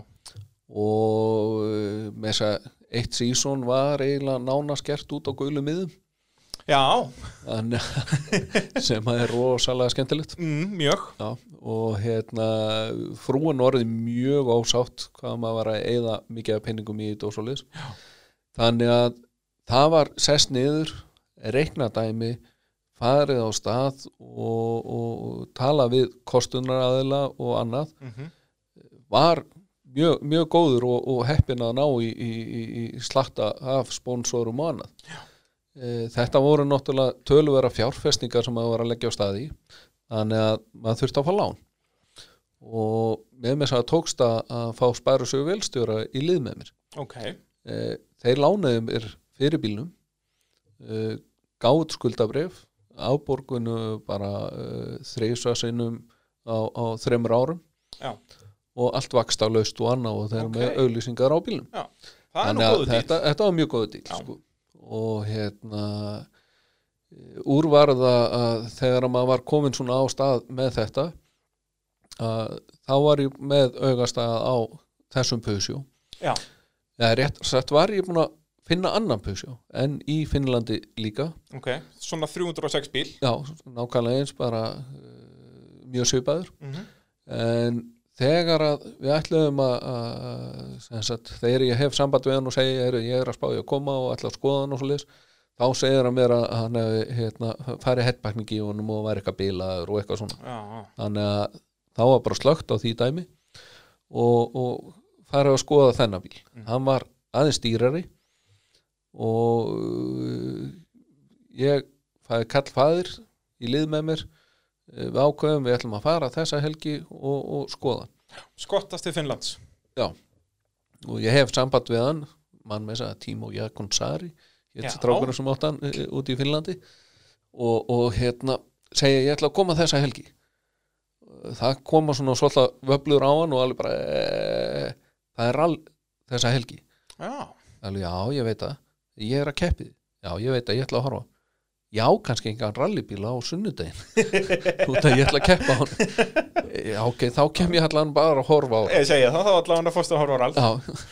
og uh, með þess að eitt sísón var eiginlega nánast gert út á gulu miðum sem að er rosalega skemmtilegt. Mm, mjög. Já, og hérna frúin orðið mjög ósátt hvað maður var að eyða mikið af penningum í liðs þannig að það var sest niður reiknadæmi farið á stað og, og tala við kostunaræðila og annað. Mhm. var mjög, mjög góður og, og heppin að ná í, í, í, slakta af sponsorum og annað. E, þetta voru náttúrulega töluvera fjárfestingar sem maður var að leggja á staði þannig að maður þurfti að fá lán og með mér það tókst að, fá spæru sögu velstjóra í lið með mér ok, e, þeir lánaði mér fyrir bílnum e, gáð skuldabrif áborgunu bara e, þreisa sinnum á, á þremur árum Já. og allt vakst á laust og annað og þeir eru Ok. með auglýsingar á bílnum já það er Þannig að þetta, þetta var mjög góðu Já. sko. Og hérna úrvarða að þegar að maður var komin svona á stað með þetta að þá var ég með augastað á þessum pusjó já, eða rétt sett var ég búin að finna annan pusjó en í Finnlandi líka. Ok, svona 306 bíl. Já, nákvæmlega eins bara uh, mjög svipaður. Mhm. en þegar að við ætluðum að, að sagt, þegar ég hef samband við hann og segi heyrðu, ég er að spá ég að koma og ætla að skoða hann og svo liðs þá segir hann mér að hann hefði hérna, farið headbacking í honum og væri eitthvað bílaður og eitthvað svona. Já, já, þannig að þá var bara slögt á því dæmi og, og farið að skoða þennan bíl. Hann var aðeins dýrari og uh, ég fæði kall fæðir í lið með mér við ákveðum við ætlum að fara þessa helgi og, og skoða. Skottast til Finnlands. Og ég hef samband við hann mann með þess að Tímo Jakon Sari Já. hétt strákurinn sem átt hann uh, út í Finnlandi. Og, og hérna segja ég ætla að koma þessa helgi. Það koma svona svolítið vöflur á hann og alveg bara e, það er all þessa helgi. Já, alveg já ég veit það. Ég er að keppið, já ég veit að ég ætla að horfa já kannski engan rallybíla á sunnudegin út að ég ætla að keppa á hann. Já ok, þá kem ég allan bara að horfa á hann. Ég segja það, þá allavega hann að fórstu að horfa á rall. Já,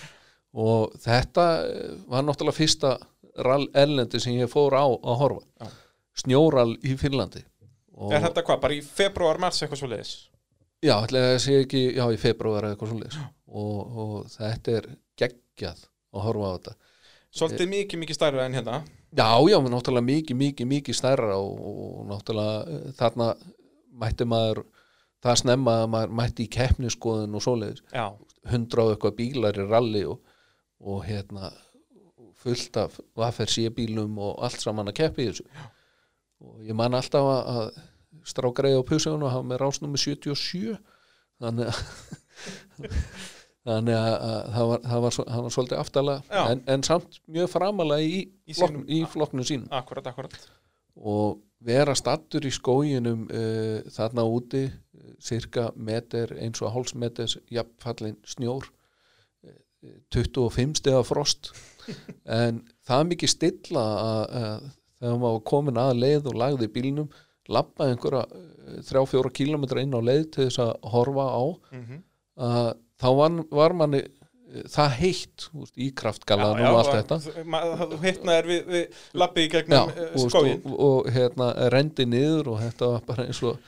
og þetta eh, var náttúrulega fyrsta rall erlendi sem ég fór á að horfa. Já. snjóral í Finnlandi. Og, Er þetta hvað, bara í februar, mars eitthvað svo leiðis? Já, ætla að sé ekki, já, í februar eitthvað svoleiðis. Og, og þetta er geggjað að horfa á þetta. Svolítið mikið, mikið stærra en hérna Já, já, náttúrulega mikið, mikið, mikið stærra og, og náttúrulega eh, þarna mætti maður það snemma að maður mætti í keppniskoðun og svoleiðis. Já, hundra og eitthvað bílar í rally og, og hérna fullt af vaffir bílum og allt saman að keppi þessu. Og ég man alltaf að, að strákreið á pusunum og hafa með rásnúmi 77 þannig að þannig að, að það, var, það, var, það var svolítið aftalega Já. en, en samt mjög framalega í, Í sínum- í flokknu sínum. Akkurat, akkurat. Og vera stattur í skóginum uh, þarna úti uh, cirka meter eins og hálsmeter jafnfallin snjór. Uh, 25 stegar frost. En það er mikið stilla að, að þegar maður komin að leið og lagði bílnum lappa einhverja uh, 3-4 kilometra inn á leið til þess að horfa á Mhm. að þá var, var manni uh, það heitt úst, í kraftgalan og allt þetta. Þú hittnaðir við, við lappi í gegnum og, skóin og, og hérna rendi niður og þetta var bara eins og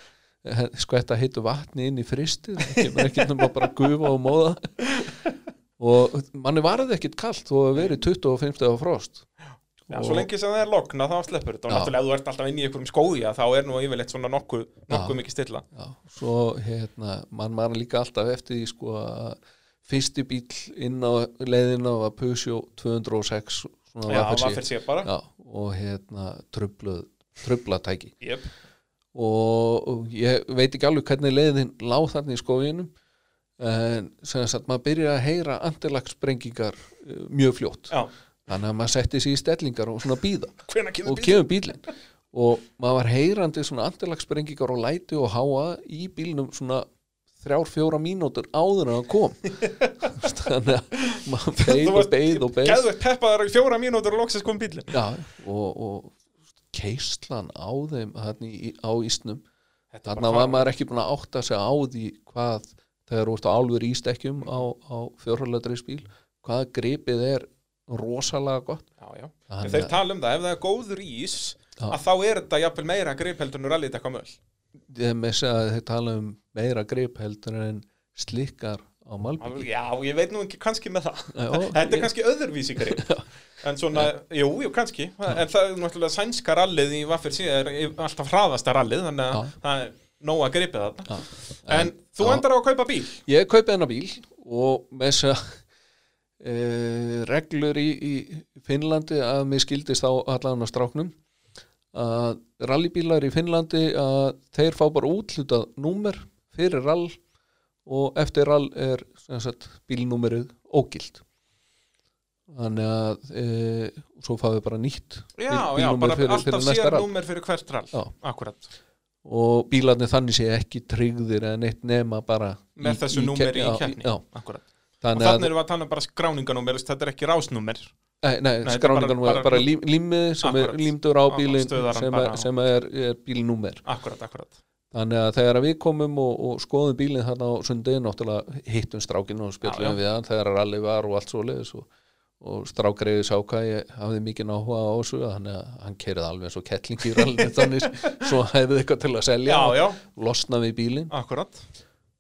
eh, skvetta heitu vatni inn í fristið það kemur ekki nema bara gufa og móða. Og manni varði ekkit kalt og verið 25 stegar frost. Já, Og- svo lengi sem það er lokna þá sleppur þetta og Já. náttúrulega ef þú ert alltaf inn í einhverjum skói þá er nú yfirleitt svona nokkuð nokkuð mikið stilla Já, svo hérna, mann man líka alltaf eftir því sko að fyrsti bíl inn á leiðina var Peugeot 206 svona Já. Waffer C bara. Já, og hérna trubluð trublatæki Jep. og, ég veit ekki alveg hvernig leiðin láð þarna í skóginum en sem sagt maður byrja að heyra andilagssprengingar uh, mjög fljótt Já. Þannig að maður setti sig í stellingar og svona býða kemur og kemur bílinn og maður var heyrandi svona andilagssprengingar og læti og háa í bílnum svona þrjár, fjóra mínútur áður en hann kom. Þannig að maður Þú beið og beið og beið. Geðvegt peppaðar fjóra mínútur og loksins kom bílinn Já, og, og keislan á þeim í, á ísnum. Var fáránlegt. maður ekki búin að átta sig á því hvað þegar þú ert á álfur ístekkjum á, á fjórhaldriðsbíl hvað gripið er rosalega gott. Já, já. En Þannig þeir tala um það, ef það er góður ís Já. að þá er þetta jafnvel meira grip heldur en rallið eitthvað möll þeir tala um meira grip heldur en slikkar á malbyggi Já, ég veit nú ekki kannski með það. Já, Þetta er kannski öðruvísi grip. En svona, jú, jú, kannski. En það er náttúrulega sænska rallið í Vaffir C er alltaf hraðasta rallið þannig að það er nóg að gripið þetta En þú Já. endar á að kaupa bíl. Ég kaupi hennar bíl og með þess að e, reglur í, í Finnlandi að mér skildist á allan að stráknum. Að rallybílar í Finnlandi að þeir fá bara útlutað númer fyrir rall og eftir rall er sagt, bílnúmerið ógild þannig að e, svo fáið bara nýtt Já, já, bara fyrir- alltaf sér númer fyrir hvert rall. Já. Akkurat og bílarnir þannig sé ekki tryggðir en eitt nema bara Með þessu númeri í keppni. Akkurat Þannig þannig að- erum við að tala um bara skráninganúmer Þetta er ekki rásnúmer Nei, nei, þetta er skráningan var bara lím, límið sem Akkurat. er límdur á bílinn sem, bara er, sem er, er bílnúmer Akkurat, akkurat þannig að þegar við komum og, og skoðum bílinn þarna á sundin náttúrulega hittum strákinn og já. við hann þegar rally var og allt svoleiðis og, og strákreiði sá hvað ég hafði mikið áhuga á þessu þannig að hann kerið alveg eins og kettling í rally þannig svo hefði eitthvað til að selja Já, og já. losna við bílinn Akkurat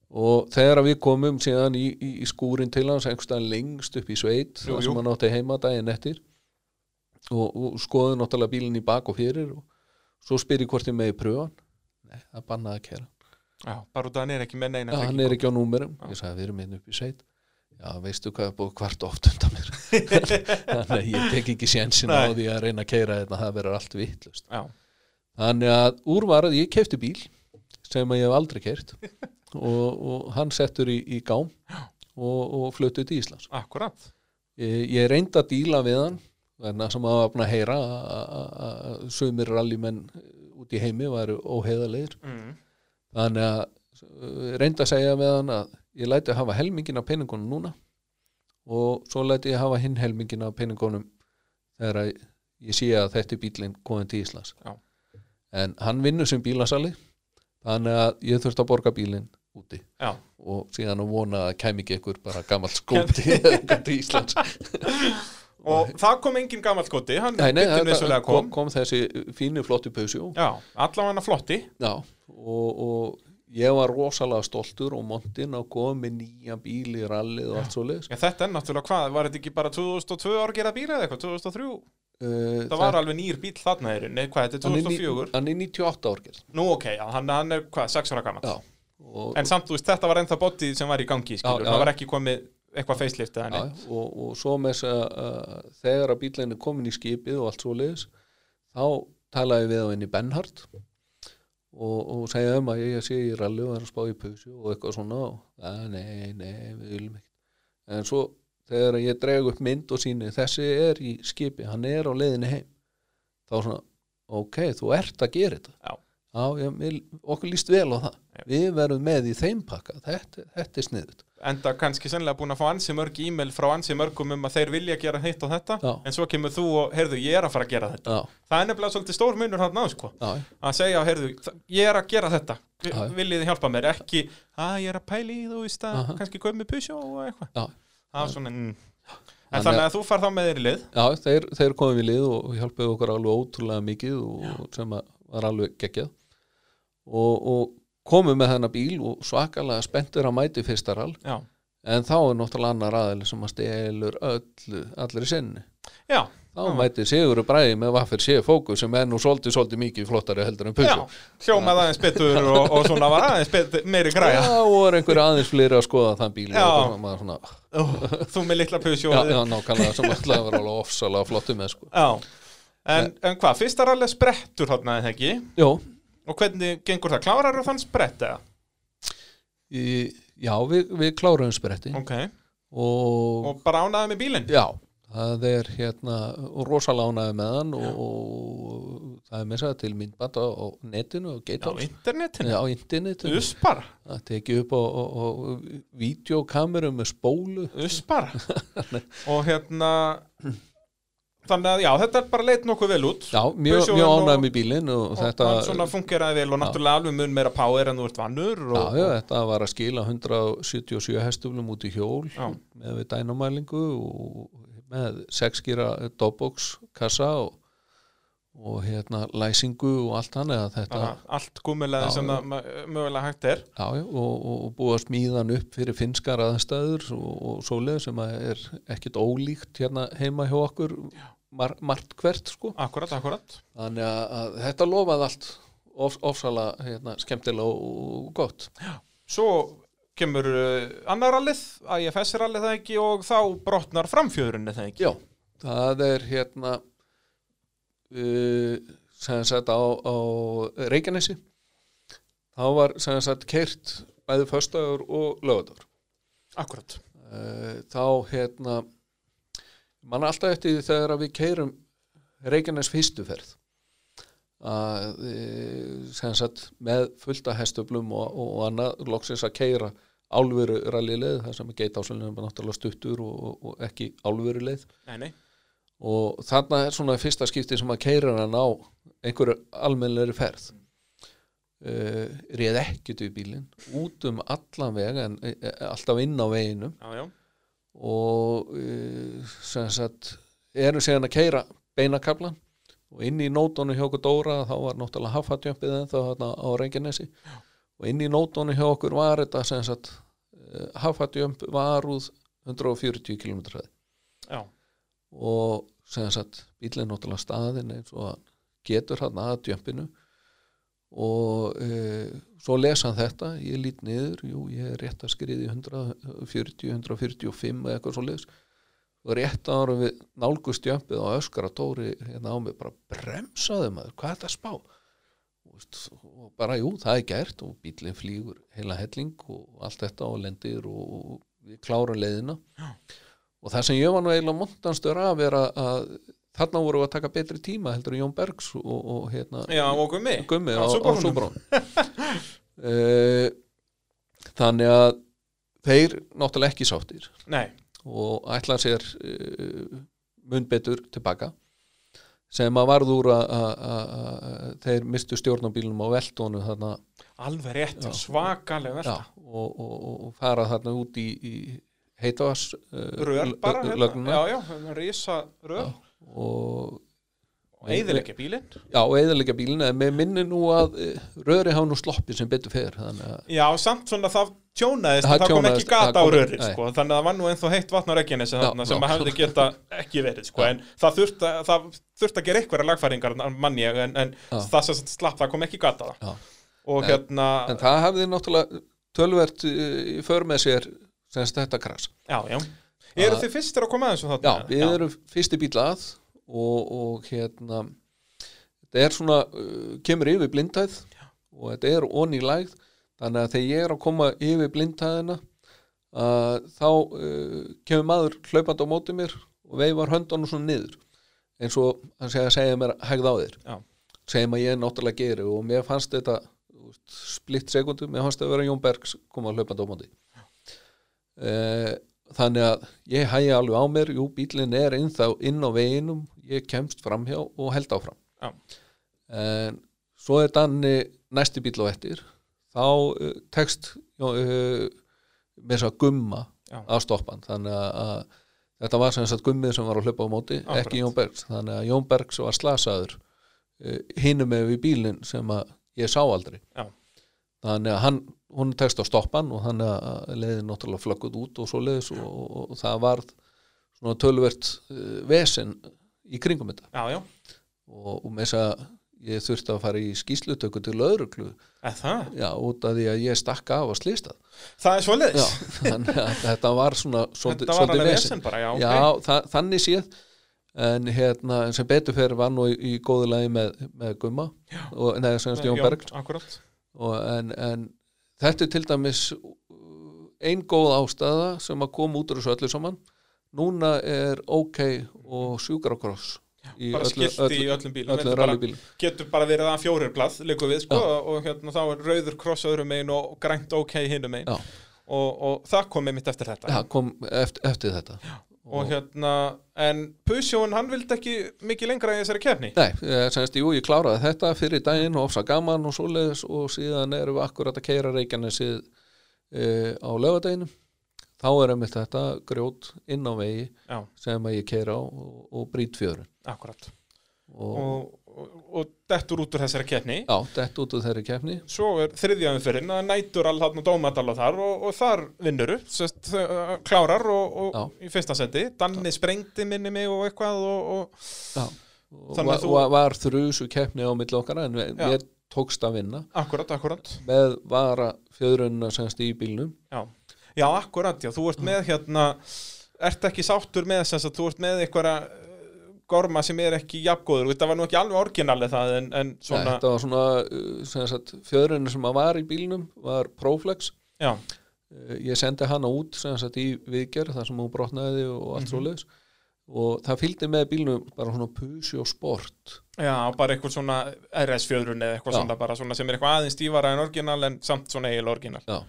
og þegar við komum síðan í, í, í skúrin til hans einhverstaðan lengst upp í sveit Jú, jú. sem hann átti heima daginn eftir og, og skoðum náttúrulega bílinn í bak og fyrir og svo spyr ég hvort ég megi pröfa hann. Nei, það er bannað að kera Já, bara út að hann er ekki með neina Já, hann er ekki á númerum. Ég sagði við erum hérna upp í sveit. Já, veistu hvað er búið hvart oft undan mér. Þannig að ég tek ekki sénsin á því að reyna að keira þetta það verður allt Já. þannig að úrvarað ég kefti bíl sem ég hef aldrei kert og, og hann settur í, í gám og, og fluttu til Íslands. Akkurat ég, ég reyndi að díla við hann þannig sem að búin að heyra að- að sumir rallymenn út í heimi varu óheðalegir Mm. þannig að uh, reyndi að segja við hann að ég læti að hafa helmingin af peningunum núna og svo læti ég að hafa hinn helmingin af peningunum þegar að ég sé að þetta er bílinn komin til Íslands. Já. en hann vinnur sem bílasali þannig að ég þurfti að borga bílinn úti. Já. og síðan að vona að kæmi ekki ykkur bara gammal skóti til Íslands. Og það kom engin gamall koti hann Nei, nei, kom, kom kom þessi fínu flottu pausjó allavega flotti. Já, og, og ég var rosalega stoltur og montinn að koma með nýja bíl í rallið og allt svo leiðis þetta er náttúrulega hvað, var þetta ekki bara 2002 ára gera bíla eða eitthvað, 2003 uh, það var alveg nýr bíl þarna er nei, hvað, þetta er 2004 Hann er 98 árgerð nú ok, hann, hann er hvað, 6 ára gammal Já, og, en samt, þú veist, þetta var ennþá bótið sem var í gangi skilur, Já, já. það var ekki komið eitthvað facelift eða já, neitt og, og svo með þess að þegar að bílinn er komin í skipið og allt svo leiðis þá talaði við á henni Benhard og, og segja um að ég sé í ralli og er að spá í pausu og eitthvað svona og að nei, nei, við viljum ekki. En svo þegar ég dreg upp mynd og síni þessi er í skipi, hann er á leiðinni heim þá svona, ok, þú ert að gera þetta. Já. Já, ég, okkur líst vel á það. Við verðum með í þeim pakka. Þetta, þetta er sniðut enda kannski sennilega búin að fá ansi mörg e-mail frá ansi mörgum um að þeir vilja gera hitt og þetta Já. en svo kemur þú og, heyrðu, ég er að fara að gera þetta. Já, það er nefnilega svolítið stór munur hann á sko. já, að segja, heyrðu, ég er að gera þetta. Vi- Já. viljið þið hjálpa mér, ekki að ég er að pæli í þú veist að Aha. kannski komið pusjó og eitthvað. Já. Það er svona, mm. en Þannig að- þú far þá með þér í lið? Já, þeir, þeir komum í lið og hjálpuðu okkur alveg ótrúlega mikið og sem var alveg geggjað og, og komum með þennan bíl og svakalega spenntur að mæti fyrsta rall. Já, en þá er náttúrulega annar aðeil sem að stelur öllu, allir í sinni. Já, þá mæti Sigurður Bræði með vaffir séu fókus sem er nú svolítið, svolítið mikið flottari heldur en já Pussu hljómað aðeins betur og, og svona var aðeins betur, meiri græja. Já, og er einhver aðeins fleiri að skoða þann bíl. Já. svona, þú með litla pusjó já, já, nákvæmlega sem alltaf var alveg ofsalega flottu með sko. Já. En, en hvað, fyrsta rally er sprettur þarna eða ekki? Jó, og hvernig gengur það, klárar þú þann sprett eða? í, já, við, við kláruðum spretti Ok, og og bara ánaði með bílinn? Já, það er hérna rosalega ánægði með hann og, og það er með þess að til myndband á, á netinu og á geitál internetinu? á internetinu. Uss bara, það tekið upp á, á, á videokameru með spólu. Uss bara. Og hérna þannig að já, þetta er bara leit nokkuð vel út Já, mjög, mjög ánægði með bílinn og, og þetta svona fungeraði vel og náttúrulega alveg mun meira power en þú ert vannur Já, og, já, þetta var að skila 177 hestuflum út í hjól Já. með við dænumælingu og með 6 gíra dogbox kassa og, og hérna læsingu og allt hann allt Já, sem já. það mö- mögulega hægt er. Já, já, og, og, búið að smíða hann upp fyrir finskar aðstæður og, og svoleið sem er ekkit ólíkt hérna heima hjá okkur mar, margt hvert sko. Akkurat, akkurat. Þannig að, að þetta lofaði allt of, ofsala hérna, skemmtilega og, gott. Svo kemur uh, annar rallið, IFS rallið það ekki og þá brotnar framfjöðurinn það ekki? Já, það er hérna sem sagt á, á Reykjanesi. Þá var sem sagt keirt bæði föstaður og lögadagur Akkurat uh, þá hérna mann alltaf eftir þegar við keirum Reykjanes fyrstu ferð að e, sem sagt með fullta hestöflum og, og annað loksins að keira álveru rallileið þar sem er náttúrulega stuttur og, og, og ekki álveru leið Nei, nei og þarna er svona fyrsta skipti sem að keira hann á einhverju almennlegri ferð. Uh, réð ekkert við bílinn út um allan veg en e, alltaf inn á veginum. Já, já. Og uh, sem sagt erum síðan að keira beinakablan og inn í nótónu hjá okkur Dóra þá var náttúrulega haffatjömpið en þá hérna á Reykjanesi. Og inn í nótónu hjá okkur var þetta sem sagt uh, haffatjömp var úr 140 km Já, og sem sagt bílinn náttúrulega staðin eins og hann getur hann að djömpinu. Og e, svo lesa hann þetta ég lít niður, jú ég er rétt að skriði 140, 145 eða eitthvað svo les og rétt ára við nálgust djömpið og öskara Dóri hérna á mig bara bremsaði maður, hvað er þetta spá? Og, bara jú, það er gert og bílinn flýgur heila helling og allt þetta og lendir og við klárum leiðina. Já. Og það sem ég var nú eiginlega montanstur af er að, að þarna voru að taka betri tíma heldur Jón Bergs og, og hérna já og gummi. Gummi á á. Súbrún uh, þannig að þeir náttúrulega ekki sáttir. Nei, og ætla sér uh, mun betur tilbaka sem að varð úr að, þeir mistu stjórnabílum á veltónu þarna. Alveg rétt, Já. svakaleg velta já, og, og, og fara þarna út í, í heitavars uh, Rör bara, hérna. já, já, rísa rör. Og eyðileggja bílinn. Já, og eðalega bílinn en mér minni nú að uh, röri hafa nú sloppið sem betur að Já, samt svona það tjónaðist Það það, það kom ekki gata það á röri sko, þannig að það var nú ennþá heitt vatn á þarna sem að hefði geta ekki verið sko, en það þurft að, það gera einhverja lagfæringar manni en, en það sem slapp, það kom ekki gata það. Já. og En- hérna en það hefði náttúrulega tölvert uh, í för með sér semst þetta kras já, já. eru þið fyrstir að koma að þessu já, þarna? við erum fyrsti bíl að og, og hérna þetta er svona, uh, kemur yfir blindhæð og þetta er onni lægð þannig að þegar ég er að koma yfir blindhæðina uh, þá uh, kemur maður hlaupandi á móti mér og veifar höndunum svona niður eins og hann segja, segja mér hægð á þér Já. segjum að ég náttúrulega geri og mér fannst þetta splitt sekundu, mér fannst þetta að vera Jón Bergs koma hlaupandi á móti uh, þannig að ég hægi alveg á mér, jú bílinn er inn, þá, inn á veginum, ég kemst framhjá og held áfram Já. en svo er danni næsti bíl á eftir þá uh, tekst uh, með að gumma Já. að stoppan þannig að, að þetta var sem sagt gummið sem var að hlaupa á móti Akkurat. ekki Jón Bergs, þannig að Jón Bergs var slasaður uh, hinum með við bílinn sem að ég sá aldrei Já. þannig að hann, hún tekst á stoppan og þannig að leiðin náttúrulega flögguð út og svo leiðis og, og, og það varð svona tölvert uh, vesen í kringum þetta. Já, já, og, og með þess að ég þurfti að fara í skýslutöku til það? Já, út af því að ég stakka af að slýsta það er þannig að þetta var svona svolítið, þetta var alveg vesen bara, já, já, ok. þa þannig séð. En hérna, sem betur fyrir var nú í, í góðu lagi með, með Gumma og neða semst Jón Berg. og, en, en þetta er til dæmis ein góð ástæða sem að koma út úr þessu öllu saman. Núna er OK og sjúkrarkross í bara öllu- skilt í öllu- öllum bílum. öllum Þetta bara- rallybílum. getur bara verið að fjórir blað líku við sko Já. og hérna þá er rauður kross öðrum megin og grænt ok hinnum megin. Já. og, og það kom einmitt eftir þetta. Já, kom eftir, eftir þetta og hérna en Pusjón hann vildi ekki mikið lengra í þessari kefni Nei, eh, semst, jú, ég kláraði þetta fyrir daginn og ofsa gaman og svoleiðis og síðan erum við akkurat að keira Reykjanesið e, á lögadeginum þá er einmitt þetta grjót inn á vegi Já. sem að ég keira á og, og brýt fjörun akkurat. Og, og, og, og dettur út úr þessari kefni já, dett út úr þeirri kefni svo er þriðja umfyrin að nætur all hann og dómadal og þar og, og þar vinnuru sest, uh, klárar og, og í fyrsta seti. Danni sprengdi minni mig og eitthvað og, og Já, og var, þú- var, þrjusu kefni á milli okkar en Já. mér tókst að vinna. Akkurat, akkurat með vara fjöðrunna semst í bílnum. Já, já akkurat, já, þú ert með hérna, ert ekki sáttur með þess að þú ert með eh, gorma sem er ekki jafngóður, þetta var nú ekki alveg orginalið það en, en Nei, svona, þetta var svona uh, sem fjöðrunna sem að var í bílnum var Proflex. Já, Eh, ég sendi hana út sagt í viðgerð þar sem hún brotnaði og allt Mhm. svoleiðis. Og það fylgdi með bílnum bara svona pusi og sport. Já, bara eitthvað svona RS-fjöðrun eða eitthvað svona bara svona sem er eitthvað aðeins stífara en orginal en samt svona eiginlega orginal. Já,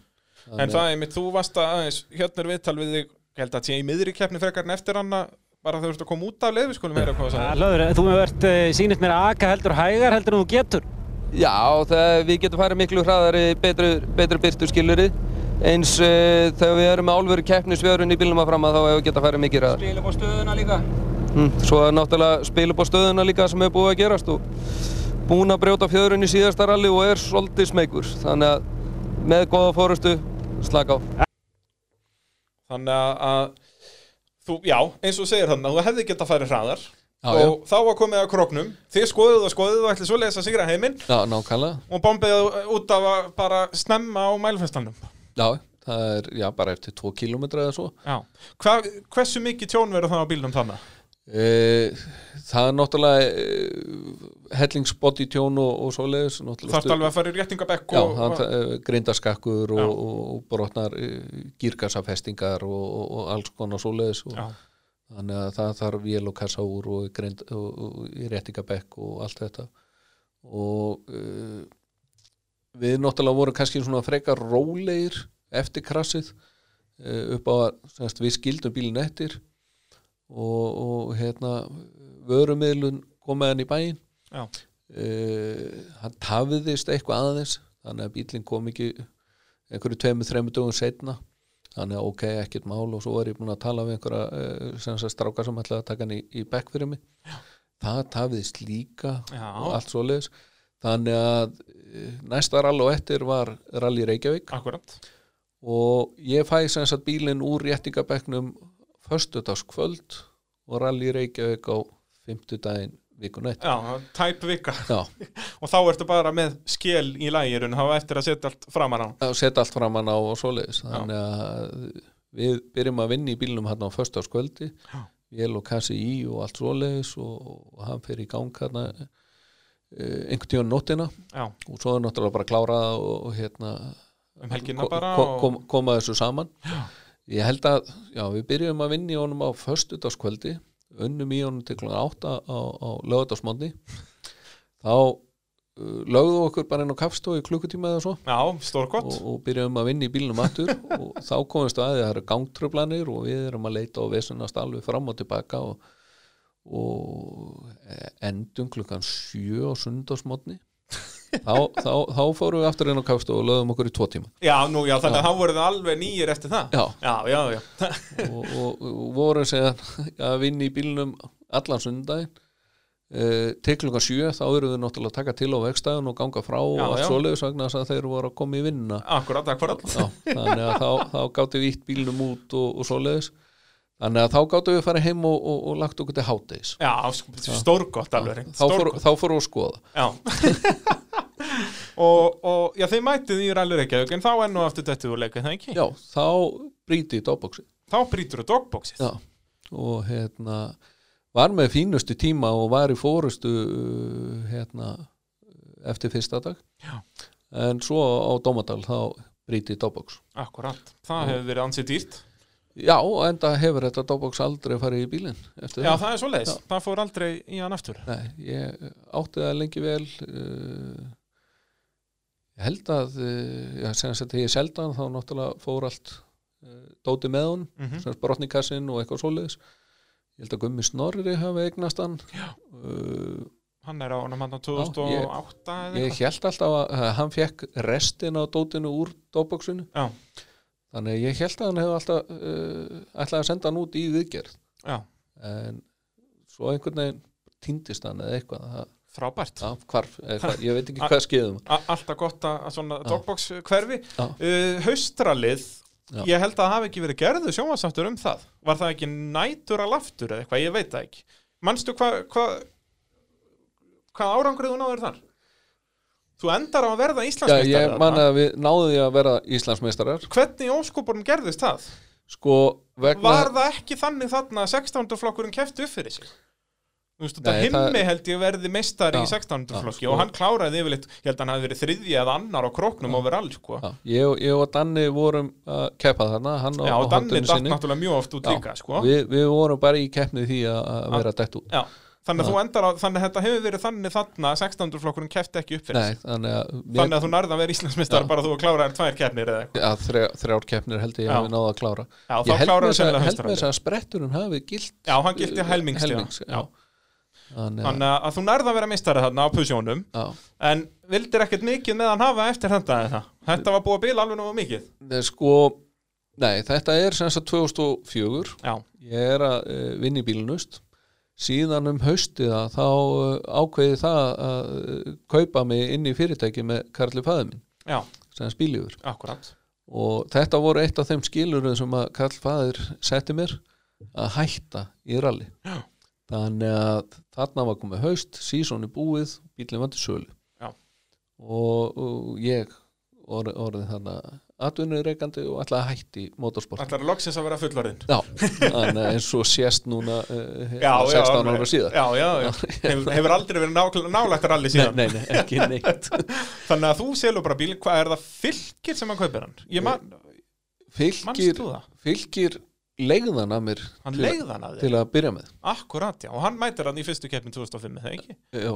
En það er mitt, þú varst að aðeins, hérna er viðtal við þig, held að sé í miðri keppni frekar en eftir hana, bara þau ert að koma út af leið, við skulum meira hvað það Hlöður, þú hefur verið uh, sýnist mér að aka heldur hægar heldur en þú getur. Já, það, við getum farið miklu hraðari, betri, betri byrtu skilurði. Eins uh, þegar við erum með álveru keppnisvjörun í bílnum að fram að þá hefur við getað farið mikið hraðar. Spila upp á stöðuna líka. Mm, svo er náttúrulega spil upp á stöðuna líka sem hefur búið að gerast og búin að brjóta fjöðrun í síðasta rally og er svolítið smeykur. Þannig að með góða fórustu, slaka á. Þannig að, að þú, já, eins og segir þannig, þú hefði getað farið hraðar Já, og þá var komið að kroknum, þið skoðuð og skoðuð og ætli svo leiðis að sigra heiminn Já, nákvæmlega og bombið út af að bara snemma á mælfestanum. Já, það er já, bara eftir 2 km eða svo Já. Hva, hversu mikið tjón verður það á bílnum þannig? E, Það er náttúrulega e, hellingsbody tjón og, og svoleiðis náttúrulega Þarfst stu- alveg að fara í réttingabekk og... uh, grindaskakkur og, og, og brotnar gírkasafestingar og, og, og alls konar svoleiðis og Já. þannig að það þarf vél og kassa úr og, grind, og, og í réttingabekk og allt þetta. Og uh, við náttúrulega vorum kannski svona frekar rólegir eftir krassið uh, upp á að við skildum bílinn eftir og, og hérna vörumiðlun kom með hann í bæinn. Já. uh, hann tafiðist eitthvað aðeins þannig að bílinn kom ekki einhverju tveimur, þreimur dögum setna þannig að ok, ekkert mál og svo er ég búin að tala við einhverja uh, sem strákar sem ætlaði að taka hann í, í bekk fyrir mig. Það tafiðist líka Já. og allt svo leiðis þannig að uh, næsta rall og eftir var rally Reykjavík. Akkurat og ég fæ sem sagt bílinn úr réttingabekknum föstudagskvöld og rally Reykjavík á fimmtudaginn vikun eitt Já, tæp vika. Já, Og þá ertu bara með skél í lægirun Hafa eftir að setja allt framan á. Að setja allt framan á og svoleiðis. Þannig að við byrjum að vinna í bílnum hann á föstudagskvöldi vél og kassi í og allt svoleiðis og, og hann fer í gang hann einhvern tíðan nóttina. Já, og svo er náttúrulega bara klárað og, og hérna um helgina ko- bara ko- og... kom, koma þessu saman. Já. Ég held að, já, við byrjum að vinna í honum á föstudagskvöldi unnum í honum til klokkan átta á, á lögadagsmóndi þá uh, lögðum okkur bara inn á kaffstofu í klukkutíma eða svo. Já, og, og byrjum að vinna í bílnum aftur og þá komumst við að það eru gangtröflanir og við erum að leita og vesunast alveg fram og tilbaka og, og endum klukkan sjö á sundarsmótni þá, þá, þá fórum við aftur inn á kaffstofu og lögðum okkur í tvo tíma. Já, nú, já, þannig að þá voru það alveg nýjir eftir það. Já. Já, já, já. Og, og, og vorum séðan að vinna í bílnum allan sundaginn Uh, til klukkan sjö þá eru við náttúrulega að taka til á vegstæðun og ganga frá og Já, allt já. svoleiðis vegna þess að þeir voru að koma í vinna Akkurat, akkurat. Já, þannig að þá, þá gáttum við ítt bílnum út og, og svoleiðis. Þannig að þá gáttum við að fara heim og, og, og lagt okkur til háttegis Já, sk- stórgott alveg þá fór, stórgott. þá fór við að skoða. Já og, og já, þeir mætið í rallur Reykjavík en þá enn og aftur þetta úr leika, það ekki? já, þá bríti í dogboxi Þá brýtur þú dogboxið. Já, og hérna var með fínustu tíma og var í fórustu uh, hérna eftir fyrsta dag. Já. en svo á Dómadal þá bríti í dogbox. Akkurat, það hefur verið ansið dýrt. Já, og enda hefur þetta dogbox aldrei farið í bílinn Já, það. það er svo leiðis, það fór aldrei í hann aftur. Nei, ég átti það lengi vel uh, ég held að uh, já, þegar ég seldi hann þá náttúrulega fór allt uh, dóti með Mhm. sem sagt brotnikassin og eitthvað svoleiðis. Ég held að Gummi Snorri hafi eignast hann. Uh, Hann er á hann hann 2008 eða ég eitthvað. held alltaf að, hann fekk restin á dótinu úr dóboksinu Já. þannig ég held að hann hefði alltaf uh, ætlaði að senda hann út í viðgerð. Já, en svo einhvern veginn týndist hann eða eitthvað það, frábært Já, hvarf, eitthvað, ég veit ekki hvað skeiðum Alltaf gott að svona dogbox hverfi Já. uh, Haustralið Já. Ég held að það hafi ekki verið gerðu sjónvarsáttur um það Var það ekki nætur að laftur eða eitthvað, ég veit það ekki Manstu hvað hva, hvað árangrið þú náður þar? Þú endar á að verða Já, Íslandsmeistari ég þarna. man að við náðum því að vera Íslandsmeistarar Hvernig óskopunum gerðist það? sko vegna Var það ekki þannig þarna að 16. flokkurinn kefti upp fyrir sig? Þú veist, þetta himmi held ég verði meistari í Já, 16. já, flokki sko. og hann kláraði yfirleitt, ég held að hann hafi verið þriðji eða annar á króknum overall, sko. já, ég, ég og Danni vorum að keppa þarna hann Já, og Danni sinni. náttúrulega mjög oft út Já, líka, sko. við, við vorum bara í keppni því að, að vera dætt út Já, þannig að endar þannig að þetta hefur verið þannig þarna að 16. flokkurinn kefti ekki upp fyrir Nei, þannig að Þannig að þú nærði að vera Íslandsmeistar Já. bara þú að kláraðir tvær keppnir eða eitthvað. að þrjá, þrjár keppnir held ég Já. hafi náða að klára Já, ég held með þess að, að spretturinn hafi gilt Já, hann gilti helmings, helmings. Þannig að, að að þú nærði að vera meistari þarna á pusjónum, já. en vildir ekkert mikið með hann hafa eftir þetta? Þetta var búið að bila alveg nú mikið. Nei, sko nei, þetta er sem sagt 2004 Já, ég er að uh, vinna í bílnust síðan um haustið að þá uh, ákveði það að uh, kaupa mig inn í fyrirtæki með Karli fæði minn já, sem spíljúður og þetta voru eitt af þeim skilurum sem að Karl fæðir setti mér að hætta í ralli Já. Þannig að þarna var komið haust sísón er búið, bílinn var til sölu og, og ég orð, orðið þarna atvinnureikandi og að hætti motorsport Ætlar að loksins að vera fullorðin. Já, að eins og sést núna uh, Já, já, 16 alveg. ára síðar Já, já, já. Hefur, hefur aldrei verið ná, nálægt að ralli nei, síðan. nei, nei, ekki neitt Þannig að þú selur bara bíl, hvað er það fylgir sem hann kaupir hann? Ég man, manst Fylgir, fylgir leigðan að mér Hann til, hann að til þér. að byrja með Akkurat, já, og hann mætir hann í fyrstu keppni 2005, eða ekki? Já.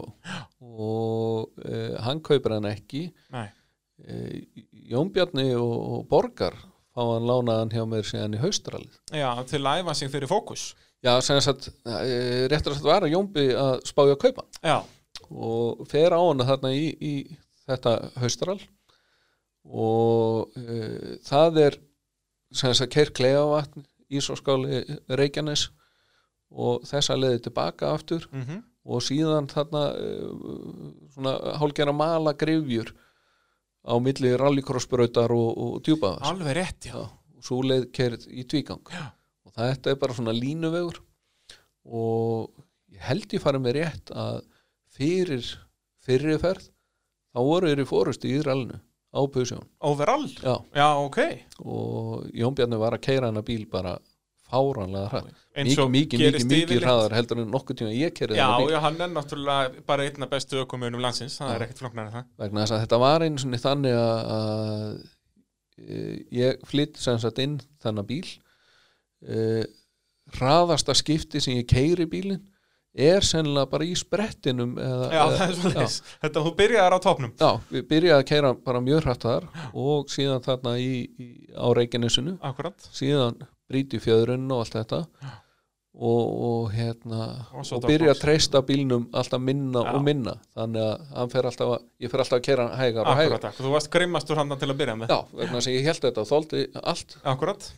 og uh, hann kaupir hann ekki uh, Jón Bjarni og, og Borgar fá hann lánaðan hjá mér síðan í haustralið Já, til að æfa sig fyrir fókus. Já, sem sagt, uh, réttur að þetta var að Jónbi að spája að kaupa hann. Já, og fer á hana þarna í, í þetta haustral og það er sem að keir Klefavatn Ísóskáli Reykjanes og þessa leiði tilbaka aftur Mhm. og síðan þarna uh, svona hálfgerða mala grifjur á milli rallycrossbrautar og, og djúpaðars Alveg rétt, já. og svo leið kerð í tvígang Já. og þetta er bara svona línuvegur og ég held ég farið með rétt að fyrir fyrirferð þá voru þeir í fórustu í rallinu á Pusjón Overall? Já. Já, ok. og Jón Bjarni var að keira hana bíl bara fáranlega Eins mikið, og mikið, mikið, mikið hraðar heldur en nokkuð tíma ég kerði Já, já, hann er náttúrulega bara einna bestu ökumunum landsins, það er ekkert flokknar en það. vegna þess að þetta var einu svona þannig að, að e, ég flytt sem sagt inn þennan bíl e, hraðasta skipti sem ég keiri bílinn er sennilega bara í sprettinum eða, Já, eða- það er svolítið. Þetta, þú byrjaðar á topnum. Já, við byrjaði að keira bara mjög hrætt þar og síðan þarna í, í, á Reykjanesinu Akkurat. síðan bríti fjöðrun og allt þetta og, og hérna Og byrja að treysta bílnum alltaf minna Já. og minna þannig að hann fer alltaf að, ég fer alltaf að hann hægar og hægar Akkurat, akkurat. Þú varst grimmastur hann til að byrja með. Já, vegna að ég held þetta og þóldi allt Akkurat.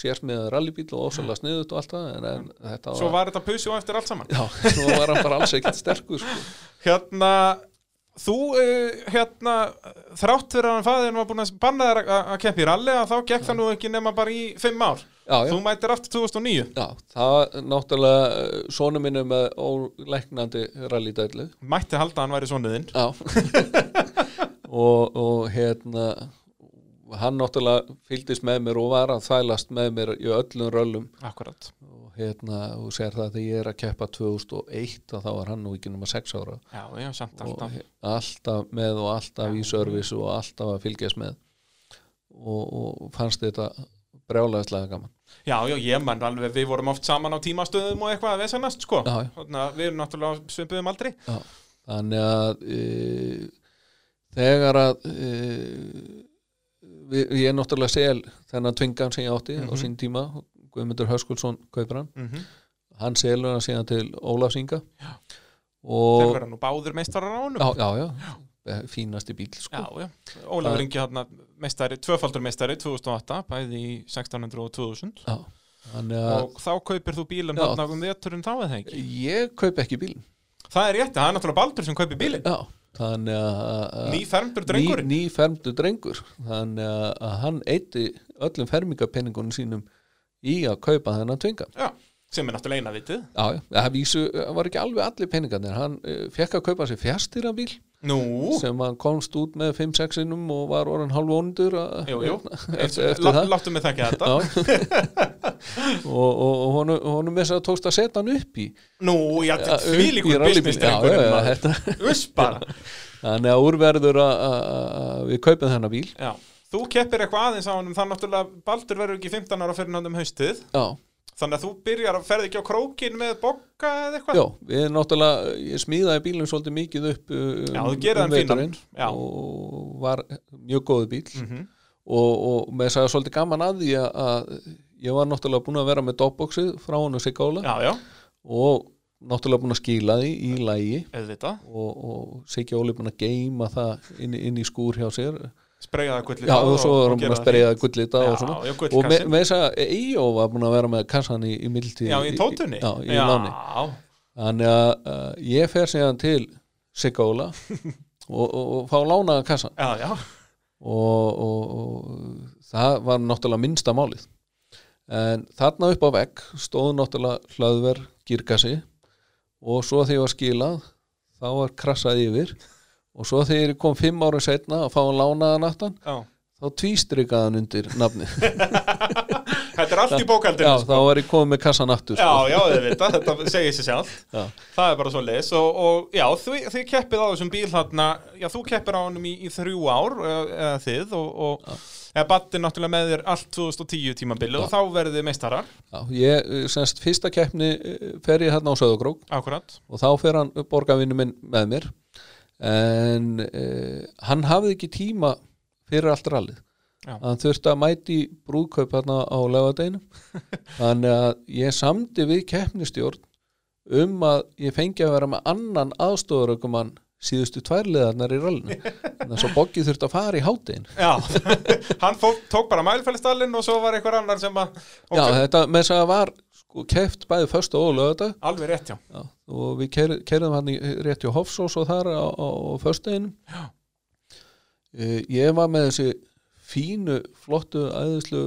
sérsmiðað rallybíl og ósæðlega sniðut og allt það en, en þetta Svo var þetta pusi og eftir allt saman. Já, svo var hann bara alls ekkert sterkur sko. Hérna, þú, uh, hérna, þrátt fyrir að hann fæðin var búin að banna þér að- keppa í ralli, að þá gekk það nú ekki nema bara í fimm ár. Já, já. Þú mætir aftur 2009. Já, það náttúrulega sonu minni með óleiknandi rallydælu Mætti halda að hann væri sonuðinn. Já og, og hérna hann náttúrulega fylgdist með mér og var að þvælast með mér í öllum röllum Akkurat. og hérna, og sér það þegar ég er að keppa 2001 og þá var hann nú ekki nema 6 ára Já, já, samt alltaf. alltaf með og alltaf í service og alltaf að fylgjast með og, og fannst þetta brjálæðislega gaman Já, já, ég mann alveg, við vorum oft saman á tímastöðum og eitthvað að vesenast, sko. Já, já. Þannig að við erum náttúrulega svipuðum aldrei. Já, þannig að e, þegar að e, við, ég er náttúrulega sel þennan tvingan sem ég átti á Mhm. sín tíma Guðmundur Höskulsson kaupir hann Mhm. hann selur hann síðan til Ólafsinga Já. og Þeir verða nú báðir meistarar á honum. já, já, já, fínasti bíl sko. Já, já. Ólafur Það- Ingi hann meistari, tvöfaldur meistari 2008, bæði í 1600 og 2000. Já, þannig að Og þá kaupir þú bílum Já. þarna um veturinn þá eða ekki? ég kaup ekki bílinn Það er rétt, það er náttúrulega Baldur sem kaupir bílinn. já, þannig að Nýfermdur drengurinn. ný, nýfermdur drengur þannig að, hann eitti öllum fermingapenningunum sínum í að kaupa þennan tvingan Já, sem er náttúrulega eina vitið. Já, já, það vísu, það var ekki alveg allir peningarnir, hann uh, fekk að kaupa sér fjastýrabíl Nú, sem hann komst út með 5-6 sinnum og var orðin halvónundur jú, jú. eftir, það. Láttu mig þekka þetta. Og, og, honum, honum þess að tókst að setja hann upp í Nú, já, því líkur business bara. þannig að úrverður að, að, að við kaupum þennan bíl. Já, þú keppir eitthvað aðeins á honum, þannig náttúrulega Baldur verður ekki 15 ára fyrir hann um haustið. Já, Þannig að þú byrjar að ferði ekki á krókin með bokka eða eitthvað? já, við náttúrulega ég smíðaði bílum svolítið mikið upp um, Já, þú gerir hann fínan. veturinn Já. og var mjög góðu bíl Mhm. og, og með þess að svolítið gaman að því að, ég var náttúrulega búin að vera með dopboxið frá Sigóla Já, já, og náttúrulega búin að skila því í lægi og, og Siggi Óli búin að geima það inn, inn í skúr hjá sér Spreyjaða gullið já og svo var hann búin að sperja gullita og svona. já, og gullkassin. með þess að Íó var búin að vera með kassan í, í mildi Já, í tótunni. já, í láni. Þannig að uh, ég fer síðan til Sigga Óla og, og, og fá lánaðan kassan já, já. og, og, og það var náttúrulega minnsta málið. En þarna upp á vegg stóð náttúrulega hlaðver girkassi og svo þegar ég var skilað þá var krassað yfir og svo þegar ég kom fimm ára setna að fá hann lánaðan aftan Já. þá tvístrikaði hann undir nafni Þetta er allt í bókaldinu, já, sko. þá var ég komið með kassan aftur Já, sko. já, þið vita, þetta segir sér sjálf Já. Það er bara svo leis og, og já, þið, þið keppið á þessum bíl þarna Já, þú keppir á honum í, í þrjú ár eða, eða þið og, og eða Batti náttúrulega með þér allt 2010 tímabilið og þá verðið þið meistarar. Já, ég, eh, semst, fyrsta keppni eh, fer ég hérna á Akkurat. Og þá fer hann borgarvinnu minn með mér en uh, hann hafði ekki tíma fyrir allt rallið. Já. hann þurfti að mæti brúðkaup hérna á laugadeinum þannig að ég samdi við keppnistjórn um að ég fengi að vera með annan aðstofarökumann síðustu tværleðarnar í rallinu. Þannig að svo Boggi þurfti að fara í hátinn Já, hann fó, tók bara mælfælistallinn og svo var einhver annar sem að Já, þetta með þess að var sko, keft bæði först og lögða Alveg rétt, já Já, og við keir- keyrðum hann í rétt hjá Hofsós og þar á, á, á föstudeginum. Já. Eh, ég var með þessi fínu, flottu, æðislu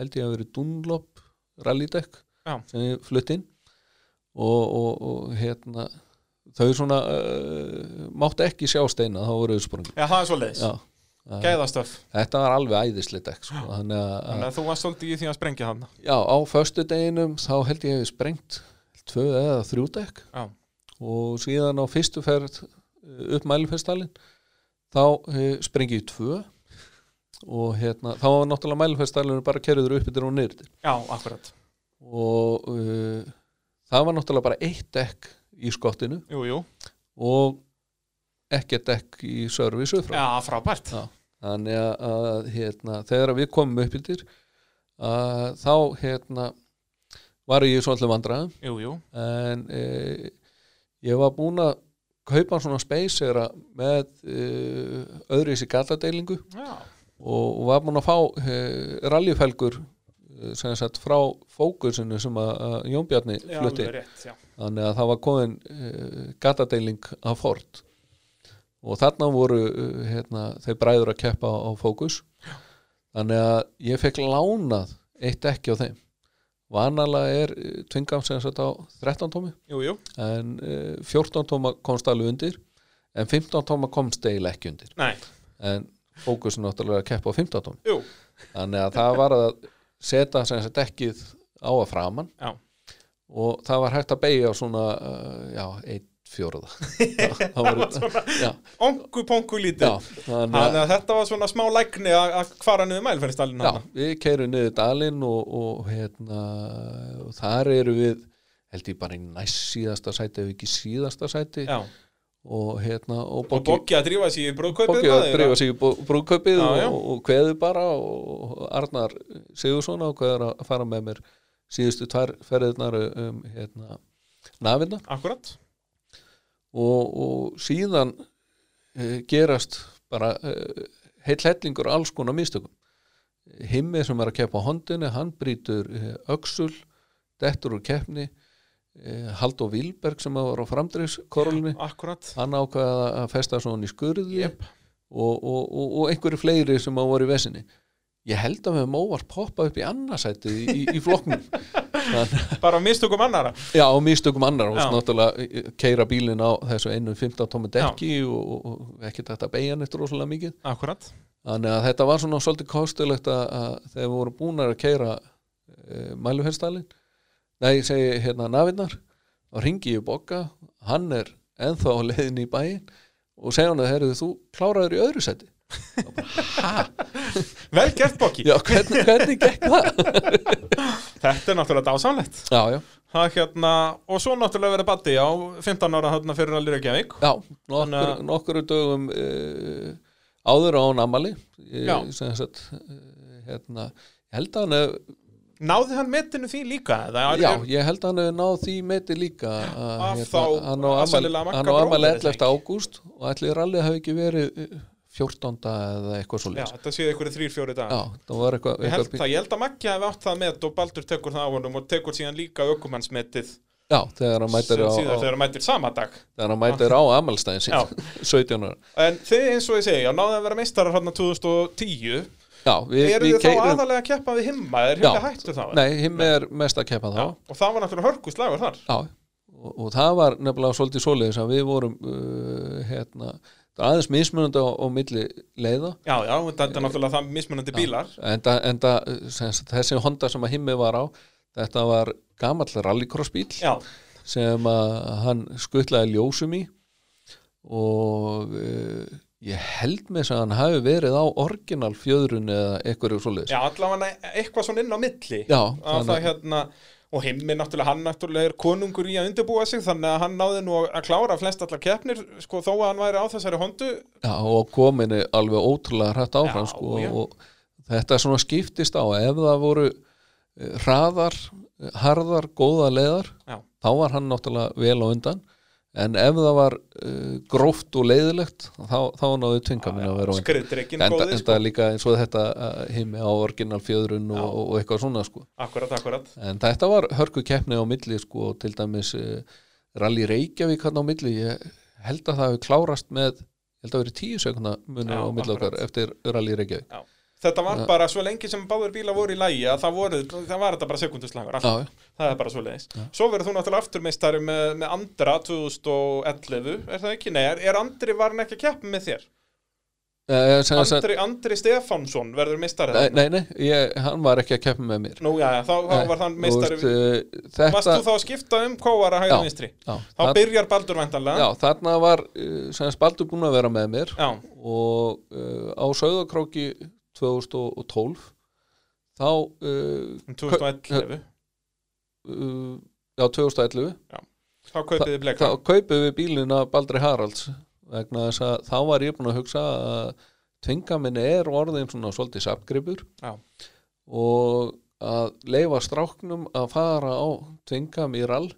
held ég að verið Dunlop rallydekk sem ég flutt inn. Og, og, og hérna þau svona uh, máttu ekki sjá steina, þá voru þau sprungi Já, það er svo leiðis Já, Gæðastöf. Þetta var alveg æðislega dekk sko, þannig að, Þannig að þú varst svolítið í því að sprengja hann Já, á föstudeginum þá held ég hefði sprengt tvö eða þrjú dekk. Já. og síðan á fyrstu ferð eh, upp mælifestalinn þá uh, sprengi ég tvö. Og hérna, þá var náttúrulega mælifestalinn bara kerður upp yfir og niður Já, akkurat. Og uh, það var náttúrulega bara eitt dekk í skottinu. Jú, jú. Og ekkert dekk í service upp frá. Já, frábært. Já. þannig að, hérna, þegar við komum upp að þá hérna var ég svolítið jú en e, ég var búinn að kaupa svona spacera með e, öðru í sig gatadeilingu Já, og, var búinn að fá e, rallyfelgur e, sagt frá fókusinu sem að, Jón Bjarni flutti. þannig að það var komin uh, gatadeiling af Ford og þarna voru uh, hérna, þeir bræður að keppa á, á fókus. Þannig að ég fekk lánað eitt ekki á þeim. Vanalega er uh, tvingam sem sagt á 13 tómi. Jú, jú. En uh, 14 tóma komst alveg undir. En 15 tóma komst eiginlega ekki undir. Nei, en fókus er náttúrulega að keppa á 15 tómi. Jú. Þannig að það var að setja sem sagt ekkið á að framann Já. og það var hægt að beigja svona uh, já, eitt fjóruða Ongu pongu lítið. Þannig að þetta var svona smá lækni að fara niður mælfælistallinn já, við keirum niður dalinn og, og hérna og þar eru við held ég bara í næst síðasta sæti ef ekki síðasta sæti. Já, og hérna og Boggi að drífa sig í brúðkaupið með að drífa sig í brú- brúðkaupið og, og kveðu bara og Arnar Sigursson ákveður að fara með mér síðustu tvær ferðirnar um hérna nafinna Akkurat og, og síðan uh, gerast bara uh, heill hellingur alls konar mistökum. Himmi sem er að keppa á hondinni hann brýtur uh, öxul dettur úr keppni Halldór Vilberg sem var á framdreifskorulni Akkurat. hann ákvaða að festa svona í skurði Jep. og, og, og, og einhverju fleiri sem á voru í vesinni ég held að við höfum óvart poppað upp í annarsæti í, í, í flokknum. Bara mistökum annara já og místökum annar og Já. náttúrulega keira bílinn á þessu einu 15 tómi dekki og, og ekki þetta beigja neitt rosalega mikið. Akkurat. Þannig að þetta var svona svolítið kostulegt að, að þegar við vorum búnar að keira e, mæluferðstælin nei, ég segi hérna nafinnar og ringi ég bokka, hann er ennþá á leiðin í bæinn. Og segja hann að heyrðu þú kláraður í öðru ha? Vel gert Já, hvernig, hvernig gekk það? Þetta er náttúrulega dásamlegt Já, já, er hérna Og svo náttúrulega verið baddi á 15 ára þarna fyrir allir Reykjavík já Þannig nokkur, að- nokkuru dögum uh, áður á hann amali Já. sem sagt uh, hérna, ég held að hann hef, Náði hann metinu því líka? er- já, ég held að hann hef náð því meti líka að, þá hann á er það 11. ágúst og allir rallið hafi ekki verið 14. eða eitthvað svo Já, þetta séu einhverju þrýr, fjóri dag já, það var eitthvað, Ég held, eitthvað það, ég held að Maggi hefði átt það met og Baldur tekur það á honum og tekur síðan líka aukumannsmetið já, þegar hann mætir á, síðan á, þegar hann mætir sama dag. Þegar hann mætir á amalstæðin sín 17 ára. En þið eins og ég segi, já, náðu að vera meistarar hann 2010 já, við, Eru þið þá aðalega að keppa við himma? Er himma hættur þá? Nei, himmi er mest að keppa þá. Já, og það var náttúrulega hörku það að það aðeins mismunandi á, á milli leiða. Já, já, þetta er náttúrulega það mismunandi bílar. Enda, enda sem, sagt, þessi Honda sem að himmi var á þetta var gamall rallycross bíl Já, sem að hann skuttlaði ljósum í og uh, ég held með þess að hann hafi verið á orginal fjöðrun eða eitthvað já, allavega eitthvað svona inn á milli. Já, að þannig- það hérna og himmi náttúrulega, hann náttúrulega er konungur í að undirbúa sig þannig að hann náði nú að klára flest allar keppnir, sko, þó að hann væri á þessari hondu Já, og komin er alveg ótrúlega hrætt áfram Já, sko, já. og þetta svona skiptist á ef það voru eh, hraðar, eh, harðar, góða leiðar Já. þá var hann náttúrulega vel á undan en ef það var uh, gróft og leiðilegt þá, þá náðu tvingaminn að vera á Skriðdrekinn enda, góði, enda sko. líka eins og þetta uh, himmi á orginal fjöðrun og, og eitthvað svona sko. Akkurat, akkurat. En þetta var hörku keppni á milli sko, til dæmis uh, Rally Reykjavík hann á milli, ég held að það hefur klárast með, held að verið tíu sekundar Já, á milli okkar eftir Rally Reykjavík. Já. Þetta var bara svo lengi sem báður bíla voru í lægi að það, voru, það var þetta bara já. það er bara svo leiðis Svo verður þú náttúrulega afturmeistari með, með Andra 2011, er það ekki? Nei, er, Andri var hann ekki að keppa með þér? uh, sem Andri, Andri Stefánsson verður meistari Nei, nei, nei ég, hann var ekki að keppa með mér Nú, já, já, þá, þá Nei, var hann þú meistari veist, uh, þetta, Varst þú þá að skipta um kóara Já, vinstri? já, Þá það- byrjar Baldur væntanlega Já, þarna var uh, sem Baldur búinn að vera með mér Já. og á Sauðakróki 2012 þá uh, Um 2011. uh, Já, 2011 Já. Þá kaupið þið bleka. Þá kaupið við bílinn af Baldri Haralds vegna þess að þá var ég búinn að hugsa að tvingaminni er orðin svona svolítið sapgripur og að leifa stráknum að fara á tvingam í rall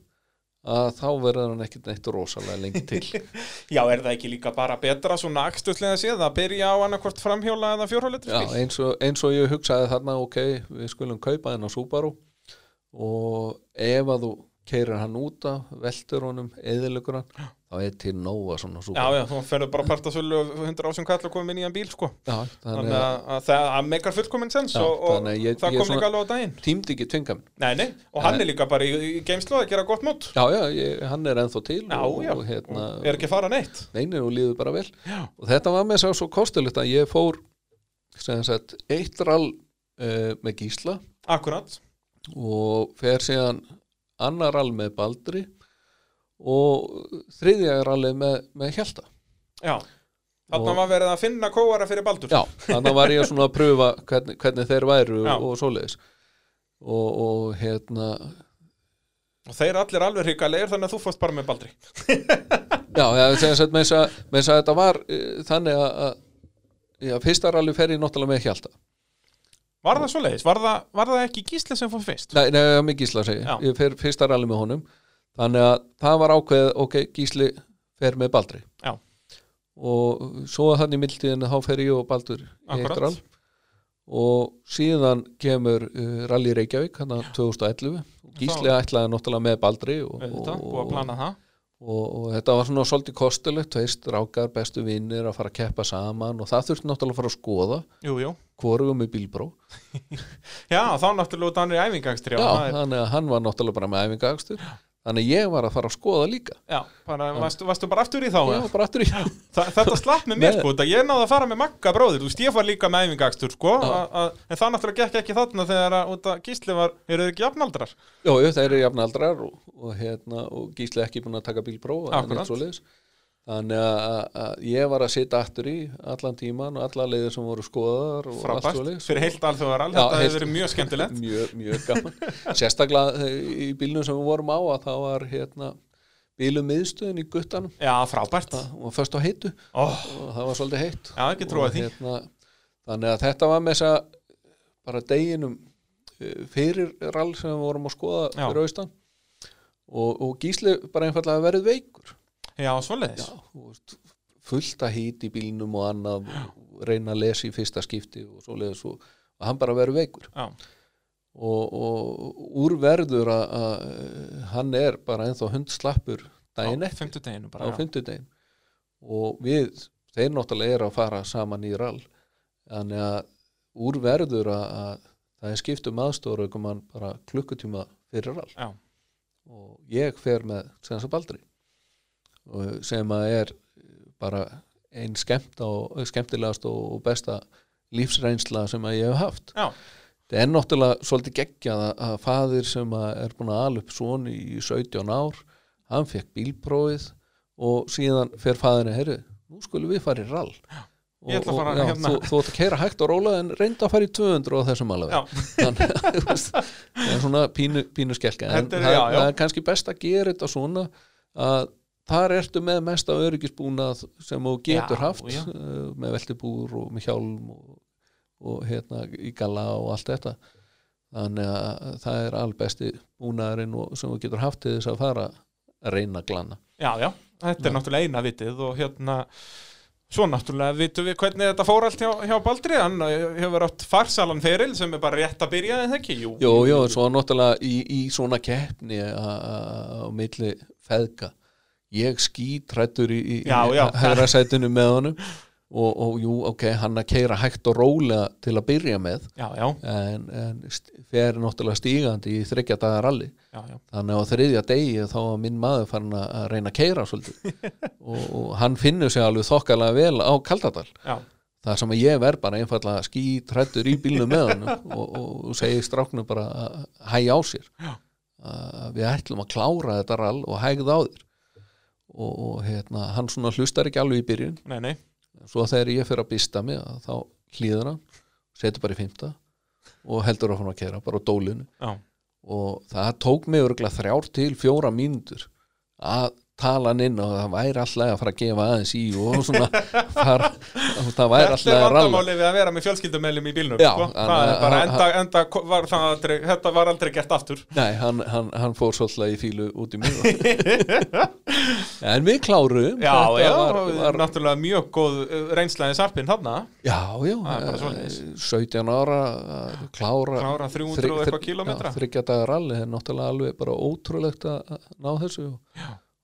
að þá verður hann ekkit neitt rosalega lengi til Já, er það ekki líka bara betra svona akstutlega séð að byrja á annarkvort framhjóla eða bíl? eins og, eins og ég hugsaði þarna ok, við skulum kaupa þennan Subaru og ef að þú keirir hann út af, veltur honum eðilegur hann, þá er til nóga svona Já, Subaru já, þú ferður bara að parta sölu 100 ásum kall og komið inn í en bíl, sko. Já, Þannig að, að það að meikar fullkominn sens Já, og, og ég- það kom líka alveg á daginn. tímdi ekki tvingam Nei, nei, og hann er líka bara í, í geimslu að gera gott mót. Já, já, ég, hann er ennþá til Já, og, já, og hérna og er ekki fara neitt. Neini, og líður bara vel Já. og þetta var með svo, svo kostulegt að ég fór sagt, eitt rall uh, með Gísla Akkurat. og fer síðan annar rall með Baldri og þriðja rallið með, með Hjalta Já. Þarna Og- var verið að finna kóara fyrir Baldur. Já, þannig var ég svona að pröfa hvernig, hvernig þeir væru Já. og svoleiðis og, og hérna Og þeir allir alveg hrikalegir þannig að þú fórst bara með Baldri. já, já sem sagt, með þess að að þetta var uh, þannig að, að já, fyrsta rally fer ég náttúrulega með Hjalta Var það svo leiðis? Var, það- var það ekki gísli sem fór fyrst? Nei, nei, með Gísla segi ég. Ég fer fyrsta rally með honum Þannig að það var ákveðið, ok, Gísli fer með Baldri. Já. Og svo þannig í mildtíðinu þá fer ég og Baldur rall Og síðan kemur uh, Rally Reykjavík, hann 2011 og Gísli ætlaði náttúrulega með Baldri og, að plana það. og, og þetta var svona svolítið kostulegt tveist rákar, bestu vinnir að fara að keppa saman og það þurfti náttúrulega að fara að skoða. Jú, jú. hvorugum með bílbró Já, þá náttúrulega út hann er æfingangstri. Já, að hann var náttúrulega bara með æfingagstur þannig ég var að fara að skoða líka. Já, bara, varstu, varstu bara aftur í þá? Já, bara aftur í Þa, Þetta slapp með mér sko, ég náði að fara með Magga bróðir, þú veist, ég var líka með æfingakstur sko, en það náttúrulega gekk ekki þarna þegar að, gísli var, eru þið ekki jafnaldrar? Jó, þeir eru jafnaldrar og, og, hérna, og Gísli ekki búin að taka bílpróf svoleiðis. Þannig að, ég var að sitja aftur í allan tíman og alla leiðir sem voru skoðar Frábært, fyrir heilt alþjóðaral, Já, þetta hefði heilt- verið mjög skemmtilegt. mjög, mjög gaman. Sérstaklega eh, í bílnum sem við vorum á að það var hérna bílum miðstöðin í guttanum. Já, frábært. Það var först á heitu. Oh. og það var svolítið heitt. Já, ekki trúið því. hérna, þannig að þetta var með þess að bara deginum eh, fyrir rall sem við vorum að skoða Já. fyrir austan. Og, og Gísli bara einfallega verið veikur Já, veist, fullt að hít í bílnum og annað og reyna að lesa í fyrsta skipti og svoleiðis og, og hann bara verið veikur. Og, og úr verður að, að hann er bara ennþá hundslappur daginn eftir. á já. fimmtudegin og við, þeir náttúrulega eru að fara saman í rall. Þannig að úr verður að, að það er skipt um aðstóra bara klukkutíma fyrir rall. Og ég fer með sem baldri sem að er bara einn skemmt og, skemmtilegast og besta lífsreynsla sem að ég hef haft Já. það er náttúrulega svolítið geggjað að, að faðir sem að er búin að ala upp svon í 17 ár hann fekk bílprófið og síðan fer faðirinn herri, nú skulum við fara í rall ætla að fara já, hérna. þú, þú ætla að keira hægt og róla en reynda að fara í 200 á þessum alveg Já. þannig að það er svona pínu, pínu skelka en er- það, já, já. það er kannski best að gera þetta svona að þar ertu með mesta öryggisbúnað sem þú getur Já, haft já. uh, með veltibúr og með hjálm og, og hérna í galla og allt þetta. Þannig að það er albesti búnaðurinn og- sem þú getur haft til þess að fara að reyna glana Já, já, þetta er náttúrulega eina vitið og hérna Svo náttúrulega vitum við hvernig þetta fór allt hjá, hjá Baldri, hann eh, hefur átt farsalan feril sem er bara rétt að byrja en það ekki, jú. Jú, jú, svo náttúrulega í, í svona keppni á milli feðga ég skítrættur í, í, Já, já. í hægra sætinu með honum og, og jú, ok, hann að keira hægt og rólega til að byrja með Já, já, en, en fer náttúrulega stígandi í þryggja dagar já. þannig að á þriðja degi þá var minn maður farin að reyna að keira svolítið. Og, og hann finnur sig alveg þokkalega vel á Kaldadal. Já, það sem að ég verð bara einfallega skítrættur í bílnum með hann og, og, segi stráknu bara að hægja á sér. Að við ætlum að klára þetta rall og hægða á þér og, og hérna, hann svona hlustar ekki alveg í byrjun. Nei, nei. svo þegar ég fyrir að býsta mig að þá hlýður hann setur bara í fymta og heldur áfram að kera bara á dólinu. Já, og það tók mig örgulega þrjár til fjóra mínútur að tala hann inn og það væri alltaf að fara að gefa aðeins í og svona fara, það væri alltaf Þetta er að ralla vandamáli við að vera með fjölskyldumeljum í bílnum, Já, sko. hann- Það er bara hann- enda, enda var það aldrei, þetta var aldrei gert aftur. Nei, hann, hann, hann fór svolítið í fílu út í mig En við kláruðum Já, Þetta já, var, var, náttúrulega mjög góð reynslæði sarpinn þarna. Já, já, Það er bara eh, svoleiðis. 17 ára klára Klára 300 og eitthvað. Já, þriggja dagar ralli er náttúrulega alveg bara ótrúlegt að ná þessu og,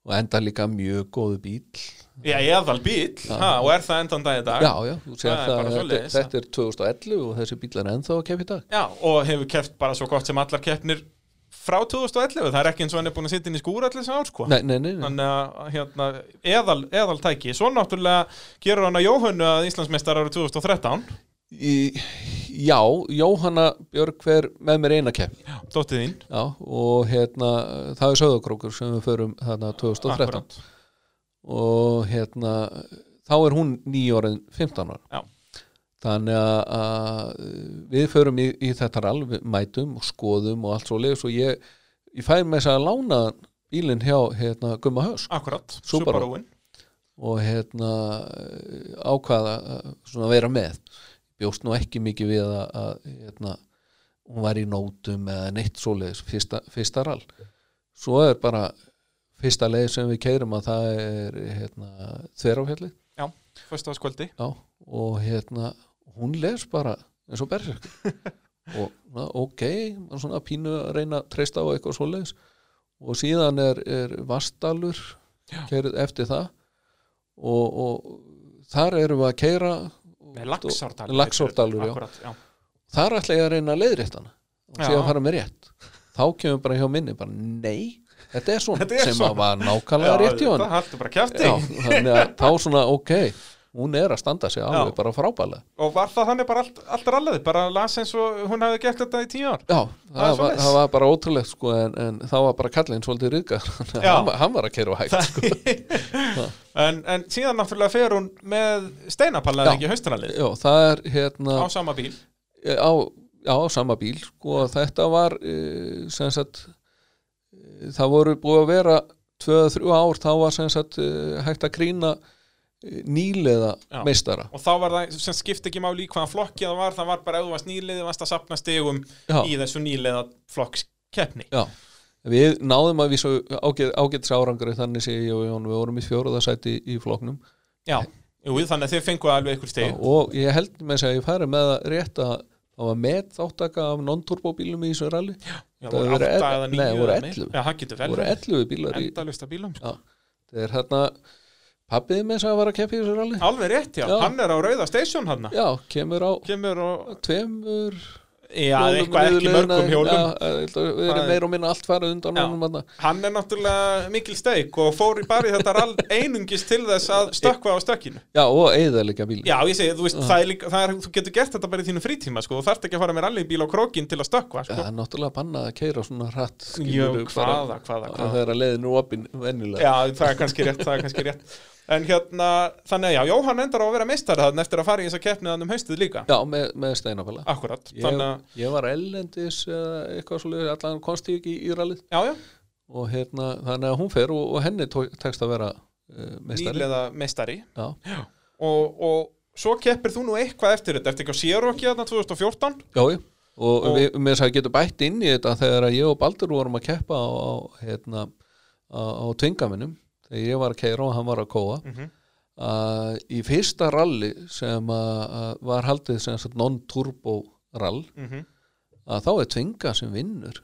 og enda líka mjög góðu bíl Já, eðal bíl, ha, og er það endan dag í dag. Já, já, þú sér Það það, þetta, þetta er 2011 og þessi bíl er ennþá að kepa í dag Já, og hefur keft bara svo gott sem allar keppnir frá 2011, það er ekki eins og hann er búin að sitja inn í skúr allir sem ár, sko. Nei, nei, nei. Þannig að, hérna, eðal, eðal tæki. Svo náttúrulega gerur hann að Jóhönnu að Íslandsmeistar árið 2013, Í, Já, Jóhanna Björg hver með mér eina kepp dóttið þín. Já, og hérna það er söðakrókur sem við förum þarna 2013 Akkúrat. og hérna þá er hún nýjórið 15 ára Já. þannig að, við förum í, í þetta rall, við mætum og skoðum og allt svo leiðis og ég, ég fæ með þess að lána bílinn hjá hérna, Gumma Hösk Akkurat, Subaru. Og hérna ákvaða að vera með bjóst nú ekki mikið við að, að hérna, hún var í nótum eða neitt svoleiðis fyrsta, fyrsta rall. Svo er bara fyrsta leið sem við keirum að það er hérna, þverjáfjalli Já, fyrsta skvöldi. Já, og hérna hún les bara eins og berserkur og na, ok maður svona pínu að reyna að treysta á eitthvað svoleiðis. Og síðan er, er Vastalur keirið eftir það. Og, og þar erum við að keira Laxárdalur. Laxárdalur, Akkurat, já. þar ætla ég að reyna að leiðrétta hana og sé að fara með rétt þá kemur bara hjá minni bara nei, þetta er svona Þetta er sem svona. var nákvæmlega rétt hjá Það hann haldur bara kjafti. Já, þannig að þá svona ok hún er að standa sig alveg bara frábælega Og var það þannig bara allt, allt rallið, bara las eins og hún hefði gert þetta í tíu ár? Já, Það það, var, það var bara ótrúlegt sko en, en þá var bara kallinn svolítið ryðgar Já. hann, hann var að keira á hægt sko. En, en síðan náttúrulega fer hún með eða ekki það er hérna á sama bíl. á, já, á sama bíl sko, þetta var sem sagt uh, það voru búið að vera 2-3 ár þá var sagt uh, hægt að krýna nýleða Já. meistara Og þá var það sem skipti ekki máli í hvaðan flokki það var, það var bara varst nýliði, varst að sapna stegum Já. í þessu nýliða flokkskeppni. Við náðum að vísa ágæt, ágætis árangri þannig sé ég og Jón, við vorum í fjóruðasæti í flokknum Já, Jú, þannig að þið fengu alveg ykkur steg. og ég held með þess að ég færi með að það var með þáttaka af non-turbo bílum í þessu rally Já, það voru voru átta el- eða nei, níu voru eða meira. 11. Já, það getur vel voru verið. 11 bílar í, það er hérna pappið með þess að var að keppa í þessu rally Alveg rétt, já. Já. Hann er á rauða station hann. Já, kemur á Kemur og... tveimur Já, hjólum eitthvað ekki mörgum hjólum. Já, við Það erum er- meira og minna allt farið undan Já. honum þarna. Hann er náttúrulega mikil steik og fór í bara í þetta rall einungis til þess að stökkva á stökkinu. Já, og eigðalega bíl Já, ég segi, þú veist, það er líka, það er, þú getur gert þetta bara í þínu frítíma, sko, þú þarft ekki að fara með rallybíl á krókin til að stökkva, Það sko. er náttúrulega bannað að keira svona hratt Jú, hvaða, hvaða, að hvaða. Það er að leiðinu opinn venjulega Já, það er kannski rétt, það er kannski rétt. En hérna, þannig að já, Jóhann endar á að vera meistari þannig eftir að fara í þessa keppni þannig um haustið líka. Já, með, með steinafæla Akkurat, ég, þannig að, ég var ellendis eða eitthvað svolítið, allan ekki í, í rallið já, já, og hérna, þannig að hún fer og, og henni tekst að vera uh, meistari nýlega meistari. Já, Og, og svo keppir þú nú eitthvað eftir þetta, eftir ekki á Sérokki þarna 2014? já, já. Og, Og- við með þess að getum bætt inn í þetta þegar ég og Baldur vorum að keppa á, á hérna á, á tvingaminum þegar ég var að keira og hann var að kóa Mhm. að í fyrsta ralli sem að, að var haldið non-turbo rall Mhm. að þá er tvinga sem vinnur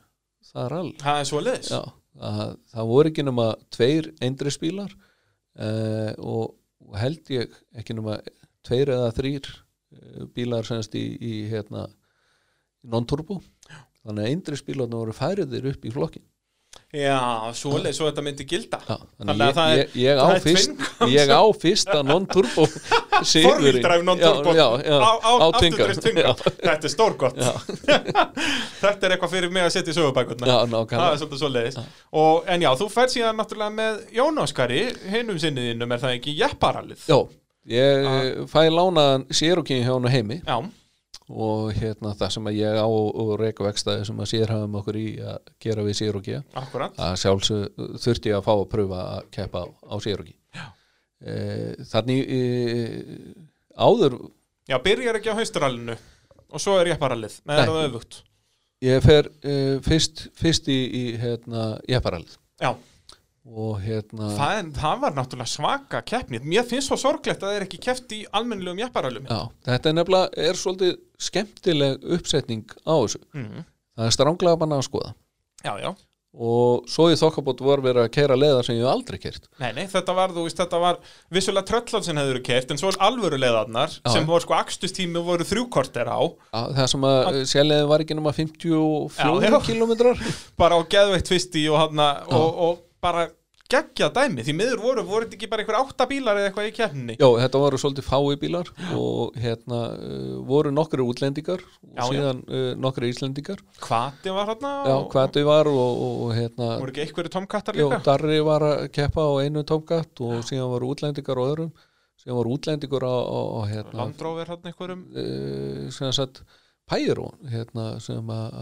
það rall. Það er svo leiðis Já, að, það voru ekki nema tveir eindrisbílar uh, og, og held ég ekki nema tveir eða þrýr uh, bílar semst í, í hérna non-turbo. Þannig að eindrisbílarna voru færiðir upp í flokkin Já, svo leiðis, svo þetta myndi gilda. Já, Þannig að það að er- ég, ég, það er fyrst, ég á fyrsta non-turbo. Forvíldræf non-turbo. Á. Já. Þetta er stórgott. Þetta er eitthvað fyrir mig að setja í sögubækurna Já, Það er svolítið svo leiðis og, En já, þú fær síðan náttúrulega með Jón Óskari Hinnum sinniðinum er það ekki? Jepparallið. Já, ég fæ lánaðan sérokkin hjá hann heimi. Já, og hérna það sem að ég á og reyka vekstaði sem að sérhafum okkur í að gera við sérokki akkurat að sjálfsög þurfti ég að fá að pröfa að keppa á, á sérokki e, Þannig e, áður Já, byrjar ekki á hausturallinu og svo er jepparallið. Með Nei. það öfugt? Ég fer e, fyrst, fyrst í, í hérna, jepparalið Já, og hérna það, það var náttúrulega svaka keppnið Mér finnst svo sorglegt að það er ekki keppt í almennilegum jepparallum. Já, þetta er nefnilega er svolítið skemmtileg uppsetning á þessu. Mhm. það er stránglega banna að skoða. Já, já. Og svo í þokkabót var verið að keira leiða sem ég aldrei kert Nei, nei, þetta var, þú veist, þetta var vissulega tröllal sem hefur kert, en svo alvöru leiðarnar sem voru sko akstustími og voru þrjúkorter á, það sem að sérleiðin var ekki nema 54 Já, já. kilometrar bara á geðveitt fyrst í og, hana, og, og bara geggja dæmi, því miður voru, voru þetta ekki bara einhver átta bílar eða eitthvað í keppninni? Já, þetta voru svolítið fái bílar og hérna uh, voru nokkri útlendingar og Já, já. síðan uh, nokkri íslendingar. Hvati var hérna Já, og, þau var og, og, og hérna voru ekki einhverju tomkattar Jó, líka? Darri var að keppa á einu tómgatt og síðan voru útlendingar á öðrum. Síðan voru útlendingar á, á, á hérna, Landróver hérna einhverjum, uh, sem sagt Pæro hérna, sem að,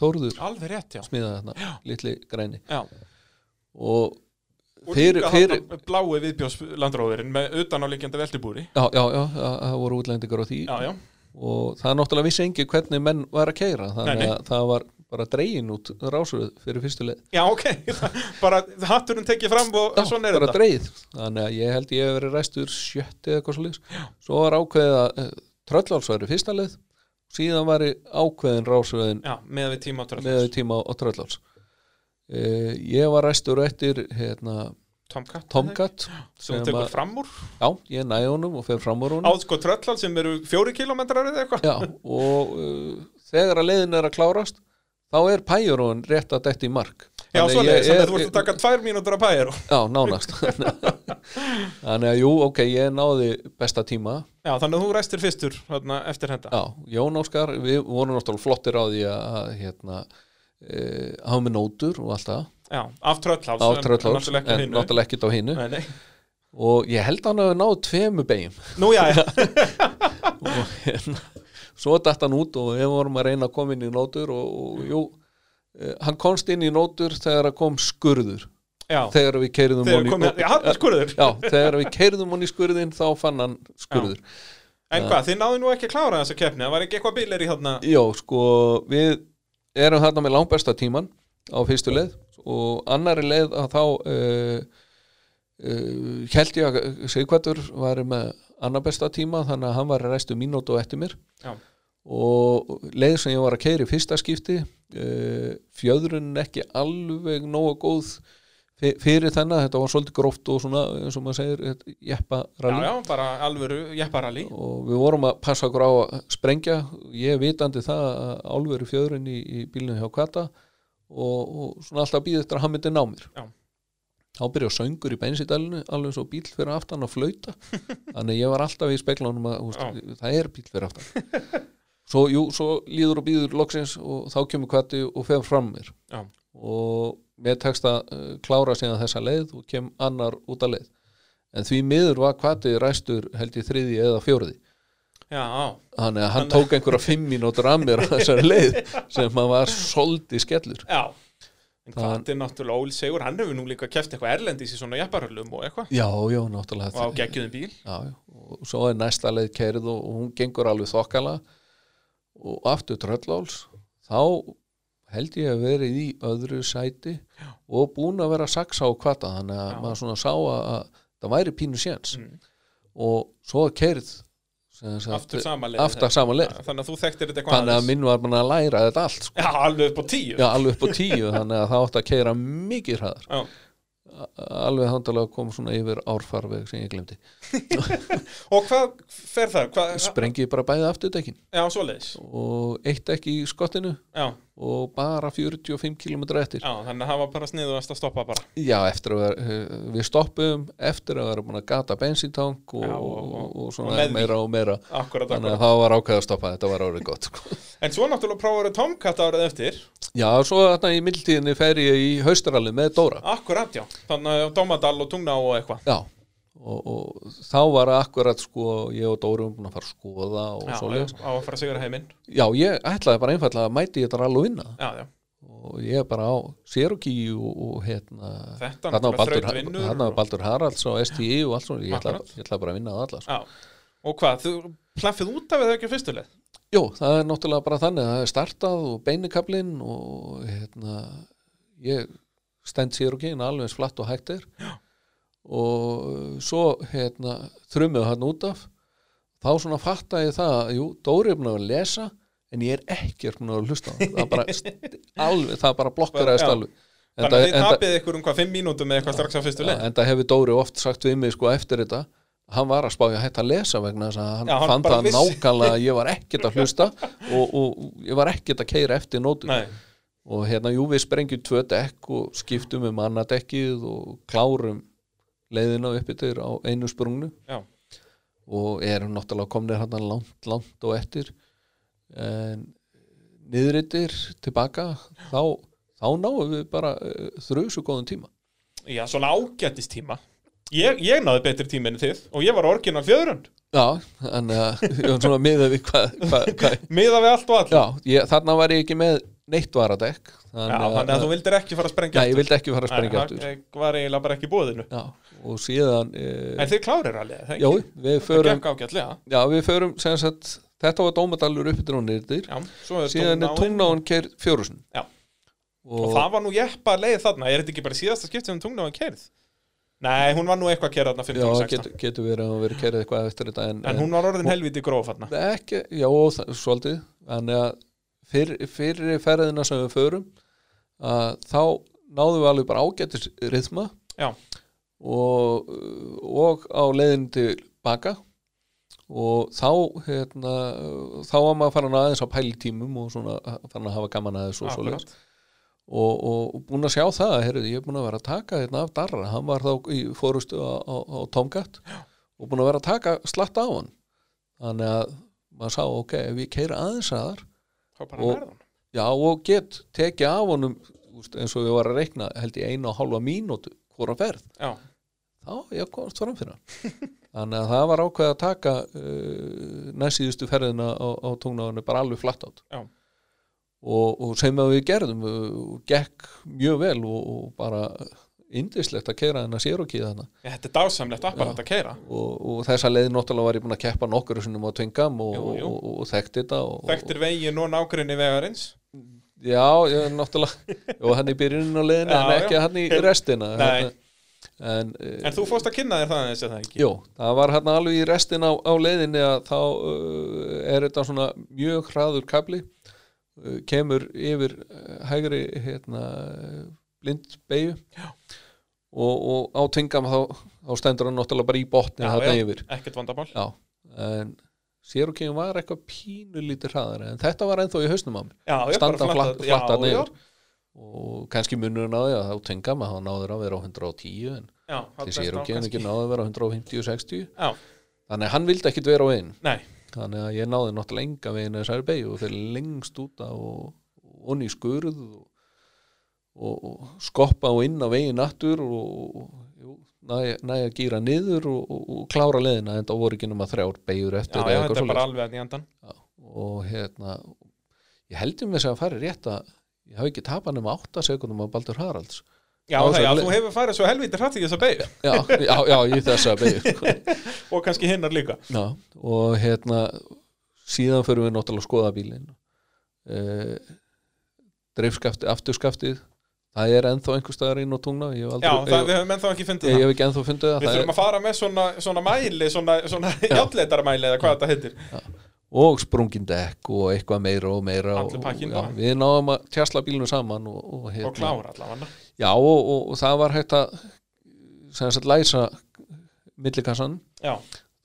Þórður alveg rétt, já. smíða hérna, Já, og fyrir, fyrir blái viðbjós Landróverin með utan á líkjandi veltibúri. Já, já, já, það voru útlendingar á því. Já, já, og það náttúrulega vissi engi hvernig menn var að keira þannig að það var bara dregin út rásröð fyrir fyrstu leið. Já, ok bara hatturinn tekið fram og Já, svona er bara þetta. dreigð þannig að ég held ég hef verið ræstur sjötti eða eitthvað leis svo var ákveðið að uh, trölláls væri fyrsta leið síðan var ákveðin rásröðin Já, með við tíma á tröllal með tíma á trölláls uh, ég var ræstur eftir hérna, Tomcat Tomcat sem að- fram úr? Já, ég næði honum og fer fram úr honum. Á sko tröllal sem eru fjóri kilometrar eða eitthvað? Já, og uh, þegar að leiðin er að klárast þá er pæjurón rétt að detti í mark. Já, svo leiðis, þannig að þú ert að taka tvær mínútur að pæja Já, nánast. Þannig að jú, ok, ég náði besta tíma. Já, þannig að þú ræstir fyrstur þarna, eftir þetta. Já, Jón Óskar, við vorum náttúrulega flottir á því að hérna e, hafa með nótur og allt það. Já, af tröllháls en- tröllháls, en en hinu. náttúrulega ekkert á hinu. Nei, nei. og ég held að hann hafi náð tvemu beigum Nú, já, já, og hérna, svo datt hann út og við vorum að reyna að koma inn í nótur og, og jú, eh, hann komst inn í nótur þegar að kom skurður. Já. Þegar við keirðum já, já, hann í skurðin þá fann hann skurður. En hvað, þið náðu nú ekki að klára þessa keppni? Það var ekki eitthvað bílir í þarna? Jó, sko, við erum þarna með langbesta tíman á fyrstu leið og annari leið að þá uh, uh, held ég að Sigvartur var með annar besta tíma þannig að hann var restu mínútu og eftir mér Já. og leið sem ég var að keira í fyrsta skipti uh, fjöðrun ekki alveg nógu góð fyrir þennan, þetta var svolítið gróft og svona, eins og maður segir, jeppa Já, já, bara alvöru jepparalli. Og við vorum að passa okkur á að sprengja ég vitandi það að álveru fjöðurinn í, í bílinu hjá Kata og, og svona alltaf býðið eftir að hann myndi ná mér. Já. þá byrja söngur í bensídælinu alveg svo bíl fyrir aftan að flauta. Þannig ég var alltaf í speklunum að úst, það er bíl fyrir aftan. Svo, jú, svo líður og býður loksins og þá kemur Kati og fer fram mér. Já. Og mér tekst að uh, klára síðan þessa leið og kem annar út að leið. En því miður var Kati ræstur held í þriði eða fjóriði Já, þannig að hann tók einhverja fimm mínútur af mér á þessari leið sem að var soldi skellur. Já. En er náttúrulega Óli Sigur, hann hefur nú líka keft eitthvað erlendis í svona jepparöllum og eitthvað. Já, já, náttúrulega. Og á geggjuðum bíl. Já, já, og svo er næsta leið keirð og, og hún gengur alveg þokkala og aftur trölláls þá held ég að verið í öðru sæti og búin að vera saksa á kvata þannig að Já. maður svona sá að, að það væri pínu séns. Mm. og svo sagt, Aftur sama leið. aftur sama leið. Já, Þannig að þú þekktir þetta þannig að minn var bara að læra þetta allt sko. Já, alveg upp á tíu. Já, alveg upp á tíu þannig að það átti að keira mikið hraðar. Já. Alveg að koma svona yfir árfarveg sem ég glemdi. Og hvað fer það? Hvað, sprengið bara bæði afturdekkin Já, svoleiðis. Og eitt ekki í skottinu. Já, og bara 45 km eftir. Já, þannig að það var bara sniðuðast að stoppa bara. Já, eftir að vera, eh, við stoppum eftir að vera búin að gata bensintank og, og, og- og, svona meira og meira. Akkurat, þannig að það var ákveð að stoppa, þetta var árið gott sko. En svo náttúrulega prófaður Tomcat árið eftir. Já, svo þarna í mildtíðinni fer ég í haustaralli með Dóra. Akkurat, já. Þannig að Dómadal og Tungná og eitthvað. Já, og, og þá var akkurat sko, ég og Dóri um að fara að skoða og Já, svoleiðis á að fara að sigra heiminn Já, ég ætlaði bara einfallega að mæti ég þetta rall og vinna það. Já, já og ég bara á Cherokee og, og hérna þarna var Baldur, Haralds og STI og allt svona, ég ætlaði, ætlaði bara að vinna það alla sko. Já Og hvað, þú plaffið út af eða ekki á fyrstu leið? Jú, það er náttúrulega bara þannig að það er startað og beinikablinn og hérna ég stend Cherokee alveg eins flatt og hægt er Já. Og svo hérna þrumið hann út af. Þá svona fatta ég það að jú, Dóri er búin að lesa en ég er ekki búin að hlusta það bara, alveg, það bara blokkaraðist Já. alveg. Þannig að þið tapið ykkur um hvað, fimm mínútum eða eitthvað strax á fyrstu leið? En það hefur Dóri oft sagt við mig sko eftir þetta hann var að spája hætta að lesa vegna þess að hann, Já, hann fann það vissi. nákvæmlega að ég var ekkert að hlusta og, og ég var ekkert að keira eftir nótum. Og hérna jú við sprengjum tvö dekk og skiptum um annað dekkið og klárum leiðina upp yfir á einu sprungnu. Já. og erum náttúrulega komnir hérna langt, langt og eftir. En niðrittir tilbaka þá, þá náum við bara uh, þrjusu góðum tíma. Já, svona ágættist tíma. Ég, ég náði betri tíma enn þið og ég var orginal fjöðrund Já, þannig að ég var svona miðað við hvað hva, hva, Miða við allt og allt. Já, ég, þarna var ég ekki með neitt varadekk Já, þannig að þú vildir ekki fara að sprengja Já, ég vildi ekki fara að sprengja Nei, aftur. það var eiginlega bara ekki í búðinu Já, og síðan e, En þið klárir alveg, það Já, við förum Já, við förum, sem sagt Þetta var dómadalur drónirðir Já, svo er Síðan er tungnáin keir fjórusun Já. Og það var nú jeppa leið þarna. Er þetta ekki bara síðasta skiptið um tungnáin kerð? Nei, hún var nú eitthvað kerð þarna 15 og Já, 16 getur, getur verið að vera kerið eitthvað eftir þetta En, En hún var orðin helviti gróf þarna. Ekki, já, það, svolítið. Þannig að fyrr, fyrri ferðina sem við förum að þá náðum við alveg bara ágættis rithma Já. og, og á leiðin til baka. Og þá hérna, þá var maður farin aðeins á pælitímum og svona farin að hafa gaman aðeins og svoleiðis. Akkurat. og, og, og búin að sjá það heyrðu, ég er búin að vera að taka hérna af Darra. Hann var þá í fórustu á, á, á Tomcat og búin að vera að taka slatt á hann. Þannig að maður sá ok, ef ég keira aðeins aðar Og- já og get tekið af honum úst, eins og ég var að reikna held ég einu og hálfa mínútu hvora ferð. Já, þá ég komast fram fyrir hann. Þannig að það var ákveð að taka uh, næstíðustu ferðina á, á tungnáðinu bara alveg flatt átt og, og sem að við gerðum uh, gekk mjög vel og, og bara indislegt að keira þennan Cherokee þarna. Ég, þetta er dásamlegt apparat að keira og, og þessa leið náttúrulega var ég búin að keppa nokkur sinnum á Tvingam og, og, og, og þekkti þetta og, Þekktir veginn og nákvæmni vegarins. Já, ég náttúrulega. Og hann í byrjunin á leiðinu Já, en ekki já. hann í restina. Hérna, en, uh, En þú fórst að kynna þér það og það ekki? Jú, það var hann alveg í restin á, á leiðinni að þá uh, er þetta svona mjög hraður kabli uh, kemur yfir uh, hægri hérna, blind beigju og, og á tvingam þá, þá stendur hann náttúrulega bara í botni Já, þarna já, yfir. ekkert vandamál. Já, en Sérokíum var eitthvað pínu lítið hraðar en þetta var ennþá í hausnum á mér. Standa flatt, flatt- flatt já, að já. og kannski munurinn á því að þá tvingam að þá náður að vera á 110 en Já, til kannski- ekki náður að vera á 150-60 Já, þannig að hann vildi ekkit vera á einn. Þannig að ég náði náttúrulega enga veginn þessari beigju og fyrir lengst út á og onni í skurð og, og, og skoppa og inn á veginn aftur og, og næja næ að gýra niður og, klára leðina en það voru ekki nema þrjár beigjur já, eftir já, eitthvað þetta er bara alveg að nýjandan og hérna ég heldur með þess að fara rétt að ég hafi ekki tapað nema 8 sekundum á Baldur Haralds. Já, það, já, þú hefur farið svo helviti hratt í þessa beig já, já, já, í þessa beigju og kannski hinnar líka. Já, og hérna síðan fyrir við náttúrulega að skoða bílinn. Uh, dreifskafti, afturskaftið það er ennþá einhver staðar inn á tungna ég Já, það, við ég, höfum ennþá ekki fundið ég, ég það. hef ekki ennþá fundið það, Við þurfum að fara með svona, svona mæli, svona, svona játleitarmæli eða hvað þetta heitir. Og sprungin dekk og eitthvað meira og meira og, já, við náðum að tjasla bílunum saman og, og, hérna, og klára allavega. Já og, og, og það var hægt að læsa millikassan Já,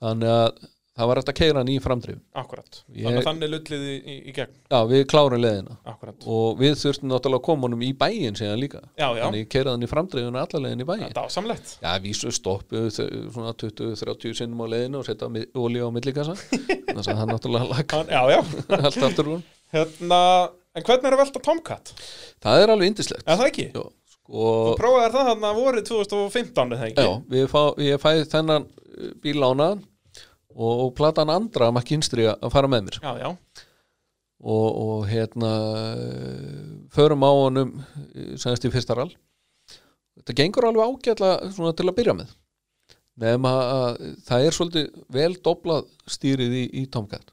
þannig að það var hægt að keira hann í framdrif akkurat. Ég- Þannig að þannig lullið í, í, gegn. Já við klárum leðina Akkurat. Og við þurftum náttúrulega að koma honum í bæinn síðan líka. Já, já, þannig keiraði hann í framdrifinu allar leiðin í bæinn. Þetta ásamlegt. Já, vísu stoppu svona 20-30 sinnum á leiðinu og setja olíu á millikassa. Þannig að hann náttúrulega lag Hann- Já, já. Allt aftur úr Hérna, en hvernig er að velta Tomcat? Það er alveg indislegt Er það ekki? Já, sko Þú prófaðir það þarna vorið 2015 eða ekki? Já, við fá, ég fæ þennan uh, bíl lánaðan og, og platan andra makkinstri að fara með mér. Já, já, og, og hérna förum á honum semst í fyrsta rall. Þetta gengur alveg ágætla svona til að byrja með. Nema að það er svolítið vel doblað stýrið í, í Tomcat.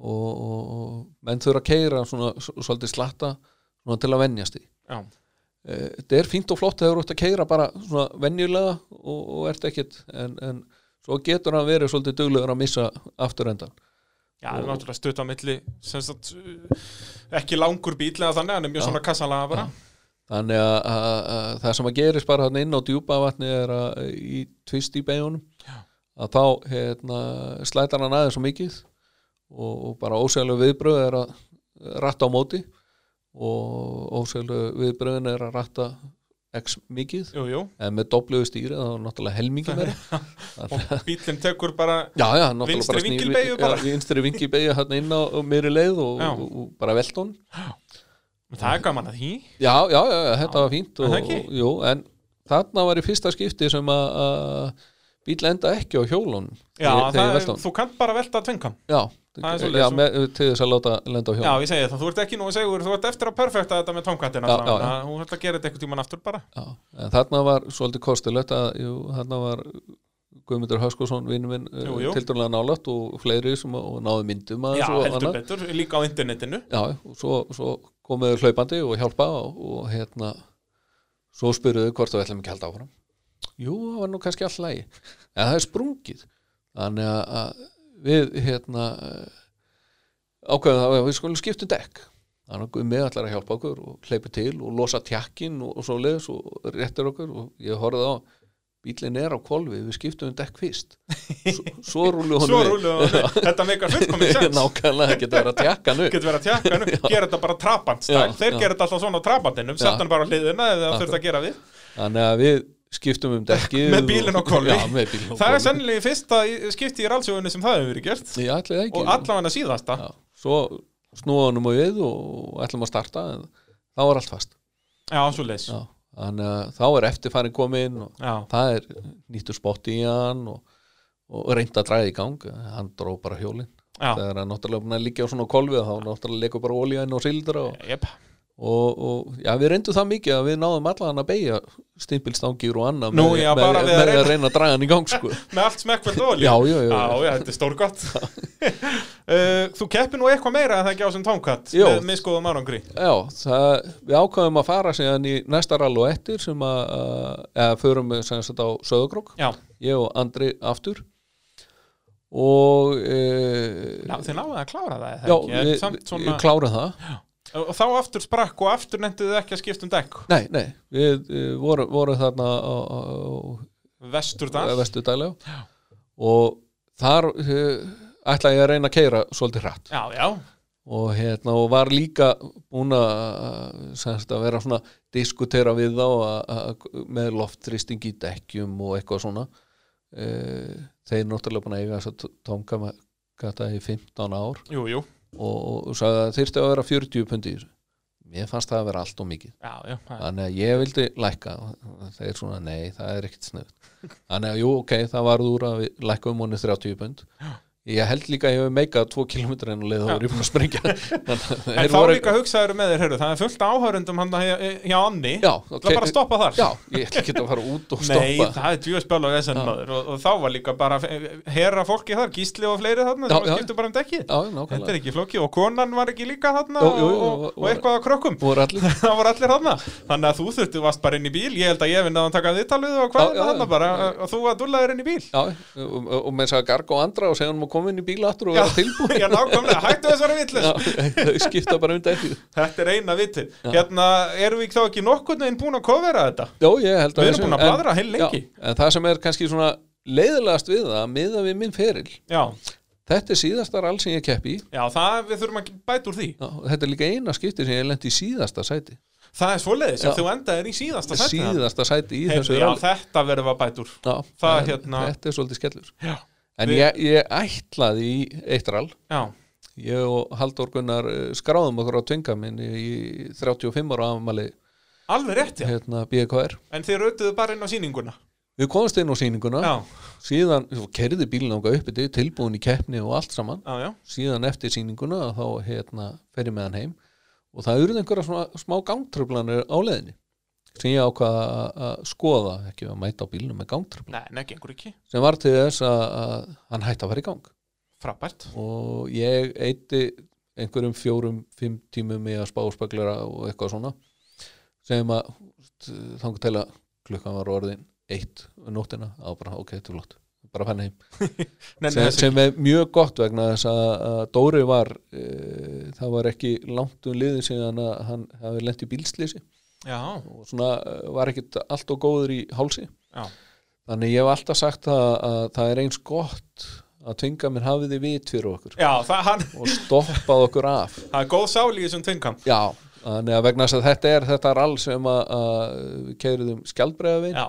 Og, og, menn þurfa að keira svona svolítið slatta svona til að venjast í já. Eh, þetta er fínt og flott þegar þú ert að keira bara svona venjulega og, og ert ekkit en, en svo getur hann verið svolítið duglegur að missa afturendan Já, það er náttúrulega stutt á milli sagt, uh, ekki langur bíl eða þannig, hann er mjög Já. svona kassanlega bara þannig að, að, að það sem að gerist bara hann inn á djúpa vatni er að í tvist í beginum að þá hérna, slætar hann aðeins svo mikið og, og bara ósælu viðbröð er að ratta á móti og ósælu viðbröðin er að ratta x mikið. Jú, jú, en með dobluðu stýri þá er náttúrulega helmingi meira. Og bílinn tekur bara Já, já, Vinstri bara. Já, vinstri vingilbeigju hann inn á, meiri leið og, og, og bara veltón Það er gaman að því. Já, já, já, þetta var fínt og, jú, en þarna var í fyrsta skipti sem að, að bíl enda ekki á hjólun Já, þegar hann þú kannt bara velta tvinkan Já, Það er já með, til þess að láta lenda á Já, hjólun ég segi það, þú ert ekki nú að segja þú ert eftir að perfekta þetta með Já, já, já. Þú ert að gera þetta eitthvað tíman aftur bara Já, en þarna var svolítið kostulegt að jú, þarna var Guðmundur Höskosson vinnu minn Jú, jú. tildur nálægt og fleiri sem að, og náðu myndum Já, og heldur annað. betur, líka á internetinu Já, og svo, svo komuðu hlaupandi og hjálpa og, og hérna svo spyruðu hvort þú ætlum ekki að halda áfram Jú, það var nú kannski all lægi en það er sprungið þannig að við hérna ákveðum það að við skulum skiptum dekk. Þannig að við ætlar að hjálpa okkur og hleypa til og losa tjakkin og, og svo leiðis og réttir okkur og ég horfði á bílinn er á kvolfi, við skiptum um dekk fyrst. Svo, rúlu Svo við. Þetta meikar fullkomið sens. Nákvæmlega, það getur verið að tjakka nú Getur verið að tjekka hennu, gera þetta bara trabant stæl. Já, Þeir já. gera þetta alltaf svona á trabandinum Já. Sett hann bara á hliðina eða þurft að gera við. Þannig að við skiptum um dekkið Með bílinn á á Það er í fyrsta skipti í rálsjóðunni sem það hefur verið gert. Það ekki. Og allavega síðasta. Já, Svo snúa honum á við og ætlum að starta en þá er allt fast. Já, svo leis Já, Þannig að þá er eftirfærin komin og Já, það er nýttur spott í hann og, og reynd að dræða í gang. Hann dró bara hjólinn þegar hann náttúrulega að liggja á svona kolvi þá náttúrulega leikur bara inn og sildra og, jep og, og já, við reyndum það mikið að við náðum allan að beigja stimpilstangir og annað Nú, með, já, með, með, að reyna- að reyna að draga hann í gang sko. Með allt smekkveld olíu. Já, já, já, Já, þetta er stórgott. Uh, Þú keppir nú eitthvað meira en það ekki á sem tónkatt. Með miskoðum árangri. Já, það, við ákvæðum að fara síðan í næsta rall og eftir sem að, eða förum við sem sagt á Söðugrók Já, ég og Andri aftur. Og e, Ná, þið náðu að klára það já, við, svona, klárum það Og þá aftur sprakk og aftur nefnduðu ekki að skipta um dekk. Nei, nei, við vorum voru þarna á, á, Vesturdal á Vesturdælega og þar e, ætla ég að reyna að keira svolítið hratt. Já, já, og hérna og var líka búin að vera svona diskutera við þá að, að, með loftþrýsting í dekkjum og eitthvað svona. E, þeir náttúrulega búin að eiga þess að tónka með gata í 15 ár. Jú, jú og, og sagði að þyrfti að vera 40 pundi mér fannst það að vera allt og mikið. Já, já, það- þannig að ég vildi lækka. Og þeir svona nei, það er ekkert snöð þannig að jú, ok, það varð úr að við lækkum honni 30 pund ég held líka að ég hef meikað 2 km en leið þá er ég búin að sprengja. En þá voru- líka hugsaður með þér, heyrðu, það er fullt áhörundum hann hjá, hjá Anni Já, Það er bara að stoppa þar? Já, ég ætla ekki að fara út og Nei, stoppa. það er djúspjál og Já. maður og, og þá var líka bara herra fólki þar, gísli og fleiri þarna sem skiptu bara um dekki Já, nákvæmlega. Þetta er ekki flóki og konan var ekki líka þarna Jú, jú, og, og, og- eitthvað að krökkum. Það voru allir þarna. Þannig að þú þurftu vast bara inn í bíl Ég held að ég finn að hann taka inn koma inn í bíla aftur og vera tilbúin. Já, nákvæmlega, hættu þessari þau skipta bara um dekki Þetta er eina vitið Hérna, erum við þá ekki nokkurn veginn búin að kofera þetta? Já, ég held að Við erum búin að bladra heil lengi. En það sem er kannski svona leiðilegast við það miða við minn feril Já, Þetta er síðasta rall sem ég keppi í. Já það, við þurfum að bæta úr því. Já, Þetta er líka eina skipti sem ég lendi í síðasta sæti. Það er svoleiðis, þú endaðir í síðasta sæti. Síðasta sæti í Heyrðu, þessu Já, þetta verðum við að bæta úr. Já, það en hérna- Þetta er svolítið skellur. Já. En ég, ég ætlaði í eitt rall Já, Ég og Halldór Gunnar eh, skráðum okkur á tvinga minn í 35 ára afmæli alveg rétt, já. hérna BKR En þið rautuðu bara inn á sýninguna? Við komumst inn á sýninguna. Já, síðan kerði bílinn ánga uppi til tilbúin í keppni og allt saman. Já, já. Síðan eftir sýninguna þá hérna fer ég með hann heim. Og það urði einhverja smá gangtröflanir á leiðinni sem ég ákvað að- skoða ekki að mæta á bílnum með ekki. Sem var til þess að, hann hætti að fara í gang. Frábært. Og ég eitti einhverjum fjórum, fimm tímum í að spá speglera og eitthvað svona sem að þangur til að klukkan var orðin eitt um nóttina, á bara ok, þetta er flott bara fann heim. Nei, sem, sem er mjög gott vegna þess að, að Dóri var e, það var ekki langt um liðin að hann hafi lent í bílslýsi Já, og svona eh, var ekkit allt og góður í hálsi. Já, þannig ég hef alltaf sagt að, að það er eins gott að tvinga minn hafið þið vit fyrir okkur. Hann, og stoppað okkur af. Það er góð sál í þessum tvingam já, þannig að vegna þess að þetta er þetta rall sem að, að við keiruðum skjaldbreiðavinn Já,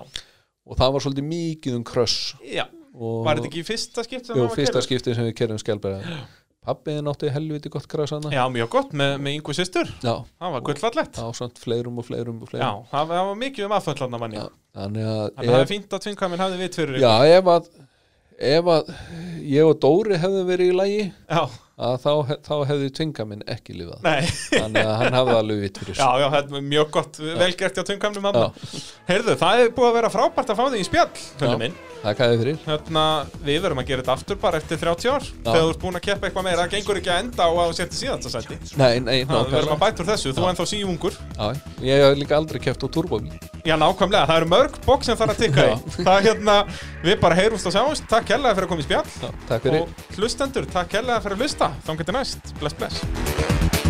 og það var svolítið mikið um kröss Var þetta ekki í fyrsta skipt sem Jú, fyrsta skiptið sem við keiruðum skjaldbreiðavinn Pabbiðin átti helviti gott kröss hana Já, mjög gott með, með yngu systur. Já, Það var gullfallett á samt fleirum og fleirum og Já, fleirum það var, það var mikið um aðföllarna manni. Já, þannig að að það er fínt að tvingaminn hafði vit fyrir já, ef að ef að ég og Dóri hefðu verið í lagi já, að þá, þá hefði tvinga minn ekki lifað. Þannig að hann hafði alveg vitt fyrir Já, já, þetta er mjög gott, vel gert hjá tvingamnum Já. Heyrðu, það er búið að vera frábært að fá þig í spjall, Já. minn. Þakka þið fyrir. Hérna, við verum að gera þetta aftur bara eftir 30 ár Þegar þú ert búin að keppa eitthvað meira, það gengur ekki að enda á að setja síðasta sæti. Nei, nei, Það við verum að bæta úr þessu, þú Já. ennþá síungur. Já, ég hef líka aldrei keft á turbóbíl Já, nákvæmlega, það eru mörg bók sem þarf að tikka í. Já. Það er hérna, við bara heyrumst og sjáumst. Takk kærlega fyrir að koma í spjall. Já, takk fyrir. Og hlustendur, takk kærlega fyrir að hlusta Þá getur næst, bless bless